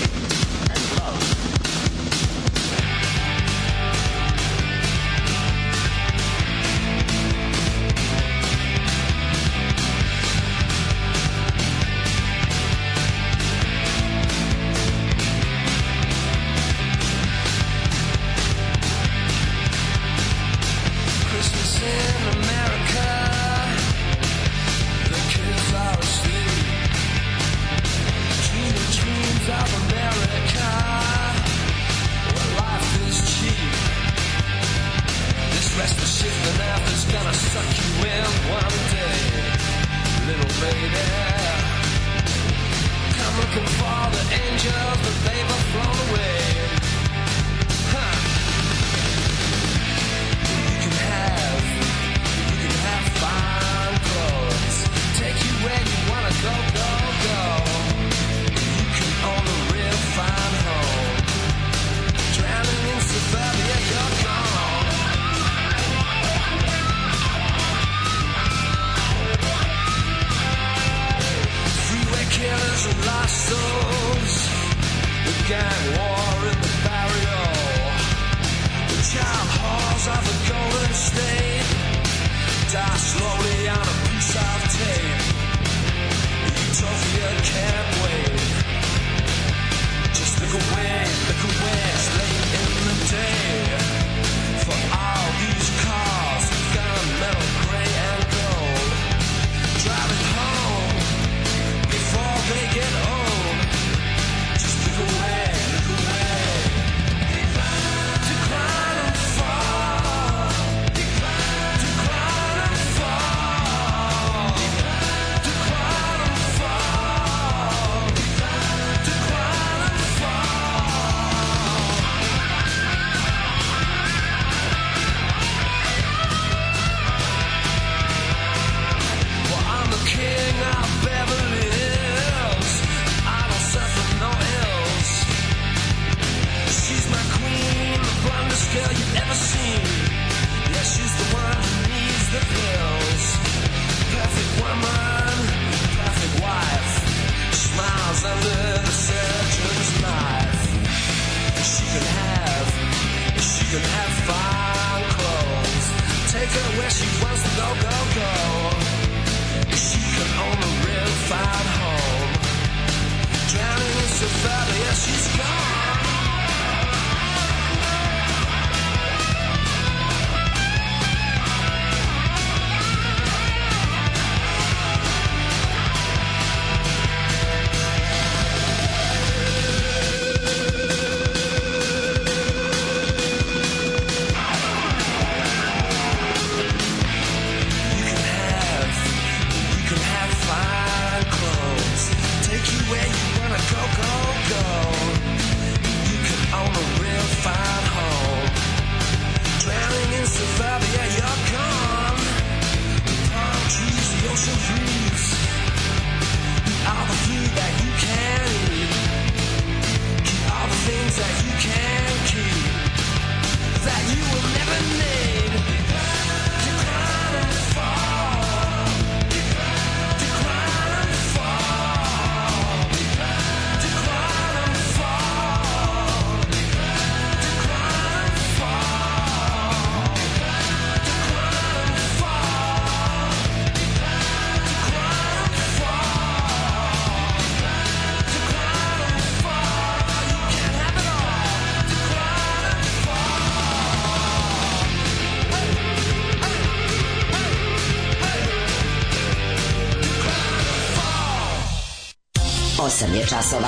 je časova.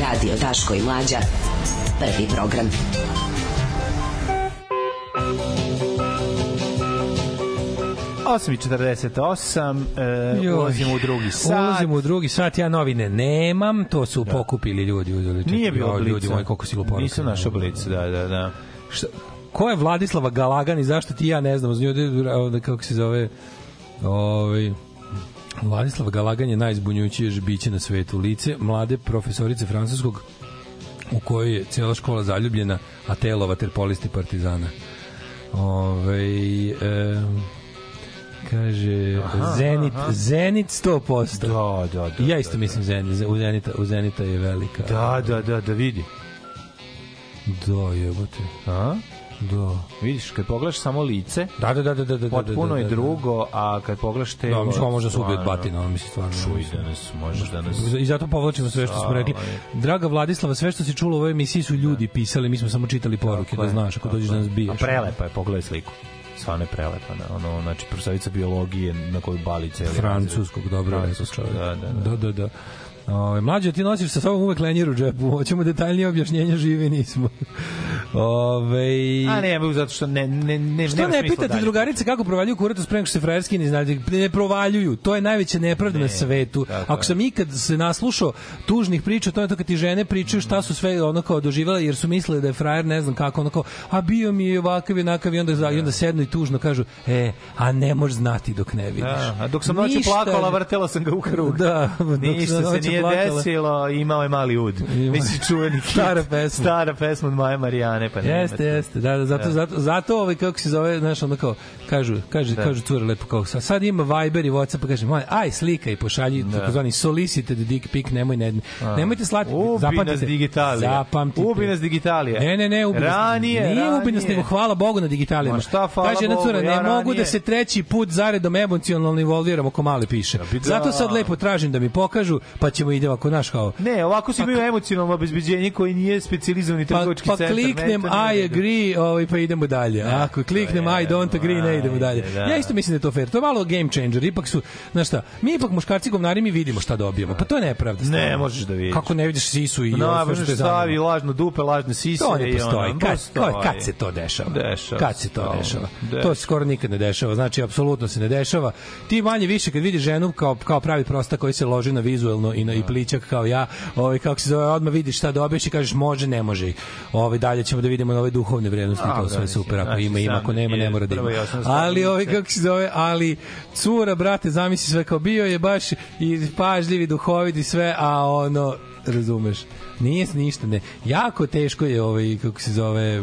Radio Daško i Mlađa. Prvi program. Osam i 48, e, Joj. ulazimo u drugi sat. Ulazimo u drugi sat, ja novine nemam, to su pokupili ljudi. Uzeli, čekaj, Nije bio joj, blica. Ljudi moji, koliko si luporuka. Nisam našao blic, da, da, da. Šta, ko je Vladislava Galagan i zašto ti ja ne znam, uz nju, kako se zove, ovaj, Vladislava Galagan je najzbunjujućije biće na svetu. Lice mlade profesorice francuskog u kojoj je cijela škola zaljubljena, a telo vaterpolisti partizana. Ove, e, kaže Aha, Zenit, aha. Zenit 100%. Da, da, da. ja isto mislim Zenit, u Zenita, u Zenita je velika. Da, da, da, da vidi. Da, jebote. A? Da. Vidiš, kad pogledaš samo lice, Da, da, da, da, da, da, potpuno da, da, je da. drugo, a kad pogledaš telo... Da, mislim, ovo može se ubije od batina, ono misli stvarno. Čuj, danas, možeš danas... I zato povlačimo sve što smo rekli. Draga Vladislava, sve što si čula u ovoj emisiji su ljudi pisali, mi smo samo čitali poruke, da znaš, ako dođeš da nas biješ. A prelepa je, pogledaj sliku. Stvarno je prelepa. Na, ono, znači, profesorica biologije na koju bali celi Francuskog, dobro da, da, da. da, da. da. Ove, mlađe, ti nosiš sa sobom uvek lenjer u džepu. Hoćemo detaljnije objašnjenja, živi nismo. Ove, A ne, zato što ne, ne, ne, Što ne pitate dalje. drugarice kako provaljuju kurac pre nego što se frajerski ne znaju, ne provaljuju. To je najveća nepravda na svetu. tako Ako sam ikad se naslušao tužnih priča, to je to kad ti žene pričaju šta su sve ono kao doživjela jer su mislile da je frajer ne znam kako ono kao a bio mi je ovakav i onakav i onda za i onda sednu i tužno kažu e a ne možeš znati dok ne vidiš. Da, a dok sam Ništa- plakala, vrtela sam ga u krug. Da, dok Ništa sam se noću nije plakala. desilo, imao je mali ud. Ima. Mislim, čuveni hit. Stara pesma. Stara pesma od Maje Marijane, pa Jeste, jeste. Da, da, zato, Da. zato, zato ovaj, kako se zove, znaš, ono kao, kažu, kaže, Da. kažu cure lepo kao, sad, ima Viber i Whatsapp, pa kaže, moj, aj, slika i pošalji, Da. takozvani solicited dick pic, nemoj, ne, nemojte slati, Ubi zapamtite. nas digitalija. Zapamtite. Ubi nas digitalija. Ne, ne, ne, ubi nas. Ranije, Nije ubi nas, ranije. nego hvala Bogu na digitalijama. Ma šta, hvala Kaže Bogu, cura, ne ja mogu ranije. da se treći put zaredom emocionalno involviram oko male piše. da. Zato sad lepo tražim da mi pokažu, pa ćemo idemo ako naš kao. Ne, ovako si imaju emocionalno obezbeđenje koji nije specijalizovani Pa, trgovački pa centar. kliknem to nije I agree, ovaj, pa idemo dalje. Ako kliknem je, I don't agree, ne idemo dalje. da. Ja isto mislim da je to fair. To je malo game changer. Ipak su, znaš šta, mi ipak muškarci govnari mi vidimo šta dobijamo. Pa to je nepravda. Ne, možeš da vidiš. Kako ne vidiš sisu i No, ovo što je stavi zanima. lažno dupe, lažne sise. To ne postoji. ono, Kad, postoji. kad se to dešava? Dešava Kad se to dešava? Dešava. To se skoro nikad ne dešava. Znači, apsolutno se ne dešava. Ti manje više kad vidiš ženu kao, kao pravi prosta koji se loži na vizuelno i na i plićak kao ja, ovaj, kako se zove, odmah vidiš šta dobiješ i kažeš može, ne može. Ovaj, dalje ćemo da vidimo nove duhovne vrednosti to da, sve mislim, super. Ako znači, ima, ima. Ako nema, ne mora da ima. Ali, ovaj, kako se zove, ali cura, brate, zamisli sve kao bio je baš i pažljiv i duhovit i sve, a ono razumeš. Nije ništa, ne. Jako teško je ovaj kako se zove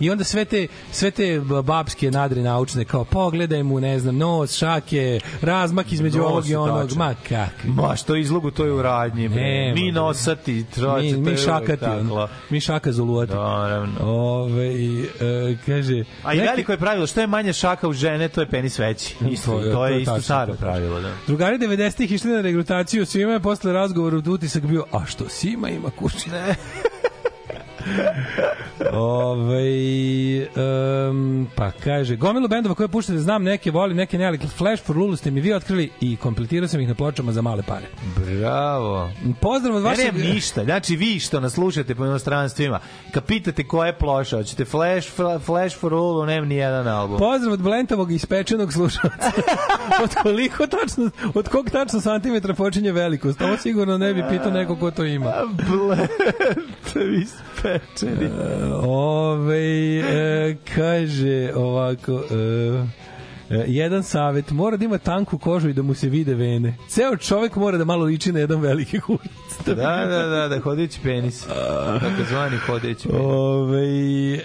i onda sve te sve te babske nadre naučne kao pogledaj mu, ne znam, nos, šake, razmak između Nos ovog i onog, tačan. ma kak. Ma što izlogu to je u radnji. Nema, mi nosati, troče, Mi, mi šakati, tako. mi šaka zuluati. Naravno. Ove, e, kaže... A i neki- veliko je pravilo, što je manje šaka u žene, to je penis veći. Isto, To to je- je, to je isto staro pravilo, da. Drugari 90-ih išli na regrutaciju, svima je posle razgovora utisak bio, a što Sima ima kući? Ove, um, pa kaže, gomilu bendova koje puštate, znam neke, volim neke ne, ali Flash for Lulu ste mi vi otkrili i kompletirao sam ih na pločama za male pare. Bravo. Pozdrav od vašeg... nemam ništa. Znači, vi što nas slušate po inostranstvima, kad pitate koja je ploša, hoćete Flash, Fla- Flash for All, nemam ni jedan album. Pozdrav od Blentovog ispečenog slušalca. od koliko tačno, od kog tačno santimetra počinje velikost? Ovo sigurno ne bi pitao neko ko to ima. Blentovi ispečeni. Ove, e, kaže ovako... E, e, jedan savet, mora da ima tanku kožu i da mu se vide vene. Ceo čovek mora da malo liči na jedan veliki kurac. Da, da, da, da, hodeći penis. Tako zvani hodeći penis. Ove, e,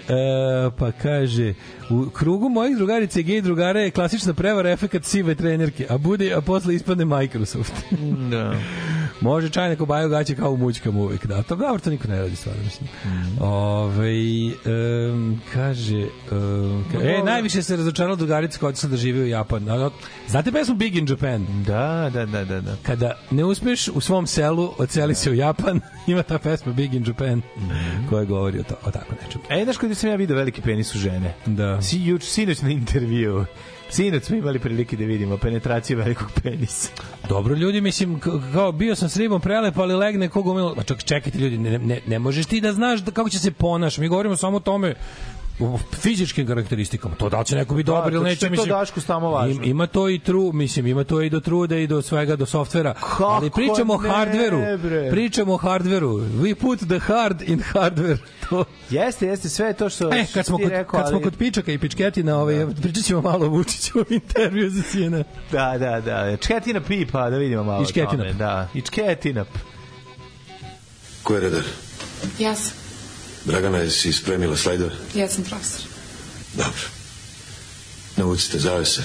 pa kaže u krugu mojih drugarica i gej drugara je klasična prevara efekat sive trenerke, a bude a posle ispadne Microsoft. Da. Može čajne kobaju gaće kao u mućkama uvek, da. To dobro, to niko ne radi stvarno, mislim. Ove, um, kaže, um, ka, e, najviše se razočarala drugarica koja otišla da živi u Japan. A, Znate pesmu Big in Japan? Da, da, da, da, da. Kada ne uspeš u svom selu, odseli se u Japan, ima ta pesma Big in Japan, koja govori o, to, o tako nečemu. E, znaš kada sam ja video veliki penis u žene? Da. Si, juč, sinoć na intervju. Sinoć smo imali prilike da vidimo penetraciju velikog penisa. Dobro ljudi, mislim, kao bio sam s ribom prelep, ali legne koga umilo. Čak, čekajte ljudi, ne, ne, ne možeš ti da znaš da, kako će se ponaš. Mi govorimo samo o tome fizičkim karakteristikama. To da li će neko biti dobar to ili neće, to mislim. Dašku stamo važno. im- ima to i tru, mislim, ima to i do truda i do svega, do softvera. Kako ali pričamo o hardveru. bre? Pričamo o hardveru. We put the hard in hardware. To. Jeste, jeste, sve to što E, kad smo, ti kod, rekao, kad smo ali- kod pičaka i pičketina, ovaj, pričat ćemo malo o Vučiću u intervju za CNN. Da, da, da. Čketina pipa, da vidimo malo. Da, i čketinap. Ko je redar? Ja sam. Dragana, jesi spremila slajdove? Ja sam profesor. Dobro. Navucite zavese.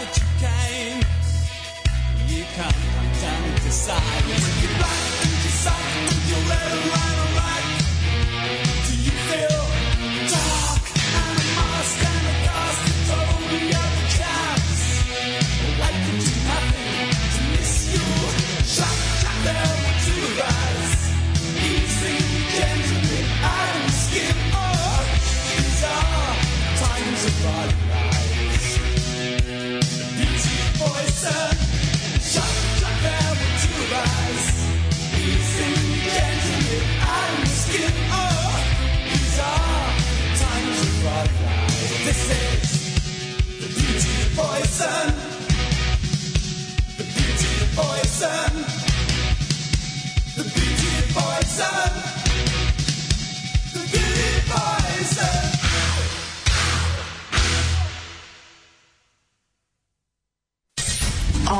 That you came. You come, come down to silence. You black and you suck and you let it run alright. The beauty of poison. The beauty of poison.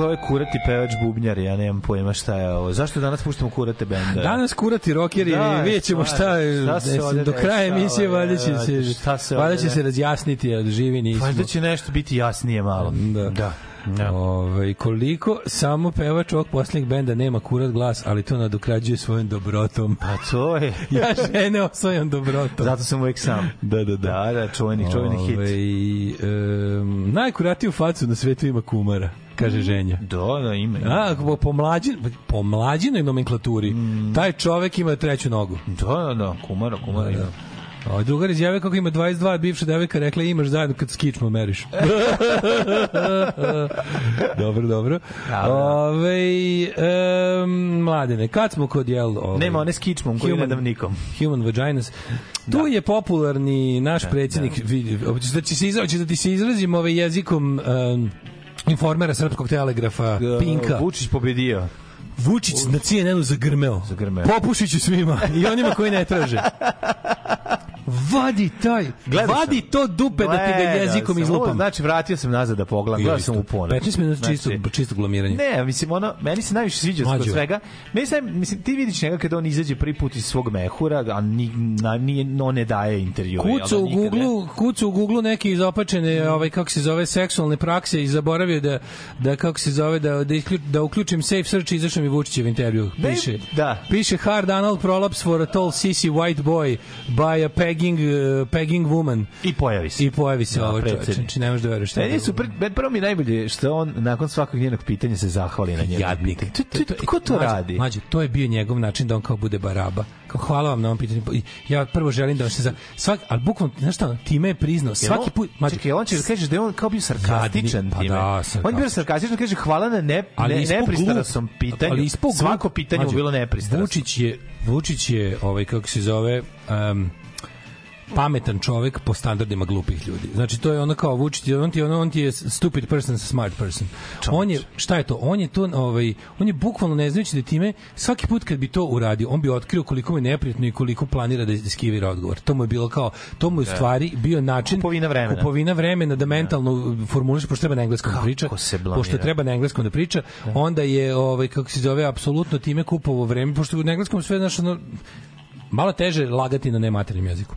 ko je kurati pevač bubnjar, ja nemam pojma šta je ovo. Zašto danas puštamo kurate benda? Danas kurati rokeri, Da, vidjet ćemo šta, šta se ovde do kraja emisije valjda će ja, se, šta se valjda će se razjasniti, od živi nismo. Valjda će nešto biti jasnije malo. Da. Da. da. Ove, koliko samo pevač ovog poslednjeg benda nema kurat glas, ali to nadokrađuje svojom dobrotom. Pa to je. ja žene osvojam dobrotom. Zato sam uvek sam. Da, da, da. Da, da, čuveni, čuveni hit. Ove, um, najkuratiju facu na svetu ima kumara, kaže ženja. Da, da, ima. ima. A, po, po, mlađin, po mlađinoj nomenklaturi, taj čovek ima treću nogu. Da, da, da, kumara, kumara ima. A drugar izjave kako ima 22, bivša devojka rekla imaš zajedno kad s kičmom meriš. dobro, dobro. Ove, um, mladene, kad smo kod jel... Ove, Nema one s kičmom koju ne dam nikom. Human Vaginas. Tu je popularni naš vidi, da, će se izra, hoćeš da ti se izrazim ovaj jezikom um, informera srpskog telegrafa, Pinka. Vučić pobedio. Vučić na CNN-u zagrmeo. Zagrmeo. Popušiću svima i onima koji ne traže. Vadi taj, Gledao vadi sam. to dupe da ti ga Gledao jezikom sam. izlupam. Ovo, Znači, vratio sam nazad da pogledam. Gledao sam u ponoć. 15 minuta čisto, Znači, čisto glamiranje. Ne, mislim, ono, meni se najviše sviđa Mlađo. od svega. Meni se, mislim, ti vidiš njega kada on izađe prvi put iz svog mehura, a ni, na, nije, on ne daje intervju. Kucu u Google, kucu u Google neke izopačene, ovaj kako se zove seksualne prakse i zaboravio da da kako se zove da da, isključ, da uključim safe search i izašao mi Vučićev intervju. Ne, Piše. da. Piše hard anal prolapse for a tall sissy white boy by a pegging uh, pegging woman. I pojavi se. I pojavi se Da, ovo čoveče. predsjednik. Znači ne možeš da veruješ. Ne, je super, prvo mi najbolje što on nakon svakog njenog pitanja se zahvali na njeno Jadnik. ko to radi? Mlađe, to je bio njegov način da on kao bude baraba. Kao hvala vam na ovom pitanju. Ja prvo želim da vam se za svak, ali bukvalno, znaš šta, time je priznao. Svaki put, mlađe, Čekaj, on će da kažeš da je on kao bio sarkastičan pa time. da, on je bio sarkastičan. kaže hvala na ne, ne, nepristrasnom glup- pitanju. ali Svako pitanje mu Mlađe, bilo nepristrasno. Vučić je Vučić je ovaj kako se zove um, pametan čovek po standardima glupih ljudi. Znači to je ono kao Vučić, on ti ono on ti je stupid person smart person. On je šta je to? On je to ovaj on je bukvalno ne znajući da time svaki put kad bi to uradio, on bi otkrio koliko mu je neprijatno i koliko planira da iskivira odgovor. To mu je bilo kao to mu je u Da. stvari bio način Kupovina vremena. kupovina vremena da mentalno formuliše pošto treba na engleskom da priča. se blamira. Pošto treba na engleskom da priča, onda je ovaj kako se zove apsolutno time kupovao vreme pošto na engleskom sve znaš ono malo teže lagati na nematernim jeziku.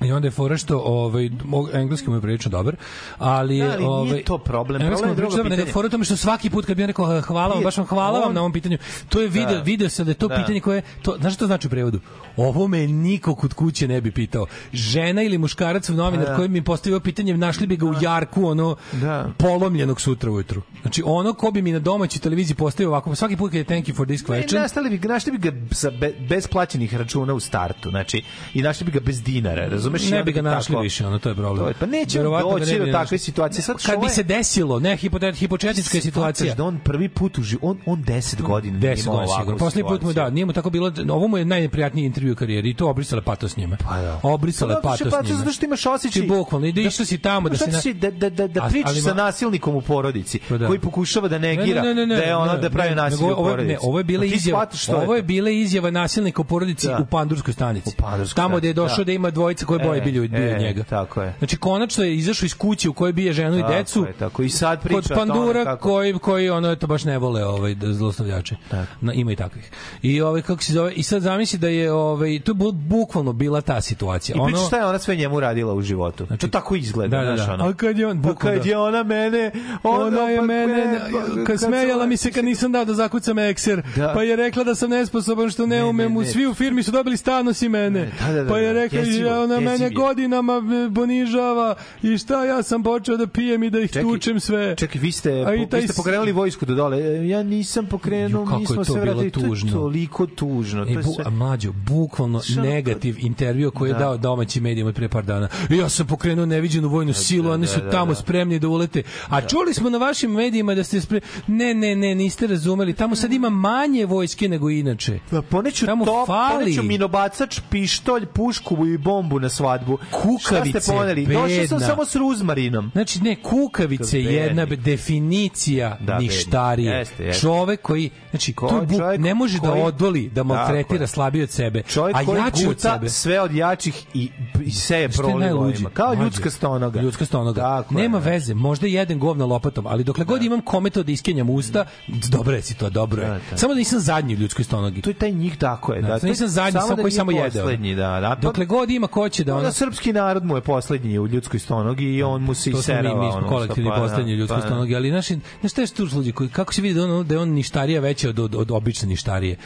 I onda je fora što ovaj engleski mu je prilično dobar, ali je Da, ali nije ovaj to problem. engleski Problem je drugo pitanje. fora u tome što svaki put kad bi on rekao hvala vam, Nije, baš vam hvala vam on- na ovom pitanju. To je video, Da. video se da je to Da. pitanje koje to znaš šta to znači u prevodu? Ovo me niko kod kuće ne bi pitao. Žena ili muškarac novinar Pa da. koji mi postavio pitanje, našli bi ga u jarku ono Da. polomljenog sutra ujutru. Znači ono ko bi mi na domaćoj televiziji postavio ovako svaki put kad je thank you for this Ne, question. nastali bi, našli bi ga sa be, bez plaćenih računa u startu, znači, i našli bi ga bez dinara, razumeš? Ne bi ga našli tako- više, ono to je problem. To je- pa neće Verovatno doći ne do takve našli. situacije. Sad kad bi se desilo, ne hipotet, hipotetička situacija. Da on prvi put uži, on, on 10 godina nije 10 imao godina sigurno. Poslednji put mu da, nije mu tako bilo, ovo mu je najneprijatniji intervju u karijeri i to obrisale pato s njime. Pa da. Obrisale Pa što pato s pato njime. zato što imaš osjećaj- Ti bukvalno, da išao si tamo da Šta se... da, da, da, da pričaš sa nasilnikom u porodici, Pa da. koji pokušava da negira Ne, ne, ne, ne, da je ona ne, da pravi nasilje u ovo je- porodici. Ovo je bila Pa izjava, ovo je bila izjava nasilnika u porodici Da. u Pandurskoj stanici. Tamo gde je došao da. da. ima dvojica koje boje E, bilju bio e, njega. tako je. Znači konačno je izašao iz kuće u kojoj bije ženu Tako i decu. je, tako. I sad priča kod Pandura kako- koji koji ono eto baš ne vole ovaj da zlostavljače. Na, ima i takvih. I ovaj kako se zove i sad zamisli da je ovaj to je bu- bukvalno bila ta situacija. I ono šta je ona sve njemu radila u životu. Znači, to tako izgleda, Da, da, znaš, da. ono. A kad je on Pa bukvalno kad da. je ona mene... Ona je pa mene, kad smejala mi se kad nisam dao da zakucam ekser, Da. pa je rekla da sam nesposoban što ne, Ne, umem, ne, u ne. svi u firmi su dobili stan osim mene. da, da, da, pa je da. rekla ja, ona mene je. godinama e, ponižava i šta ja sam počeo da pijem i da ih Čekaj, tučem sve. Čekaj, vi ste, A i po, taj vi ste pokrenuli vojsku do dole. E, Ja nisam pokrenuo, kako mi je smo sve bilo vratili. To je tužno. toliko tužno. To E, je bu, sve... a mlađo, bukvalno Šta? negativ intervju koji je Da. dao domaći medijima pre par dana. Ja sam pokrenuo neviđenu vojnu silu, oni su da, tamo da. spremni da ulete. A čuli smo na vašim medijima da ste spremni. Ne, ne, ne, niste razumeli. Tamo sad ima manje vojske nego inače. Pa poneću Tamo top, fali. poneću minobacač, pištolj, pušku i bombu na svadbu. Kukavice, Šta ste poneli? Došao sam samo s ruzmarinom. Znači, ne, kukavice je jedna definicija Da, ništarije. Jeste, jeste. Čovek koji, znači, Ko- to je buk, čovek ne može koji- da odvoli, da Tako maltretira je. slabiji od sebe, Čovjek a jači od sebe. sve od jačih i, i seje Što je prolivojima. Kao Mlađe. ljudska stonoga. Ljudska stonoga. Tako je, Nema da. veze, možda jedan govna lopatom, ali dokle god imam kome to da iskenjam usta, dobro je si to, dobro je. Da, da. Samo da nisam zadnji u ljudskoj stonogi. To je taj njih tako je. Da, Da, nisam zadnji, samo da koji samo jede, da, da. Pa- Dokle god ima ko će da Da, ono... srpski narod mu je poslednji u ljudskoj stonogi i on mu se to smo mi, iserava. mi smo ono, kolektivni što da, poslednji ljudskoj pa da. stonogi, ali naši, znaš šta je sluđe, koji, kako se vidi da on, da je on ništarija veća od, od, od obične ništarije.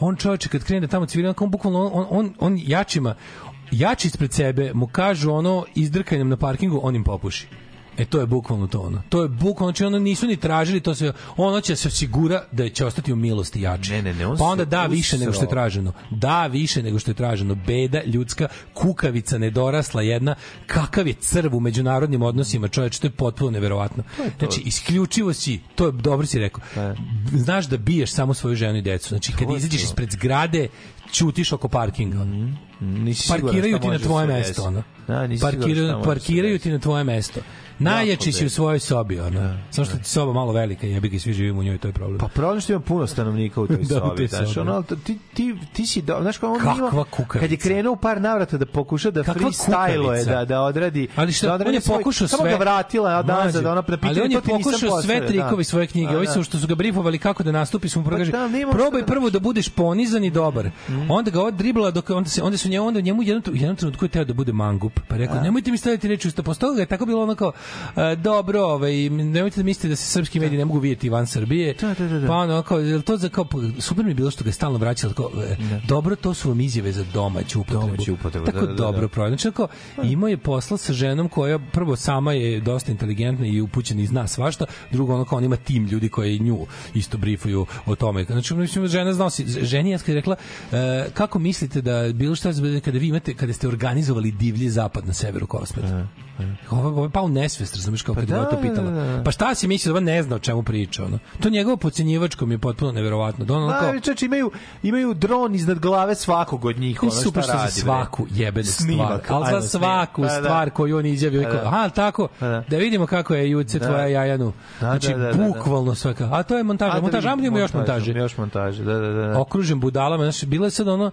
On čovječe kad krene tamo cvira, on bukvalno, on, on, on jačima, jači ispred sebe mu kažu ono izdrkanjem na parkingu, on im popuši. E to je bukvalno to ono. To je bukvalno, znači ono nisu ni tražili, to se ono će se osigura da će ostati u milosti jači. Ne, ne, ne, on pa onda da više nego što je traženo. Da više nego što je traženo. Beda ljudska kukavica nedorasla jedna. Kakav je crv u međunarodnim odnosima, čoveče, to je potpuno neverovatno. Znači isključivo si, to je dobro si rekao. Znaš da biješ samo svoju ženu i decu. Znači kad izađeš ispred zgrade, ćutiš oko parkinga. ono. Nisi siguran Parkiraju šta ti na tvoje mesto, ono. Da, nisi Parkiraju, parkiraju ti na tvoje mesto. Najjači si u svojoj sobi, ono. Samo što ti soba malo velika, ga i svi živimo u njoj, to je problem. Pa problem što ima puno stanovnika u toj Da, sobi, znaš, ono, to- ti, ti, ti si, do, znaš, kao on Kakva ima, kukavica. kad je krenuo par navrata da pokuša da freestyle je, da, da odradi, Ali što da on odradi je svoj- pokušao sve Samo ga vratila od nazad, Mlađe. ona na pitanje, Ali on je pokušao sve trikovi da. svoje knjige. A, Ovi da. su što su ga brifovali kako da nastupi, su mu progaži. da, šta Probaj da prvo da budeš ponizan i dobar. Mhm. Onda ga odribla dok onda se onda su njemu onda njemu jednom, jednom trenutku je teo da bude mangup. Pa rekao nemojte mi staviti reči usta. Posle toga je tako bilo ono kao e, dobro, ovaj nemojte da mislite da se srpski mediji ne mogu vidjeti van Srbije. Da, da, da, da. Pa ono kao jel to za kao super mi je bilo što ga je stalno vraćalo kao e, dobro to su vam izjave za domaću upotrebu. Domaću upotrebu, Tako da, da, da, dobro da. prođe. Znači, kao, imao je posla sa ženom koja prvo sama je dosta inteligentna i upućena i zna svašta, drugo ono kao on ima tim ljudi koji nju isto brifuju o tome. Znači, mislim, žena zna, ženi je rekla, e, kako mislite da bilo šta kada vi imate, kada ste organizovali divlji zapad na severu Kosmeta? Ovo, ovo je pao u nesvest, razumiješ, kao kad da, ga je to da, pitala. da, da. Pa šta si mislio da ne zna o čemu priča? Ono? To njegovo pocenjivačko mi je potpuno neverovatno. Da ono kao, Da, čeče, imaju, imaju dron iznad glave svakog od njih, ono super što za radi. bre. svaku jebenu stvar. Ali za svaku Pa da. stvar koju on izjavi. Pa da. Aha, tako? Pa da. Da vidimo kako je juce Da. tvoja jajanu. Da, Znači, da, da, da, da. bukvalno svaka. A to je montaža. Da Montaža, vidim, ajmo još montaže. Još montaže, da, da, da. Okružen budalama. Znači, je sad ono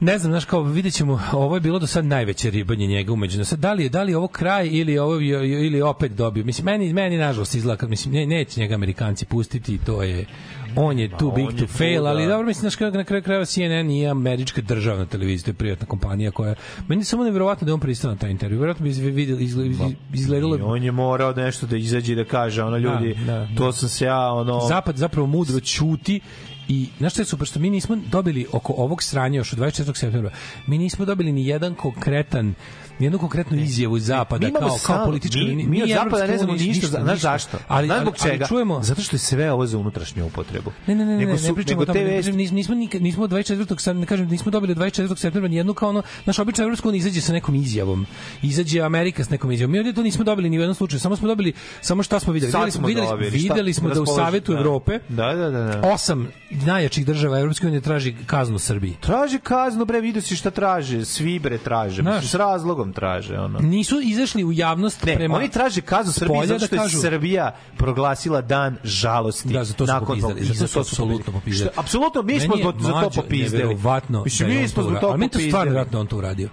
ne znam, znaš, kao vidjet ćemo, ovo je bilo do sad najveće ribanje njega umeđu. Sad, da li je, da li je ovo kraj ili ovo ili opet dobio? Mislim, meni, meni nažalost izgleda, kad- mislim, ne, neće njega Amerikanci pustiti, to je, on je too big to fail, ali da. dobro, mislim, znaš, kako na kraju krajeva CNN nije američka državna televizija, to je privatna kompanija koja, meni je samo nevjerovatno da on pristao na taj intervju. Vjerojatno bi izgledalo, izgledalo, I on je morao nešto da izađe i da kaže, ono ljudi, Da, da, to sam se ja, ono... Zapad zapravo mudro ćuti i znaš šta je super, što mi nismo dobili oko ovog sranja još od 24. septembra, mi nismo dobili ni jedan konkretan ni jednu konkretnu izjavu iz zapada Mi kao, kao politička mi, mi ni od zapada ne znamo unija, ništa, znaš zašto? Ali, znaš ali, zbog čega? ali čujemo, Zato što je sve ovo za unutrašnju upotrebu. Ne, ne, ne, ne, Nego ne, su- ne pričamo nego tome, te ne vesti- kažem, nis- nismo nikad nismo 24. sad ne kažem nismo dobili 24. septembra ni jednu kao ono naš obična evropska unija izađe sa nekom izjavom. Izađe Amerika s nekom izjavom. Mi ovdje to nismo dobili ni u jednom slučaju, samo smo dobili samo šta smo videli. Videli smo videli, videli smo da u Savetu da. Evrope Da, da, da, da. osam najjačih država Evropske unije traži kaznu Srbiji. Traže kaznu, bre, vidio si šta traže, svi bre traže, s razlogom traže, ono. Nisu izašli u javnost Ne, prema oni traže kaznu Srbiji zato da što je kažu- Srbija proglasila dan žalosti. Da, za to nakon popizdali, za to su apsolutno popizdali. Apsolutno, mi smo je zbog- za to popizdali. Mislim, da je mi on smo to zbog toga Ali meni je to stvarno vjerojatno on to uradio.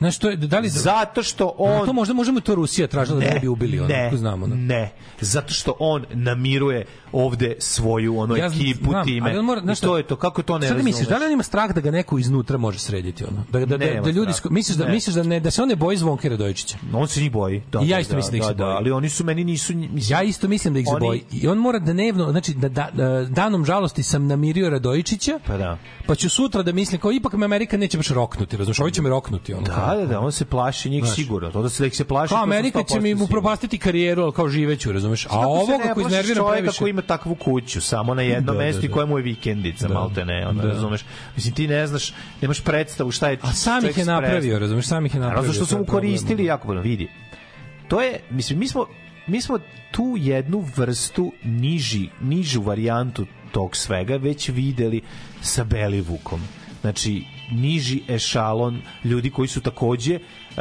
Znaš, to je, da li... Zato što On... To možda možemo to Rusija tražila da ne bi ubili, ono, ne, znamo. ono. Ne, zato što on namiruje ovde svoju ono Ja ekipu znam, time. ali mora- znaš to je to, kako to ne Šta da misliš, da li on ima strah da ga neko iznutra može srediti ono? Da da da, da ljudi misliš da Ne. misliš da ne da se on ne boji Zvonke Radojičića? On se njih boji. Da, I ja da, isto mislim da ih se da, boji. ali oni su meni nisu mislim, Ja isto mislim da ih se Oni- boji. I on mora da dnevno, znači da, da, da danom žalosti sam namirio Radojičića, Pa da. pa ću sutra da mislim kao ipak me Amerika neće baš roknuti, razumiješ, ovi će me roknuti. Ono, Da, kao. da, da, on se plaši njih Znaš. sigurno. To da se da ih se plaši. Kao Amerika će 100% mi mu siguran. propastiti karijeru, ali kao živeću, razumeš? A Kako koji plašiš iznervira previše. koji ima takvu kuću samo na jednom Da, da, mestu i da. koja mu je vikendica, Da. malte ne, ono, Da. razumeš. Mislim, ti ne znaš, nemaš predstavu šta je... A sam ih je napravio, razumeš, sam ih je napravio. Zato što to su mu koristili jako puno, vidi. To je, mislim, mi smo, mi smo tu jednu vrstu niži, nižu varijantu tog svega već videli sa Belivukom. Znači, niži ešalon ljudi koji su takođe uh,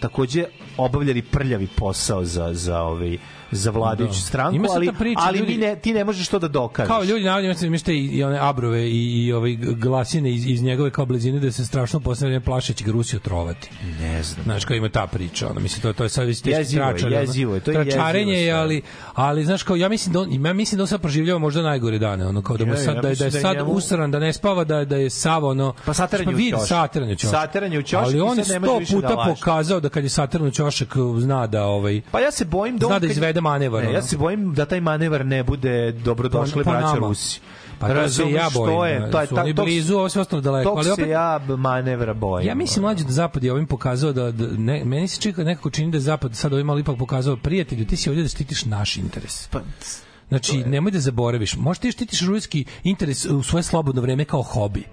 takođe obavljali prljavi posao za za ovaj za vladajuću Da. stranku, Ima ali, priča, ali ljudi- mi ne, ti ne možeš to da dokažeš. Kao ljudi navodno imate mište i, i one abrove i, i ovaj glasine iz, iz njegove kao blizine da se strašno posle vreme plaše da će ga Rusi otrovati. Ne znam. Znaš, kao ima ta priča, ono, mislim, to, to je sad već teški tračar, jezivo je, to je Tračarenje jezivo je, ali, ali, znaš, kao, ja mislim da on, ja mislim da on sad proživljava možda najgore dane, ono, kao da mu Je, sad, da, je- da je da je sad njemu- usran, da ne spava, da, da je sav, ono, Pa u ćošak. sateranje u ćošak. Sateranje u ćošak Ali on je sto da puta pokazao da kad je sateran u ćošak zna da, ovaj, Pa ja se bojim da on Da izvede manevar, Ne, ja se bojim da taj manevar ne bude dobrodošli Po- po braća nama. Rusi. Pa Razumeš ja što bojim. je, da, to je- su ta- tog- blizu, ovo sve ostalo daleko. Tog Ali opet, se ja manevra bojim. Ja mislim mlađe da zapad je ovim pokazao da, da ne, meni se čeka nekako čini da je zapad sad ovim malo ipak pokazao prijatelju, ti si ovdje da štitiš naš interes. Pa, Znači, nemoj da zaboraviš. Možda ti štitiš ruski interes u svoje slobodno vreme kao hobi.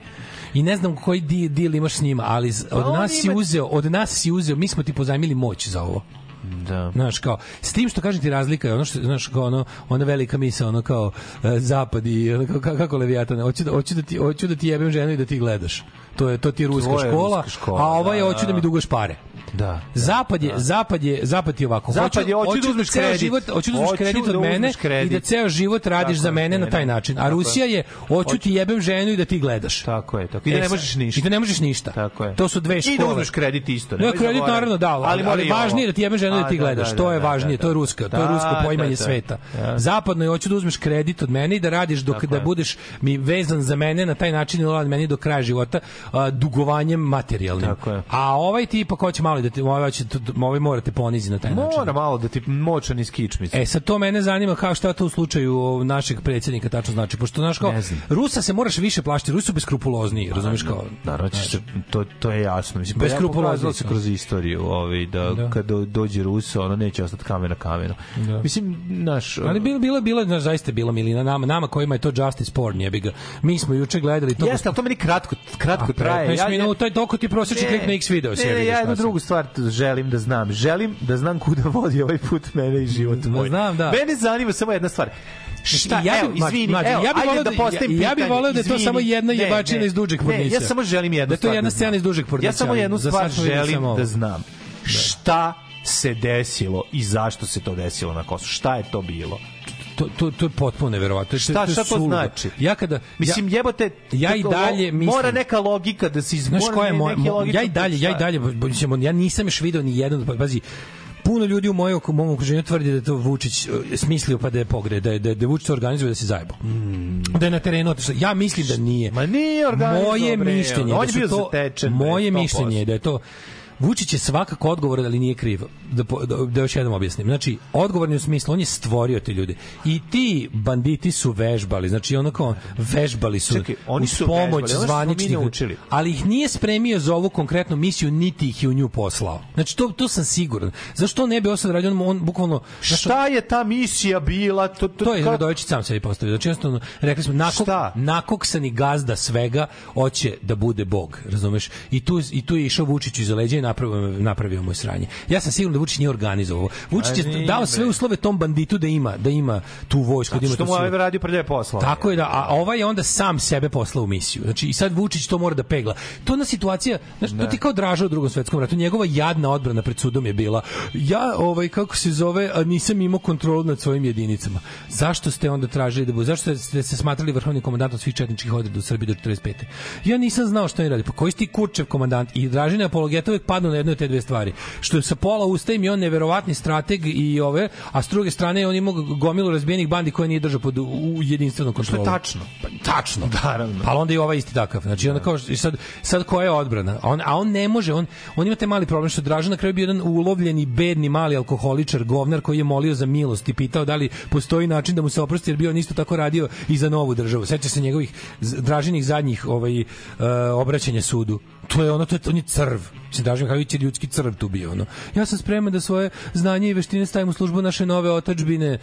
I ne znam koji deal imaš s njima, ali od Pa on nas si uzeo, od nas si uzeo, mi smo ti pozajmili moć za ovo. Da. Znaš, kao, s tim što kažem ti razlika je ono što, znaš, kao ono, ona velika misa, ono kao e, zapad i ono, kako, kako levijatan, hoću da, hoću, da ti, hoću da ti jebem ženu i da ti gledaš. To je, to ti je ruska škola, ruska škola, a ova je da, hoću da da. mi dugoš pare. Da. Zapad je, zapad je, zapad je ovako. Zapad je, hoću da uzmeš ceo kredit. Život, hoću da uzmeš Hoću kredit da od mene uzmeš kredit. i da ceo život radiš Tako za mene na taj način. A. Rusija je, hoću Hoću- ti jebem ženu i da ti gledaš. Tako je, tako. I da E, ne možeš ništa. I da ne možeš ništa. Tako je. To su dve škole. I da uzmeš kredit isto. Ne, kredit naravno da, ali, ali, i važnije da ti jebem ženu da A, ti gledaš. da, to da, je da, važnije, da, to je da. ruska, to je Da, rusko da, poimanje da. sveta. Da. Zapadno je hoću da uzmeš kredit od mene i da radiš dok da budeš mi vezan za mene na taj način i meni do kraja života dugovanjem materijalnim. Tako je. A ovaj ti ipak hoće malo da te ovaj hoće ovaj morate ponizi na taj način. Mora malo da ti močan iz kičmice. E sad to mene zanima kao šta to u slučaju našeg predsjednika tačno znači pošto znaš kao. Rusa se moraš više plašiti Rusi su beskrupulozniji razumeš kao Naravno, će se, to, to je jasno. Mislim, pa ja pokazalo se kroz istoriju ovaj, da, Da. kad do- dođe Ruso, ono neće ostati kamen na kamenu. Da. Mislim, naš... Ali bilo bilo bilo znaš, zaista je bila milina nama nama kojima je to justice porn jebi ga. Mi smo juče gledali to. Jeste, to meni kratko, kratko traje. 15 minuta i toliko ti prosječni klik na X video ne, ja šta jednu drugu stvar želim da znam. Želim da znam kuda vodi ovaj put mene i život moj. znam, da. Mene zanima samo jedna stvar. Šta, ja evo, bih, mlađe, izvini, evo, ja bih voleo da da- postavim ja- ja bih voleo da je to samo jedna Ne, jebačina ne, iz Dužeg Ne, Pornića. ja samo želim jednu Da je to stvar jedna scena iz Dužeg Pornića, Ja samo jednu stvar videli želim da znam. Šta se desilo i zašto se to desilo na Kosovu? Šta je to bilo? To, to, to je potpuno neverovatno. Šta, to šta to znači? Ja kada Mislim, ja, jebote, ja i dalje mislim Mora neka logika da se izmora. Znaš koja je moja, mo- ja i dalje, ja i dalje, mislim, ja nisam još video ni jedan, pa- pazi, puno ljudi u mojoj mom okruženju tvrdi da to Vučić e, smislio pa da je pogre, da je, da je, da Vučić organizuje da se zajebo. Da je na terenu otišao. Ja mislim da nije. Ma nije organizovao, Moje bre, mišljenje, on da je bio to, zatečen, moje 100%. mišljenje je da je to Vučić je svakako odgovoran, ali nije kriv. Da, da, da još jednom objasnim. Znači, odgovorni u smislu, on je stvorio te ljude. I ti banditi su vežbali, znači ono kao vežbali su Čekaj, oni su pomoć vežbali, zvaničnih, naučili. ali ih nije spremio za ovu konkretnu misiju, niti ih je u nju poslao. Znači, to, to sam siguran. Zašto ne bi ovo sad radio? On, on bukvalno... znaš, Šta je ta misija bila? To, to, to je Radojičić sam sebi postavio. Znači, jednostavno, rekli smo, Šta? nakoksani gazda svega hoće da bude Bog, razumeš? I tu, i tu je išao Vučić iz leđa napravio, napravio mu je sranje. Ja sam siguran da Vučić nije organizovao. Vučić je dao sve uslove tom banditu da ima, da ima tu vojsku, da ima što mu ovaj radio prljave posla. Tako je da, a ovaj je onda sam sebe poslao u misiju. Znači i sad Vučić to mora da pegla. To ona situacija, znači to ti kao draža u drugom svetskom ratu. Njegova jadna odbrana pred sudom je bila ja ovaj kako se zove, nisam imao kontrolu nad svojim jedinicama. Zašto ste onda tražili da bude? Zašto ste se smatrali vrhovnim komandantom svih četničkih odreda u Srbiji do 45. Ja nisam znao šta oni radi. Pa koji si ti Kurčev komandant? I Dražina apologeta uvek padnu na jednu od te dve stvari. Što je sa pola usta im je on neverovatni strateg i ove, a s druge strane on ima gomilu razbijenih bandi koje nije držao pod u, u jedinstvenom Što je tačno. Pa, tačno. Naravno. Pa onda i ovaj isti takav. Znači onda kao što- i sad sad koja je odbrana? A on a on ne može, on on ima taj mali problem što Dražan na kraju bio jedan ulovljeni bedni mali alkoholičar, govnar koji je molio za milost i pitao da li postoji način da mu se oprosti jer bio on isto tako radio i za novu državu. Seća se njegovih Dražinih zadnjih ovaj uh, obraćanja sudu. to je ono, to je, on je crv. Mislim, Dražen Mihajlović je ljudski crv tu bio. Ono. Ja sam spreman da svoje znanje i veštine stavim u službu naše nove otačbine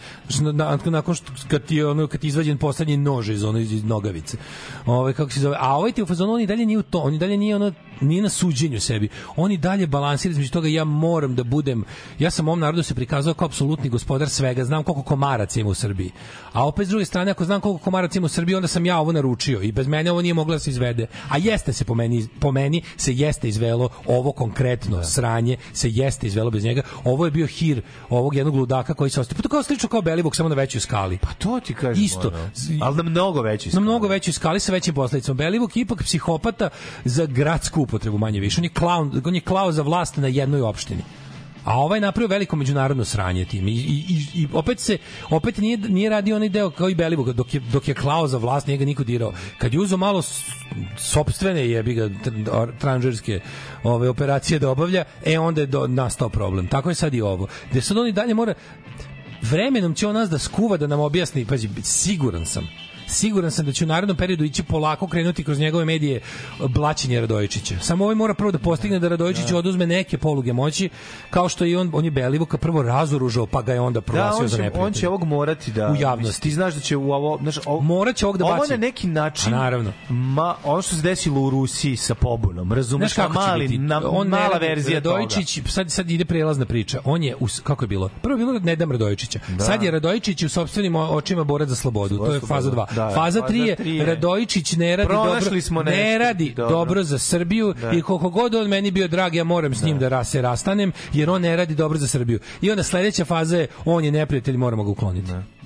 nakon što kad ti je ono kad izvađen poslednji nož iz ono iz nogavice. Ovaj kako se zove? A ovaj ti u fazonu on i dalje nije u to, on i dalje nije ono nije na suđenju sebi. On i dalje balansira između toga ja moram da budem ja sam ovom narodu se prikazao kao apsolutni gospodar svega, znam koliko komaraca ima u Srbiji. A opet s druge strane ako znam koliko komaraca ima u Srbiji, onda sam ja ovo naručio i bez mene ovo nije moglo da se izvede. A jeste se po meni po meni se jeste izvelo ovo konkretno sranje se jeste izvelo bez njega. Ovo je bio hir ovog jednog ludaka koji se ostavio. Pa to kao slično kao Belivuk samo na većoj skali. Pa to ti kažem. Isto. ono. Ali na mnogo veći Na mnogo većoj skali sa većim posledicama. Belivuk je ipak psihopata za gradsku upotrebu manje više. On je klaun, on je klao za vlast na jednoj opštini. A ovaj je napravio veliko međunarodno sranje tim. I, i, i, i opet se opet nije nije radio onaj deo kao i Belivuk dok je dok je klao za vlast njega niko dirao. Kad je uzeo malo sopstvene jebi ga tr- tranžerske ove operacije da obavlja, e onda je do, nastao problem. Tako je sad i ovo. Gde sad on i dalje mora vremenom će on nas da skuva da nam objasni, pazi, siguran sam siguran sam da će u narednom periodu ići polako krenuti kroz njegove medije blaćenje Radojičića. Samo ovaj mora prvo da postigne da Radojičić oduzme neke poluge moći, kao što i on, on je Belivuka prvo razoružao, pa ga je onda Da, proglasio on za će, neprijatelja. on će ovog morati da... U javnosti. Ti znaš da će u ovo... Znaš, ovo Morat će ovog da Ovo baci. na neki način... A naravno. Ma, ono što se desilo u Rusiji sa pobunom, razumeš? Znaš kako mali, će biti? na, on ne mala radi- verzija Radojičić, sad, sad ide prelazna priča. On je, us, kako je bilo? Prvo je bilo ne dam Radojičića. Da. Sad je Radojičić u sopstvenim očima borac za slobodu. to je faza 2. Da, faza faza 3 je Radojičić ne radi Pronašli dobro, smo ne radi Dobro. dobro. za Srbiju Da. i koliko god on meni bio drag, ja moram s njim da, ra- se rastanem, jer on ne radi dobro za Srbiju. I onda sledeća faza je on je neprijatelj, moramo ga ukloniti. Can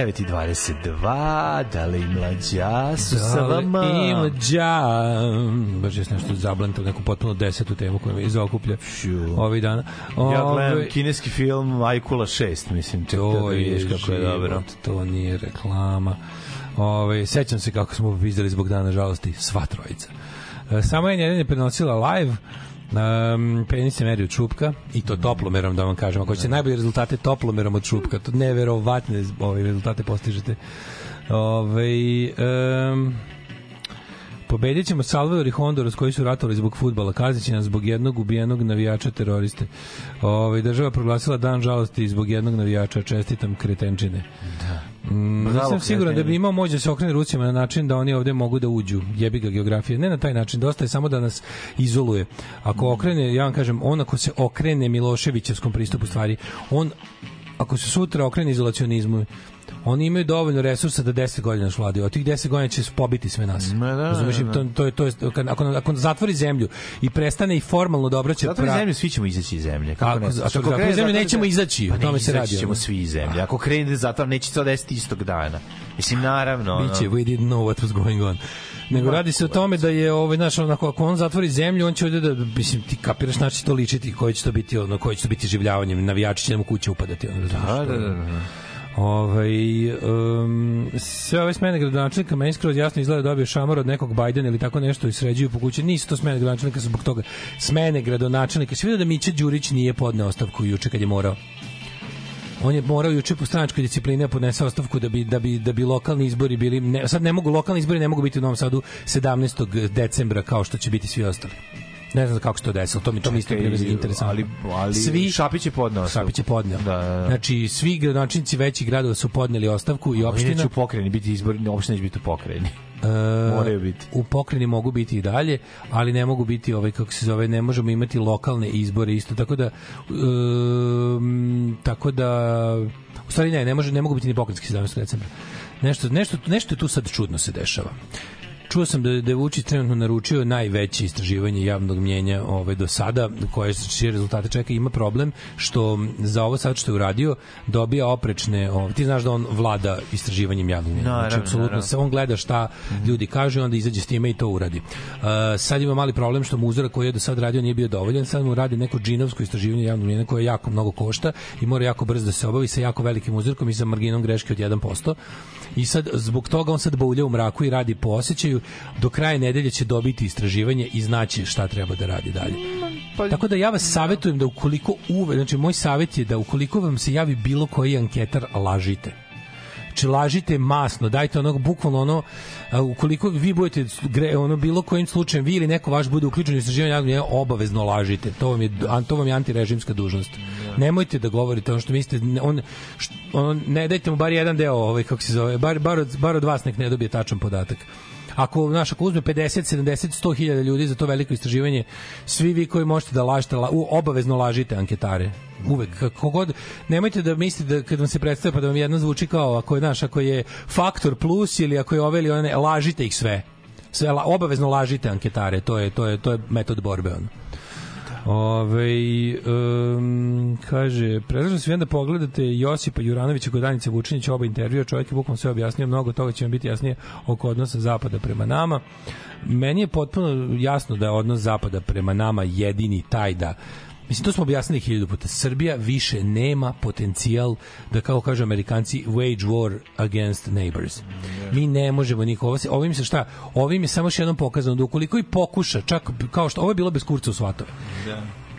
i 22, da li mlađa su sa Da li vama? Ima đa. Baš jes nešto zablantao, neku potpuno desetu temu koja me izokuplja ovih dana. Ja gledam kineski film Ajkula 6, mislim, To da je vidiš kako je dobro. to nije reklama. Ove, sećam se kako smo popizdali zbog dana žalosti, sva trojica. E, Samo je jedan je prenosila live, Um, penis se meri od čupka i to toplomerom da vam kažem ako ćete najbolje rezultate toplomerom od čupka to neverovatne ove rezultate postižete Ove, um, Pobedit ćemo Salvador i Honduras koji su ratovali zbog futbala. Kaznit će nas zbog jednog ubijenog navijača teroriste. Ove, država proglasila dan žalosti zbog jednog navijača. Čestitam kretenčine. Da. Mm, nisam siguran da bi imao moć da se okrene Rusima na način da oni ovde mogu da uđu. Jebi ga geografije. Ne na taj način. Dosta je samo da nas izoluje. Ako okrene, ja vam kažem, on ako se okrene Miloševićevskom pristupu stvari, on ako se sutra okrene izolacionizmu, oni imaju dovoljno resursa da 10 godina još vladaju. Od tih 10 godina će pobiti sve nas. Ma da, Razumeš? da, da. To, to, je, to je, ako, ako zatvori zemlju i prestane i formalno da obraća Zato pra- zemlju svi ćemo izaći iz zemlje. Kako Ako- ne? ako Znači, zatvori zemlju, nećemo izaći, Pa o tome ne, se radi, ćemo svi iz zemlje. Ako krene zatvor, neće to desiti istog dana. Mislim, naravno. Biće, we didn't know what was going on. Nego radi se o tome da je ovaj naš onako ako on zatvori zemlju, on će ovde da mislim ti kapiraš znači će to ličiti, koji će to biti ono, koji će to biti življavanjem, navijači će nam u kuće upadati, ono razumeš. Da, da, da, da. Ovaj um, sve ove smene gradonačelnika meni skroz jasno izgleda da dobio šamar od nekog Bajdena ili tako nešto i sređuju po kući. Nisu to smene gradonačelnika zbog toga. Smene gradonačelnika. Svi da Mića Đurić nije podneo ostavku juče kad je morao. On je morao juče po stranačkoj disciplini da podnese ostavku da bi da bi da bi lokalni izbori bili ne, sad ne mogu lokalni izbori ne mogu biti u Novom Sadu 17. decembra kao što će biti svi ostali. Ne znam kako se to desilo, to mi to mi isto bilo interesantno. ali- ali svi Šapić je podneo. Šapić je podneo. Da, da, da. Znači svi gradonačelnici većih gradova su podneli ostavku i Opština opština će u pokreni biti izbori, opština će biti u pokreni. E, Moraju biti. U pokreni mogu biti i dalje, ali ne mogu biti ovaj kako se zove, ne možemo imati lokalne izbore isto, tako da um, tako da u stvari ne, ne može ne mogu biti ni pokrenjski 17. decembra. Nešto nešto nešto tu sad čudno se dešava. Čuo sam da, da je Vučić trenutno naručio najveće istraživanje javnog mnjenja ovaj, do sada, koje čije rezultate čeka, ima problem što za ovo sad što je uradio dobija oprečne, ovaj, ti znaš da on vlada istraživanjem javnog mnjenja. Znači, apsolutno se on gleda šta ljudi kažu i onda izađe s time i to uradi. Uh, sad ima mali problem što mu uzorak koji je do sad radio nije bio dovoljan, sad mu radi neko džinovsko istraživanje javnog mnjenja koje jako mnogo košta i mora jako brzo da se obavi sa jako velikim uzorkom i sa marginom greške od 1%. I sad zbog toga on sad baulja u mraku i radi po osjećaju. Do kraja nedelje će dobiti istraživanje i znaće šta treba da radi dalje. Tako da ja vas savetujem da ukoliko uve, znači moj savet je da ukoliko vam se javi bilo koji anketar, lažite. Znači lažite masno, dajte onog bukvalno ono ukoliko vi budete gre, ono bilo kojim slučajem vi ili neko vaš bude uključen u istraživanje javnog obavezno lažite. To vam je to vam je antirežimska dužnost. Nemojte da govorite ono što mislite, on ono, ne dajte mu bar jedan deo, ovaj kako se zove, bar bar od, bar od vas nek ne dobije tačan podatak. Ako naš ako uzme 50, 70, 100 hiljada ljudi za to veliko istraživanje, svi vi koji možete da lažete, la, u, obavezno lažite anketare. Uvek, kako god, nemojte da mislite da kad vam se predstavlja pa da vam jedna zvuči kao ako je, naš, ako je faktor plus ili ako je ove ili one, lažite ih sve. Sve, la, obavezno lažite anketare, to je, to je, to je metod borbe. Ono. Ove, um, kaže, predlažem se da pogledate Josipa Juranovića kod Danice Vučinića oba intervjua, čovjek je bukvalno sve objasnio, mnogo toga će vam biti jasnije oko odnosa Zapada prema nama. Meni je potpuno jasno da je odnos Zapada prema nama jedini taj da Mislim, to smo objasnili hiljadu puta. Srbija više nema potencijal da, kao kažu amerikanci, wage war against neighbors. Mi ne možemo niko. Ovo se, ovim se šta? Ovim je samo još jednom pokazano da ukoliko i pokuša, čak kao što, ovo je bilo bez kurca u svatove.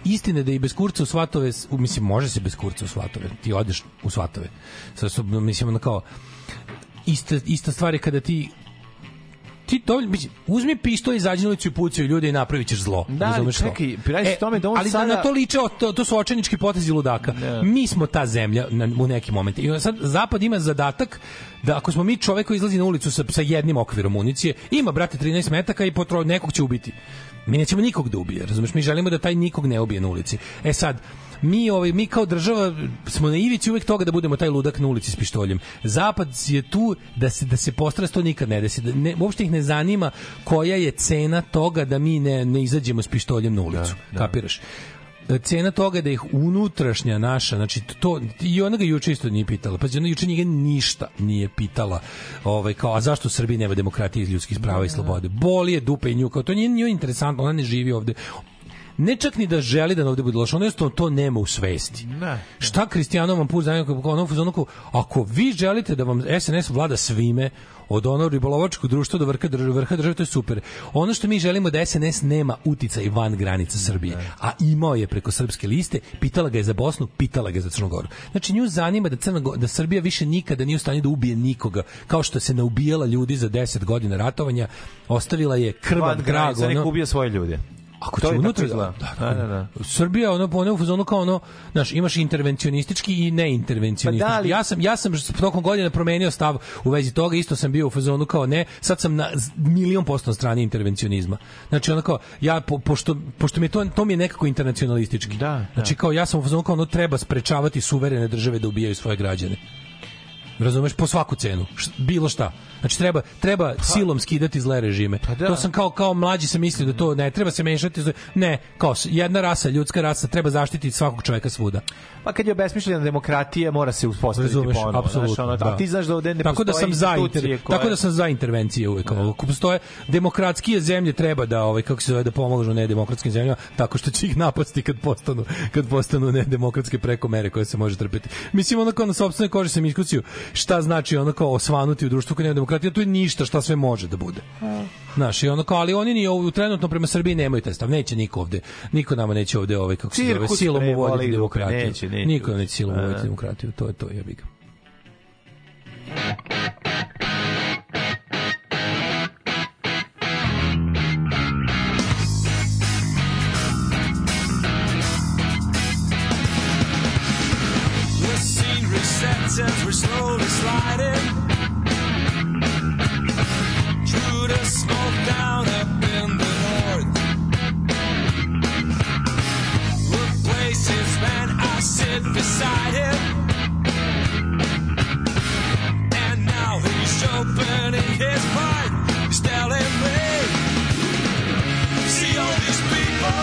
Istina je da i bez kurca u svatove, mislim, može se bez kurca u svatove, ti odeš u svatove. Sad, su, mislim, ono kao, ista, ista stvar je kada ti ti to mislim, uzmi pištolj izađi na ulicu i pucaj ljude i napravit ćeš zlo. Da, ali razumeš čekaj, radi se o tome da on ali sada- na to liče, to, to su očajnički potezi ludaka. Mi smo ta zemlja na, u nekim momentima. I sad Zapad ima zadatak da ako smo mi čovek koji izlazi na ulicu sa, sa jednim okvirom municije, ima, brate, 13 metaka i potro, nekog će ubiti. Mi nećemo nikog da ubije, razumeš? Mi želimo da taj nikog ne ubije na ulici. E sad, mi ovaj mi kao država smo na ivici uvek toga da budemo taj ludak na ulici s pištoljem. Zapad je tu da se da se postara da se to nikad ne desi. Da ne, uopšte ih ne zanima koja je cena toga da mi ne ne izađemo s pištoljem na ulicu. Kapiraš? cena toga da ih unutrašnja naša, znači to i ona ga juče isto nije pitala. Pa ona juče njega ništa nije pitala. Ovaj kao a zašto u Srbiji nema demokratije, ljudskih prava i slobode? Boli je dupe i nju, kao to nije nije interesantno, ona ne živi ovde ne čak ni da želi da ovde bude loše, ono jednostavno to nema u svesti. Ne. Šta Kristijano vam put zanima kako ono fazonu kao, ako vi želite da vam SNS vlada svime od onog ribolovačkog društva do vrha države, vrha države, to je super. Ono što mi želimo da SNS nema uticaj van granica Srbije, a imao je preko srpske liste, pitala ga je za Bosnu, pitala ga je za Crnu Goru. Znači nju zanima da Crna da Srbija više nikada nije u stanju da ubije nikoga, kao što se naubijala ljudi za 10 godina ratovanja, ostavila je krvav Van grag. granica, nek ono- ubija svoje ljude. Ako To će unutra, izgleda. da, da, Da, da, da. Srbija ono ono u fazonu kao ono, znaš, imaš intervencionistički i neintervencionistički. Pa da, ali- Ja sam ja sam tokom godina promenio stav u vezi toga, isto sam bio u fazonu kao ne, sad sam na milion posto na strani intervencionizma. Znači ono kao ja po, pošto pošto mi je to to mi je nekako internacionalistički. Da, Znači kao ja sam u fazonu kao ono treba sprečavati suverene države da ubijaju svoje građane. Razumeš po svaku cenu. Š- bilo šta. Znači treba treba silom skidati zle režime. da. To sam kao kao mlađi sam mislio da to ne treba se mešati. Ne, kao jedna rasa, ljudska rasa treba zaštititi svakog čoveka svuda. Pa kad je obesmišljena demokratija, mora se uspostaviti Razumeš, ponovo. znaš, apsolutno. ono, da. Ti znaš da ovde ne tako da sam za inter, koje- tako da sam za intervencije uvek. Da. Ako postoje demokratskije zemlje treba da ovaj kako se zove da pomožu nedemokratskim zemljama tako što će ih napasti kad postanu kad postanu nedemokratske preko mere koje se može trpeti. Mislim ono kao na sopstvenoj koži sam iskusio šta znači ono kao osvanuti u društvu koje nema demokratije, to je ništa šta sve može da bude. Znaš, i ono kao, ali oni ni ovu, trenutno prema Srbiji nemaju taj stav. Neće niko ovde, niko nama neće ovde ovaj, kako se zove, silom uvoditi demokratiju. neće, neće. Niko neće silom uvoditi demokratiju, to je to, jebi ga. His heart. He's telling me, see all these people,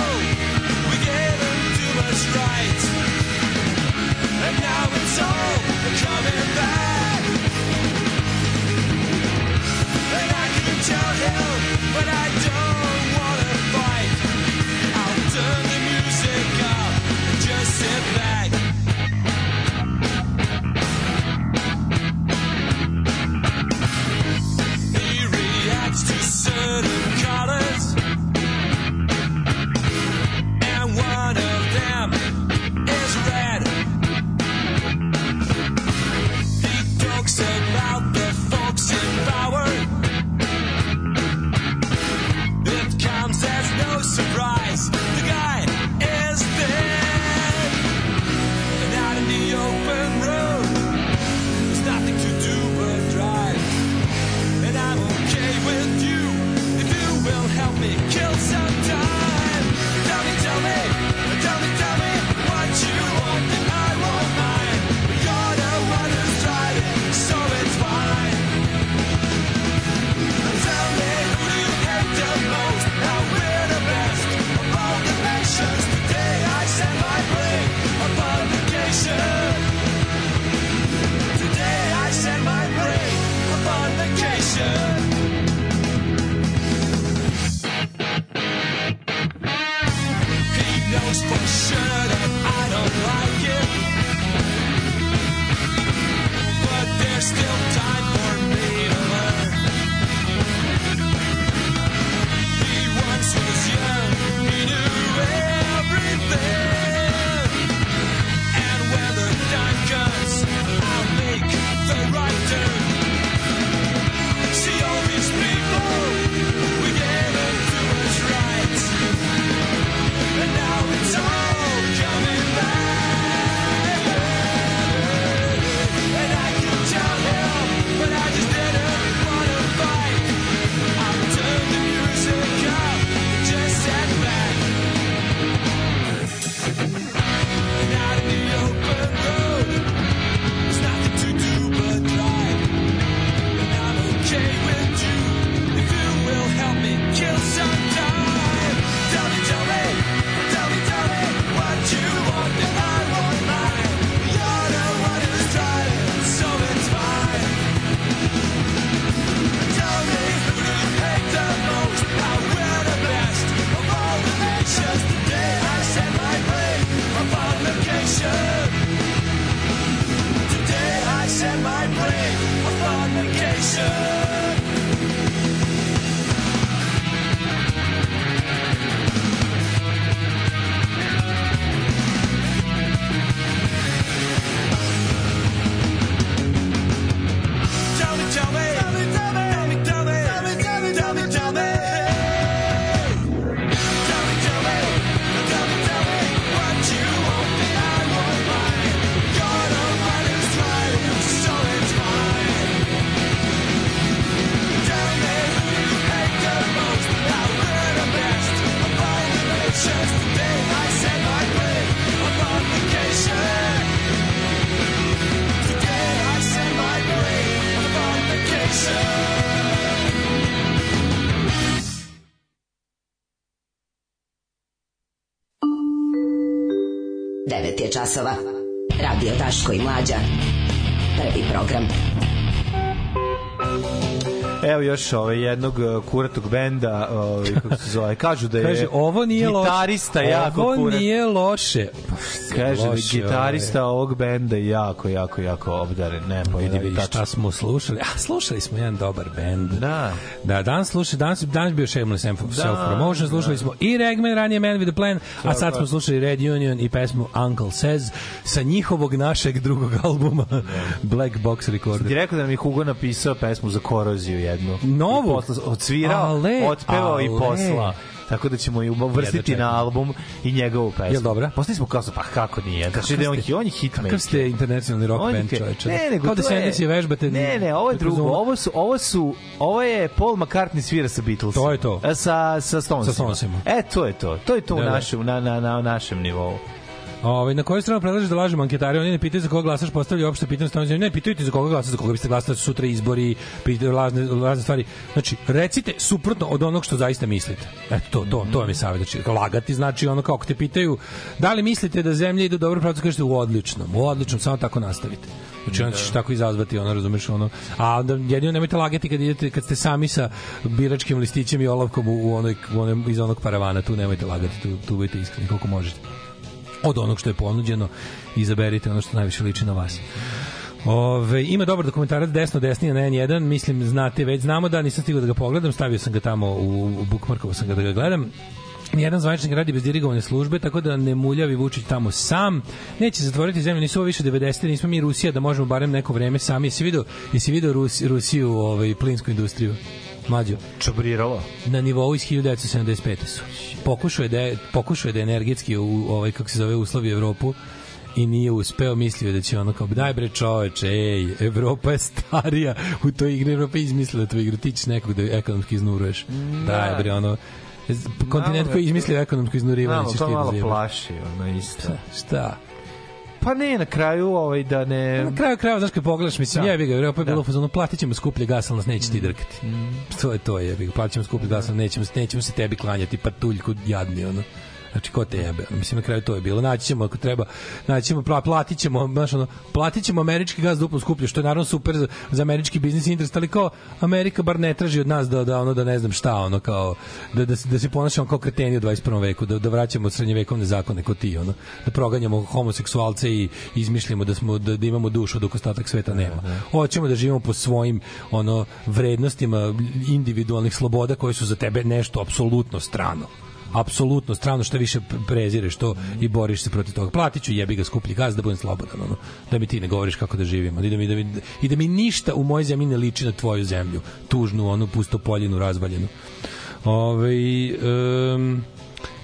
we gave them too much right. And now it's all coming back. And I can tell him, but I don't časova. Još ovaj jednog uh, kuratog benda, ovaj kako se zove. Kažu da je Kaže, ovo nije loše. gitarista jako Ovo kurat. nije loše. Kaže da Loše, gitarista ovog benda je jako, jako, jako obdaren. Ne, pa Vidi, vidi vidi šta smo slušali. A, slušali smo jedan dobar bend. Da. Da, danas slušali, danas, danas bio Shameless Self, self Promotion, slušali smo i Ragman, ranije Man with a Plan, a sad smo slušali Red Union i pesmu Uncle Says sa njihovog našeg drugog albuma Black Box Ti Recorder. rekao da je Hugo napisao pesmu za koroziju jednu. Novu? I posla, odsvirao, Ale, otpevao i ale. posla. Tako da ćemo ju uvrstiti na album i njegovu pesmu. Jel dobra? Postali smo kao, pa kako nije? Znači da je on, ste- on je hitmaker. Kakav ste internacionalni rock On je band, čoveče? Ne, nego Kao da se je- vežbate. Ne, ne, ovo je drugo. Ovo su, ovo su, ovo je Paul McCartney svira sa Beatlesima. To je to. E, Sa, sa Stonesima. Sa Stonesima. E, to je to. To je to Da, u da. našem, na, na, na našem nivou. Ovaj na koju stranu predlažeš da lažemo anketari? Oni ne pitaju za koga glasaš, postavljaju opšte pitanje stavljaju. Ne pitaju ti za koga glasaš, za koga biste glasali sutra izbori, pitaju razne razne stvari. Znači, recite suprotno od onog što zaista mislite. Eto to, to, to vam je savjet. Znači, lagati znači ono kako te pitaju da li mislite da zemlja ide dobro pravcu, kažete u odličnom. U odličnom, samo tako nastavite. Znači, onda ćeš tako izazvati, ono, razumeš, ono. A onda jedino nemojte lagati kad idete, kad ste sami sa biračkim listićem i olovkom u, u onoj, u onom, iz onog paravana, tu nemojte lagati, tu, tu budete iskreni koliko možete od onog što je ponuđeno izaberite ono što najviše liči na vas. Ove, ima dobar dokumentarac desno desnije na N1, mislim znate već, znamo da nisam stigao da ga pogledam, stavio sam ga tamo u, u bookmarkovo sam ga da ga gledam. Nijedan zvaničnik radi bez dirigovane službe, tako da ne muljavi Vučić tamo sam. Neće zatvoriti zemlju, nisu ovo više 90. nismo mi Rusija da možemo barem neko vreme sami. Jesi video, jesi video Rus, Rusiju, ovaj, plinsku industriju? Mlađo. Čabriralo. Na nivou iz 1975. su. Pokušao je da je, pokušao je da energetski u ovaj kako se zove uslovi Evropu i nije uspeo, mislio da će ono kao daj bre čoveče, ej, Evropa je starija u toj igri, Evropa je izmislila tu igru, ti ćeš nekog da ekonomski iznuruješ. Daj bre, ono, kontinent koji je izmislio ekonomsko iznurivanje ćeš to da malo plaši, ono isto. Šta? Pa ne, na kraju ovaj da ne... Na kraju krajeva, znaš kad pogledaš, mislim, Da. da. jebi ga, Evropa je bilo u fazonu, platit ćemo skuplje gas, ali nas neće ti drkati. To je to, jebi ga, platit ćemo skuplje gas, ali nećemo, nećemo se tebi klanjati, pa tuljku jadni, ono. Znači, ko te jebe? Mislim, na kraju to je bilo. Naći ćemo, ako treba, naći ćemo, pla- platit ćemo, znaš, ono, platit ćemo američki gaz duplo skuplje, što je naravno super za, za američki biznis interes, ali kao Amerika bar ne traži od nas da, da ono, da ne znam šta, ono, kao, da, da, se- da se ponašamo kao kreteni u 21. veku, da, da vraćamo srednjevekovne zakone kao ti, ono, da proganjamo homoseksualce i izmišljamo da smo da, da imamo dušu dok ostatak sveta nema. Hoćemo da živimo po svojim ono vrednostima individualnih sloboda koje su za tebe nešto apsolutno strano apsolutno strano što više prezireš to i boriš se protiv toga. Platit ću jebi ga skuplji gaz da budem slobodan, ono, da mi ti ne govoriš kako da živimo. I da mi, da mi, I da mi ništa u mojoj zemlji ne liči na tvoju zemlju. Tužnu, onu pustopoljinu, razvaljenu. Ove, um,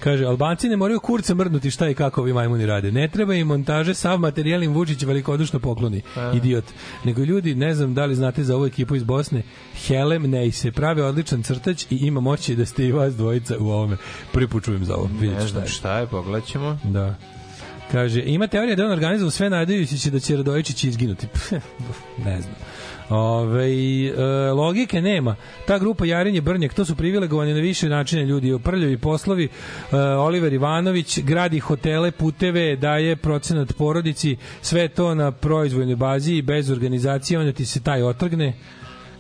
Kaže, Albanci ne moraju kurce mrdnuti šta i kako ovi majmuni rade. Ne treba im montaže, sav materijal im Vučić velikodušno pokloni. Idiot. Nego ljudi, ne znam da li znate za ovu ekipu iz Bosne, Helem ne se pravi odličan crtač i ima moći da ste i vas dvojica u ovome. Prvi put čujem za ovo. Ne šta znam šta je, pogledat ćemo. Da. Kaže, ima teorija da on organizovao sve nadajući se da će Radojičić izginuti. ne znam. Ove, e, logike nema. Ta grupa Jarinje Brnjak, to su privilegovani na više načine ljudi. Prljavi poslovi, e, Oliver Ivanović gradi hotele, puteve, daje procenat porodici, sve to na proizvojnoj bazi i bez organizacije, onda ti se taj otrgne.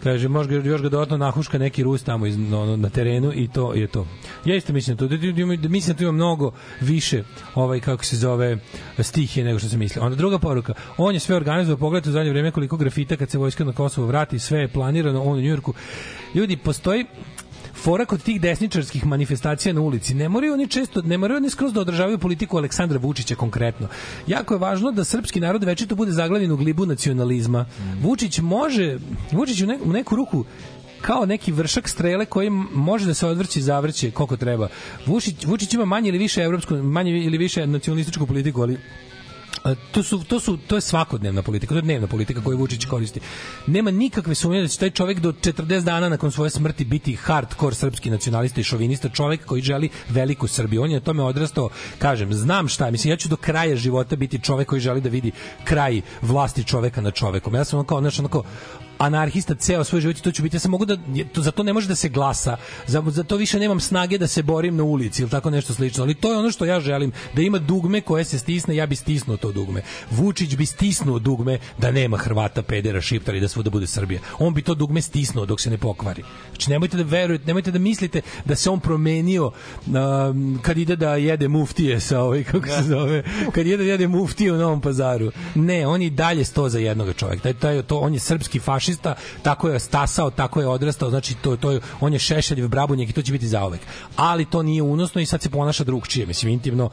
Kaže, može ga, još ga dodatno nahuška neki Rus tamo iz, no, na terenu i to je to. Ja isto mislim da da, da, da mislim da tu ima mnogo više ovaj, kako se zove, stihije nego što se misli. Onda druga poruka, on je sve organizovao, pogledajte u zadnje vreme koliko grafita kad se vojska na Kosovo vrati, sve je planirano, on u Njujorku. Ljudi, postoji fora kod tih desničarskih manifestacija na ulici. Ne moraju oni često, ne moraju oni skroz da održavaju politiku Aleksandra Vučića konkretno. Jako je važno da srpski narod večito bude zaglavljen u glibu nacionalizma. Vučić može, Vučić u, ne, u neku ruku kao neki vršak strele koji može da se odvrći i zavrće koliko treba. Vučić, Vučić ima manje ili više evropsku, manje ili više nacionalističku politiku, ali to su to su to je svakodnevna politika, to je dnevna politika koju Vučić koristi. Nema nikakve sumnje da će taj čovjek do 40 dana nakon svoje smrti biti hardkor srpski nacionalista i šovinista, čovjek koji želi veliku Srbiju. On je na tome odrastao, kažem, znam šta, mislim ja ću do kraja života biti čovjek koji želi da vidi kraj vlasti čoveka nad čovekom. Ja sam ono kao, znaš, ono kao, anarhista ceo svoj život i to ću biti. Ja sam mogu da, to, za to ne može da se glasa. Za, za to više nemam snage da se borim na ulici ili tako nešto slično. Ali to je ono što ja želim. Da ima dugme koje se stisne, ja bi stisnuo to dugme. Vučić bi stisnuo dugme da nema Hrvata, pedera, šiptara i da svuda bude Srbija. On bi to dugme stisnuo dok se ne pokvari. Znači nemojte da verujete, nemojte da mislite da se on promenio um, kad ide da jede muftije sa ovaj kako se zove, kad ide da jede muftije u Novom Pazaru. Ne, on je dalje sto za jednog čovjeka. Taj, taj, to, on je srpski fašista, tako je stasao, tako je odrastao, znači to, to je, on je šešeljev brabunjak i to će biti zaovek. Ali to nije unosno i sad se ponaša drugčije, mislim intimno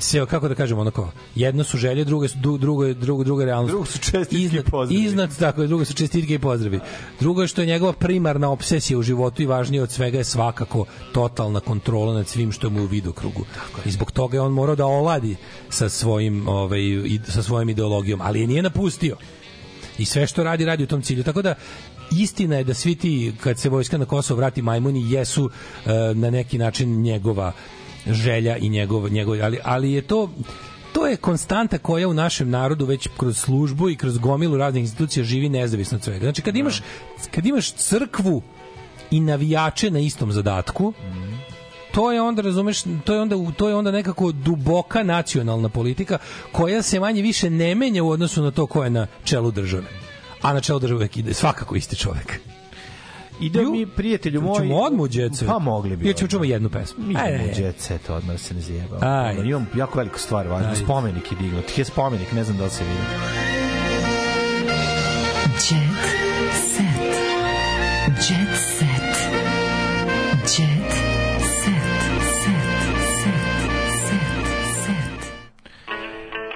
se kako da kažemo onako jedno su želje druge su drugo drugo druga je realnost. Drugo su čestitke i iznad, pozdravi. iznad tako je drugo su čestitke i pozdravi. Drugo je što je njegova primarna obsesija u životu i važnije od svega je svakako totalna kontrola nad svim što mu u vidokrugu. I zbog toga je on morao da oladi sa svojim ovaj i sa svojom ideologijom ali je nije napustio i sve što radi radi u tom cilju. Tako da istina je da svi ti kad se vojska na Kosovo vrati majmuni jesu e, na neki način njegova želja i njegov, njegov ali, ali je to to je konstanta koja u našem narodu već kroz službu i kroz gomilu raznih institucija živi nezavisno od svega. Znači kad imaš kad imaš crkvu i navijače na istom zadatku, to je onda razumeš to je onda to je onda nekako duboka nacionalna politika koja se manje više ne menja u odnosu na to ko je na čelu države a na čelu države ide svakako isti čovek Ide mi, prijatelju moj... Ćemo odmah u Set? Pa mogli bi. Ili ćemo čumo jednu pesmu? Mi idemo u Jet Set, odmah se ne zjebao. Imam jako veliku stvar, važno. Spomenik je dignut. Je spomenik, ne znam da li se vidi.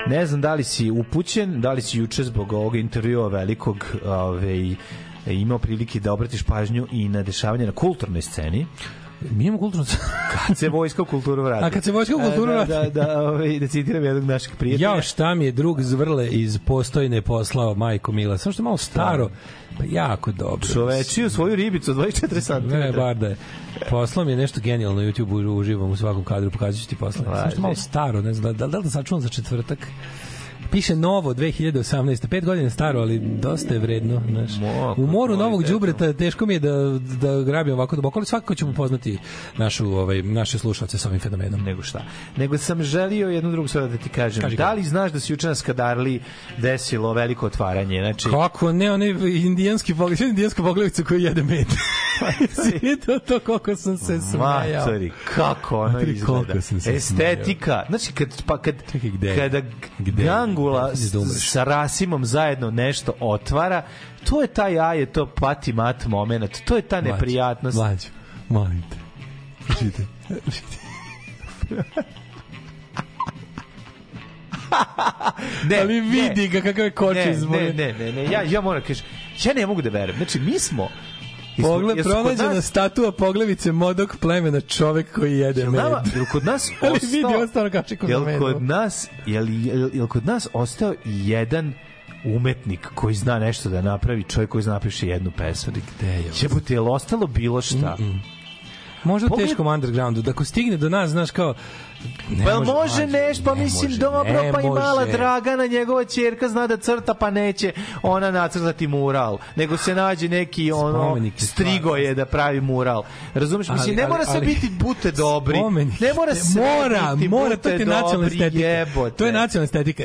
Ne znam da li si upućen, da li si juče zbog ovog intervjua velikog ovaj, imao prilike da obratiš pažnju i na dešavanje na kulturnoj sceni. Mi imamo kulturnu Kad se vojska u kulturu vrati. A kad se vojska u kulturu E, vrati. Da, da, da, ovaj, da citiram jednog našeg prijatelja. Ja šta mi je drug zvrle iz postojne poslao majko Mila. Samo što je malo staro, pa jako dobro. Čovečiju svoju ribicu od 24 cm. Ne, bar da je. Poslao mi je nešto genijalno na YouTube, uživam u svakom kadru, pokazat ću ti posle. Samo što je malo staro, ne znam, da, da, da da sačuvam za četvrtak? Piše novo 2018. Pet godina staro, ali dosta je vredno. Znaš. U moru novog đubreta teško mi je da, da grabim ovako duboko, ali svakako ćemo poznati našu, ovaj, naše slušalce sa ovim fenomenom. Nego šta. Nego sam želio jednu drugu stvar da ti kažem. Kaži da li znaš da se juče na Skadarli desilo veliko otvaranje? Znači, Kako ne, onaj indijanski pogled, indijanska pogledavica koji jede med. Vidio to koliko sam se smajao. Matori, kako ono izgleda. Estetika. Znači, kad, pa kad, gde? kada Gde? Gangula Da umreš. sa Rasimom zajedno nešto otvara, to je taj aj, je to pati mat moment, to je ta neprijatnost. Mlađo, molim te. Pročitaj. ne, Ali vidi ne. ga kakav je koči ne, ne, ne, ne, ja, ja moram kažem, ja ne mogu da verujem. Znači, mi smo Pogled, pronađena nas- statua poglevice modog plemena čovek koji jede Jel med. nama, jel kod nas Ali ostao, vidi, ovo stvarno kači kod jel kod nas, jel, jel, jel kod nas ostao jedan umetnik koji zna nešto da napravi, čovjek koji zna napiše jednu pesmu. Gde je? Jebote, je li ostalo bilo šta? Možda u Pogled- teškom undergroundu, da ako stigne do nas, znaš kao... Ne pa može, mlađe, nešto, pa ne mislim može, dobro, ne pa i mala može. Dragana, njegova ćerka zna da crta, pa neće ona nacrtati mural, nego se nađe neki ono Spomenik je da pravi mural. Razumeš? Mislim, Ali- ne mora se biti bute dobri. Spomenik. Ne mora se mora, biti mora, to je nacionalna estetika. jebote. To je nacionalna estetika.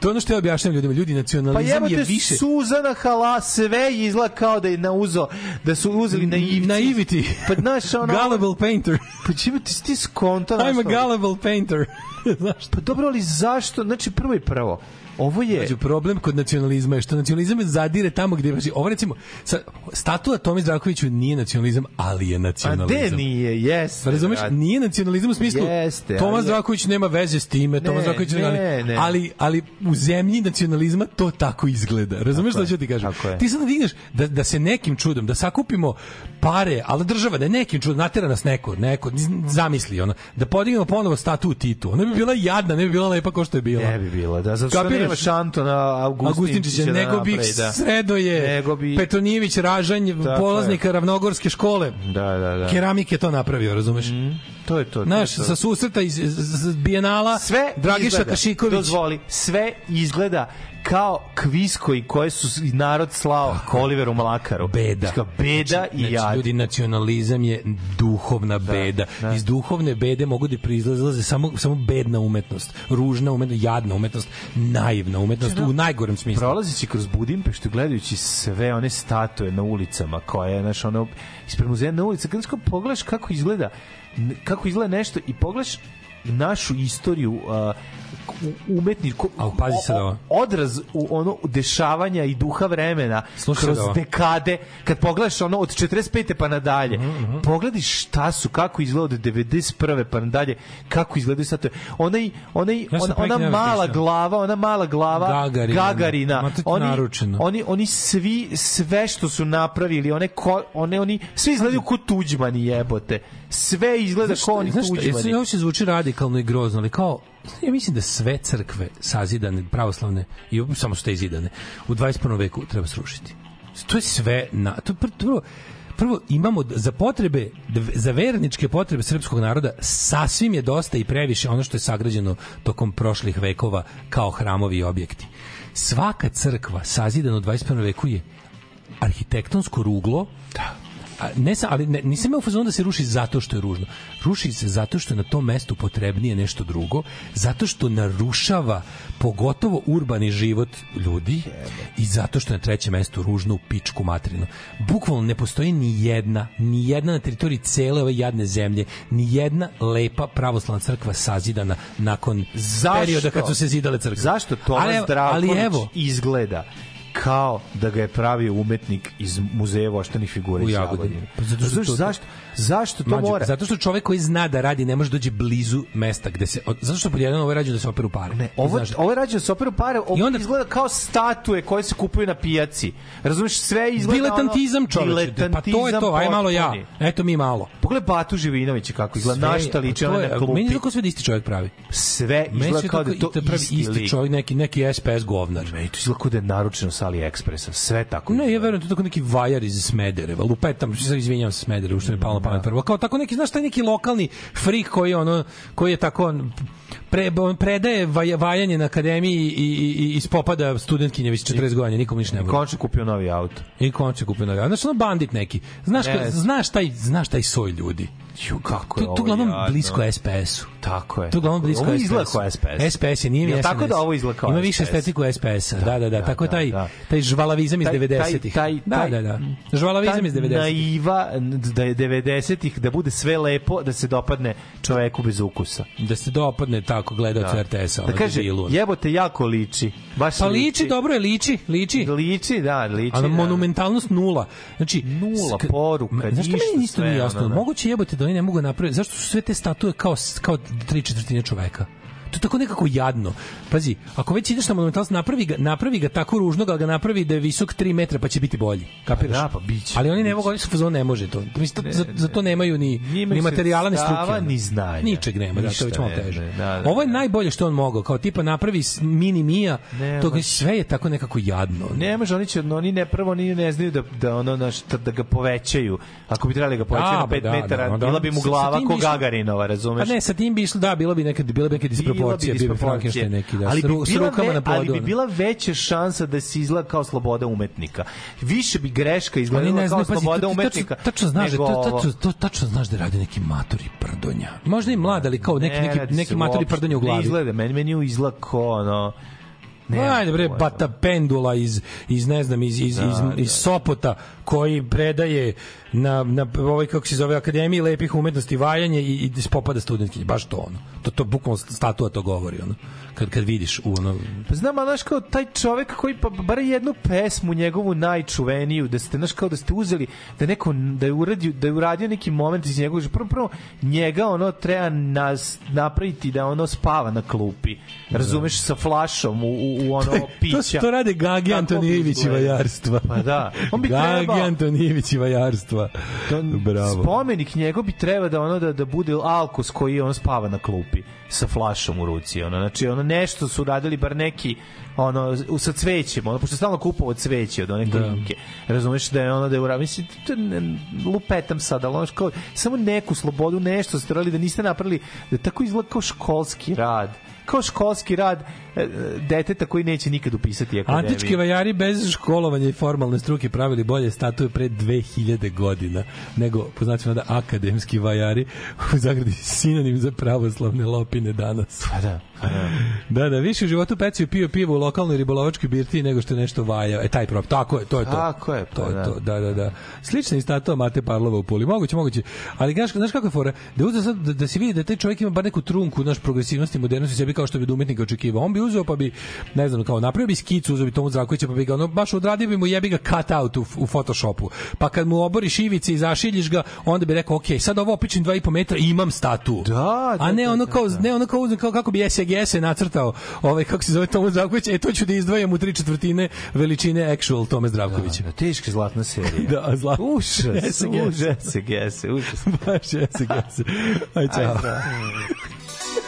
To je ono što ja objašnjam ljudima. Ljudi, Pa nacionalizam jebote, je više... Suzana Hala, sve izgleda kao da je na uzo, da su uzeli na ivci. Naivity. Pa znaš, ono... Gullible painter. Pa čime ti, ti skonto? I'm a gullible painter. Znaš Pa dobro, ali zašto? Znači, prvo i prvo, ovo je... Među problem kod nacionalizma je što nacionalizam zadire tamo gde znači ovo recimo sa, statua Tomi Zdravkoviću nije nacionalizam, ali je A nacionalizam. gde nije, jeste. Pa Razumeš, nije nacionalizam u smislu Jeste, Tomas ali Zdravković nema veze s time, Tomas Ne, Zdravković ne, ali, ne. ali ali u zemlji nacionalizma to tako izgleda. Razumeš Tako šta je, ću ti kažem? Ti sad digneš da, da se nekim čudom da sakupimo pare, ali država da nekim čudom natera nas neko, neko zamisli ono, da podignemo ponovo statu Titu. Ona bi bila jadna, ne bi bila lepa kao što je bila. Ne bi bilo, da, zato što Kapiraš? Nema Šantona Augustinčića Augustinčića, da nego bi da. Sredoje, Nego bi- Petronijević, Ražanj, Tako polaznika Ravnogorske škole, Da, da, da. keramike to napravio, razumeš? To je to. je Znaš, sa susreta iz, iz, iz Bijenala, sve Dragiša izgleda, Kašiković. Dozvoli, sve izgleda kao kviz koji koje su narod slao Oliveru Mlakaru. Beda. Kao Beda i znači, jad. Ljudi, nacionalizam je duhovna beda. da. Iz duhovne bede mogu da proizlaze samo, samo bedna umetnost, ružna umetnost, jadna umetnost, naivna umetnost, u najgorem smislu. Prolazeći kroz Budimpeštu, gledajući sve one statue na ulicama koje, znaš, ono, ispred muzeja na ulici, kada pogledaš kako izgleda, kako izgleda nešto i pogledaš našu istoriju uh, umetniku A pazi sad ovo. odraz u ono dešavanja i duha vremena Slušaj kroz ovo. dekade kad pogledaš ono od 45. pa nadalje Mhm, pogledaj šta su kako izgleda od 91. pa nadalje kako izgledaju sad onaj onaj Ja ona, ona mala glava ona mala glava Gagarina. Gagarina oni, naručeno. oni oni svi sve što su napravili one ko, one oni svi izgledaju kao tuđmani jebote sve izgleda Znaš kao oni znaš tuđmani Ovo se zvuči radikalno i grozno, ali kao ja mislim da sve crkve sazidane, pravoslavne i samo su te izidane u 21. veku treba srušiti. To je sve na to je pr- prvo prvo imamo za potrebe za verničke potrebe srpskog naroda sasvim je dosta i previše ono što je sagrađeno tokom prošlih vekova kao hramovi i objekti. Svaka crkva sazidana u 21. veku je arhitektonsko ruglo A, ne sam, ali ne, nisam imao fazonu da se ruši zato što je ružno. Ruši se zato što je na tom mestu potrebnije nešto drugo, zato što narušava pogotovo urbani život ljudi i zato što je na trećem mestu ružno u pičku materinu. Bukvalno ne postoji ni jedna, ni jedna na teritoriji cele ove jadne zemlje, ni jedna lepa pravoslavna crkva sazidana nakon Zašto? perioda kad su se zidale crkve. Zašto Tomas ali, Zdravković ali evo, izgleda kao da ga je pravio umetnik iz muzeja voštanih figura U iz Jagodini. Pa zato što Znaš, to- zašto, zašto to Mlađo, mora? Zato što čovek koji zna da radi ne može doći blizu mesta gde se zato što pod jedan ovo je rađeno da se operu pare. Ne, Ovo, ovo je rađeno sa operu pare, ovo I onda- izgleda kao statue koje se kupuju na pijaci. Razumeš, sve izgleda diletantizam ono, čoveče. Pa to je to, aj malo ja. Eto mi malo. Pogledaj Batu Živinovića kako izgleda, Sve- na šta liči to ona na klupi. Meni tako sve da isti čovjek pravi. Sve izgleda kao da to i pravi isti, čovjek, neki, neki SPS govnar. Meni to izgleda kao da je naručeno sa AliExpressa. Sve tako. Ne, ja verujem to je tako neki vajar iz Smedereva. Lupetam, izvinjavam se Smederevu što mi palo pamet prvo. Kao tako neki, znaš, taj neki lokalni frik koji ono koji je tako on, pre, on predaje vaj, vajanje na akademiji i, i, i ispopada studentkinja već 40 godina, nikom ništa ne I bude. končno kupio novi auto. I konče kupio novi. Znaš, ono bandit neki. Znaš, ka, znaš, taj, znaš taj soj ljudi. Ju, kako To, je to ovo uglavnom jadno. blisko SPS-u. Tako je. To uglavnom blisko Ovo SPS. kao SPS. SPS je, nije mi tako da ovo izgleda kao Ima više estetiku SPS-a. Da, da, da, da, tako je da, taj, da. taj žvalavizam iz Taj- 90-ih. taj- Da, taj- da, da. Žvalavizam Ta iz 90-ih. naiva da je 90-ih da bude sve lepo da se dopadne čoveku bez ukusa Da se dopadne tako gledaocu RTS-a. da kaže jebote jako liči baš Pa liči, dobro je, liči, liči. liči da liči Ali da. monumentalnost nula. Znači, Nula, poruka, Ma, Znaš što ništa, meni isto sve, nije jasno? da. Moguće jebote da oni ne mogu napraviti. Zašto su sve te statue kao, kao tri četvrtine čoveka? To je tako nekako jadno. Pazi, ako već ideš na monumentalnost, napravi ga, napravi ga tako ružnog, ali ga napravi da je visok 3 metra pa će biti bolji. Kapiraš? da, pa biće, Ali oni ne mogu, oni su u fazonu, ne može to. Mislim, to- za, za to nemaju ni, ni materijala, ni struke. ono. ni znanja. Ničeg nema, da, to Ništa je već malo ne, teže. ne, da, da, Ovo je da. najbolje što on mogao, kao tipa napravi mini Mija, Ne, to sve je tako nekako jadno. Ne može, oni će, oni ne prvo oni ne znaju da, da ono naš, da ga povećaju. Ako bi trebali ga povećati Da, na ba, 5 da, metara, da, onda bila bi mu glava ko Gagarinova, razumeš? Pa ne, sa tim bi išlo, da, bilo bi neka, bilo bi neke bio bi disproporcija. Neki, da, ali bi s bila rukama ve- na podu. Ali bi bila veća šansa da se izgleda kao sloboda umetnika. Više bi greška izgledala ne kao pazi, sloboda umetnika. Tačno, tačno znaš, da, nego to, tačno, to, tačno znaš da radi neki matori prdonja. Možda i mlad, ali kao neki, Ne neki, neki matori prdonja u Ne glavi. izgleda, meni, meni izgleda ko ono... Ne, Ajde bre. Bata Pendula iz, iz ne znam, iz, iz, Da, iz, da. iz Sopota, koji predaje na, na ovoj, kako se zove, Akademiji lepih umetnosti vajanje i, i spopada studentkinje. Baš to ono. To, to bukvalno statua to govori, ono. Kad, kad vidiš u ono... Pa znam, znaš kao taj čovek koji pa bar jednu pesmu njegovu najčuveniju da ste znaš kao da ste uzeli da neko da je uradio da je uradio neki moment iz njegovog prvo prvo njega ono treba nas napraviti da ono spava na klupi razumeš sa flašom u, u, u, ono pića. To, to rade Gagi Antonijević i vajarstva. Pa da. On bi Gagi trebao, Antonijević i vajarstva. Bravo. spomenik njegov bi treba da ono da da bude Alkos koji on spava na klupi sa flašom u ruci ono znači ono nešto su radili bar neki ono u sa cvećem ono pošto stalno kupovao cveće od one Da. klinke razumeš da je ono da je ura mislim to ne- lupetam sad ali ono kao samo neku slobodu nešto ste radili da niste napravili da tako izgleda kao školski rad kao školski rad deteta koji neće nikad upisati akademiju. Antički vajari bez školovanja i formalne struke pravili bolje statue pre 2000 godina nego, poznati da akademski vajari u zagradi sinonim za pravoslavne lopine danas. Pa da, pa da. Da, da, više u životu pecaju pio pivo u lokalnoj ribolovačkoj birtiji nego što je nešto vajao. E, taj prop, tako je, to je to. Tako je, pa to je da. to, da, da, da. Slična je statua Mate Parlova u Puli. Moguće, moguće. Ali znaš, znaš kako je fora? Da uzeo sad, da, da se vidi da taj čovjek ima bar neku trunku, naš progresivnosti i modernosti sebi kao što bi umetnika očekivao. On bi uzeo pa bi, ne znam, kao napravio bi skicu, uzeo bi Tomu Zdravkovića pa bi ga, ono, baš odradio bi mu jebi ga cut out u, u Photoshopu. Pa kad mu oboriš ivice i zašiljiš ga, onda bi rekao, ok, sad ovo opičim 2,5 metra i imam statu. Da, A ne ono kao, ne ono kao kao kako bi SGS je nacrtao, ovaj kako se zove Tomo Zdravković, e to ću da izdvojim u tri četvrtine veličine actual Tome Zdravkovića. Da, teška zlatna serija. Da, zla. Užas, SGS. SGS, užas. Baš SGS. Aj, čao.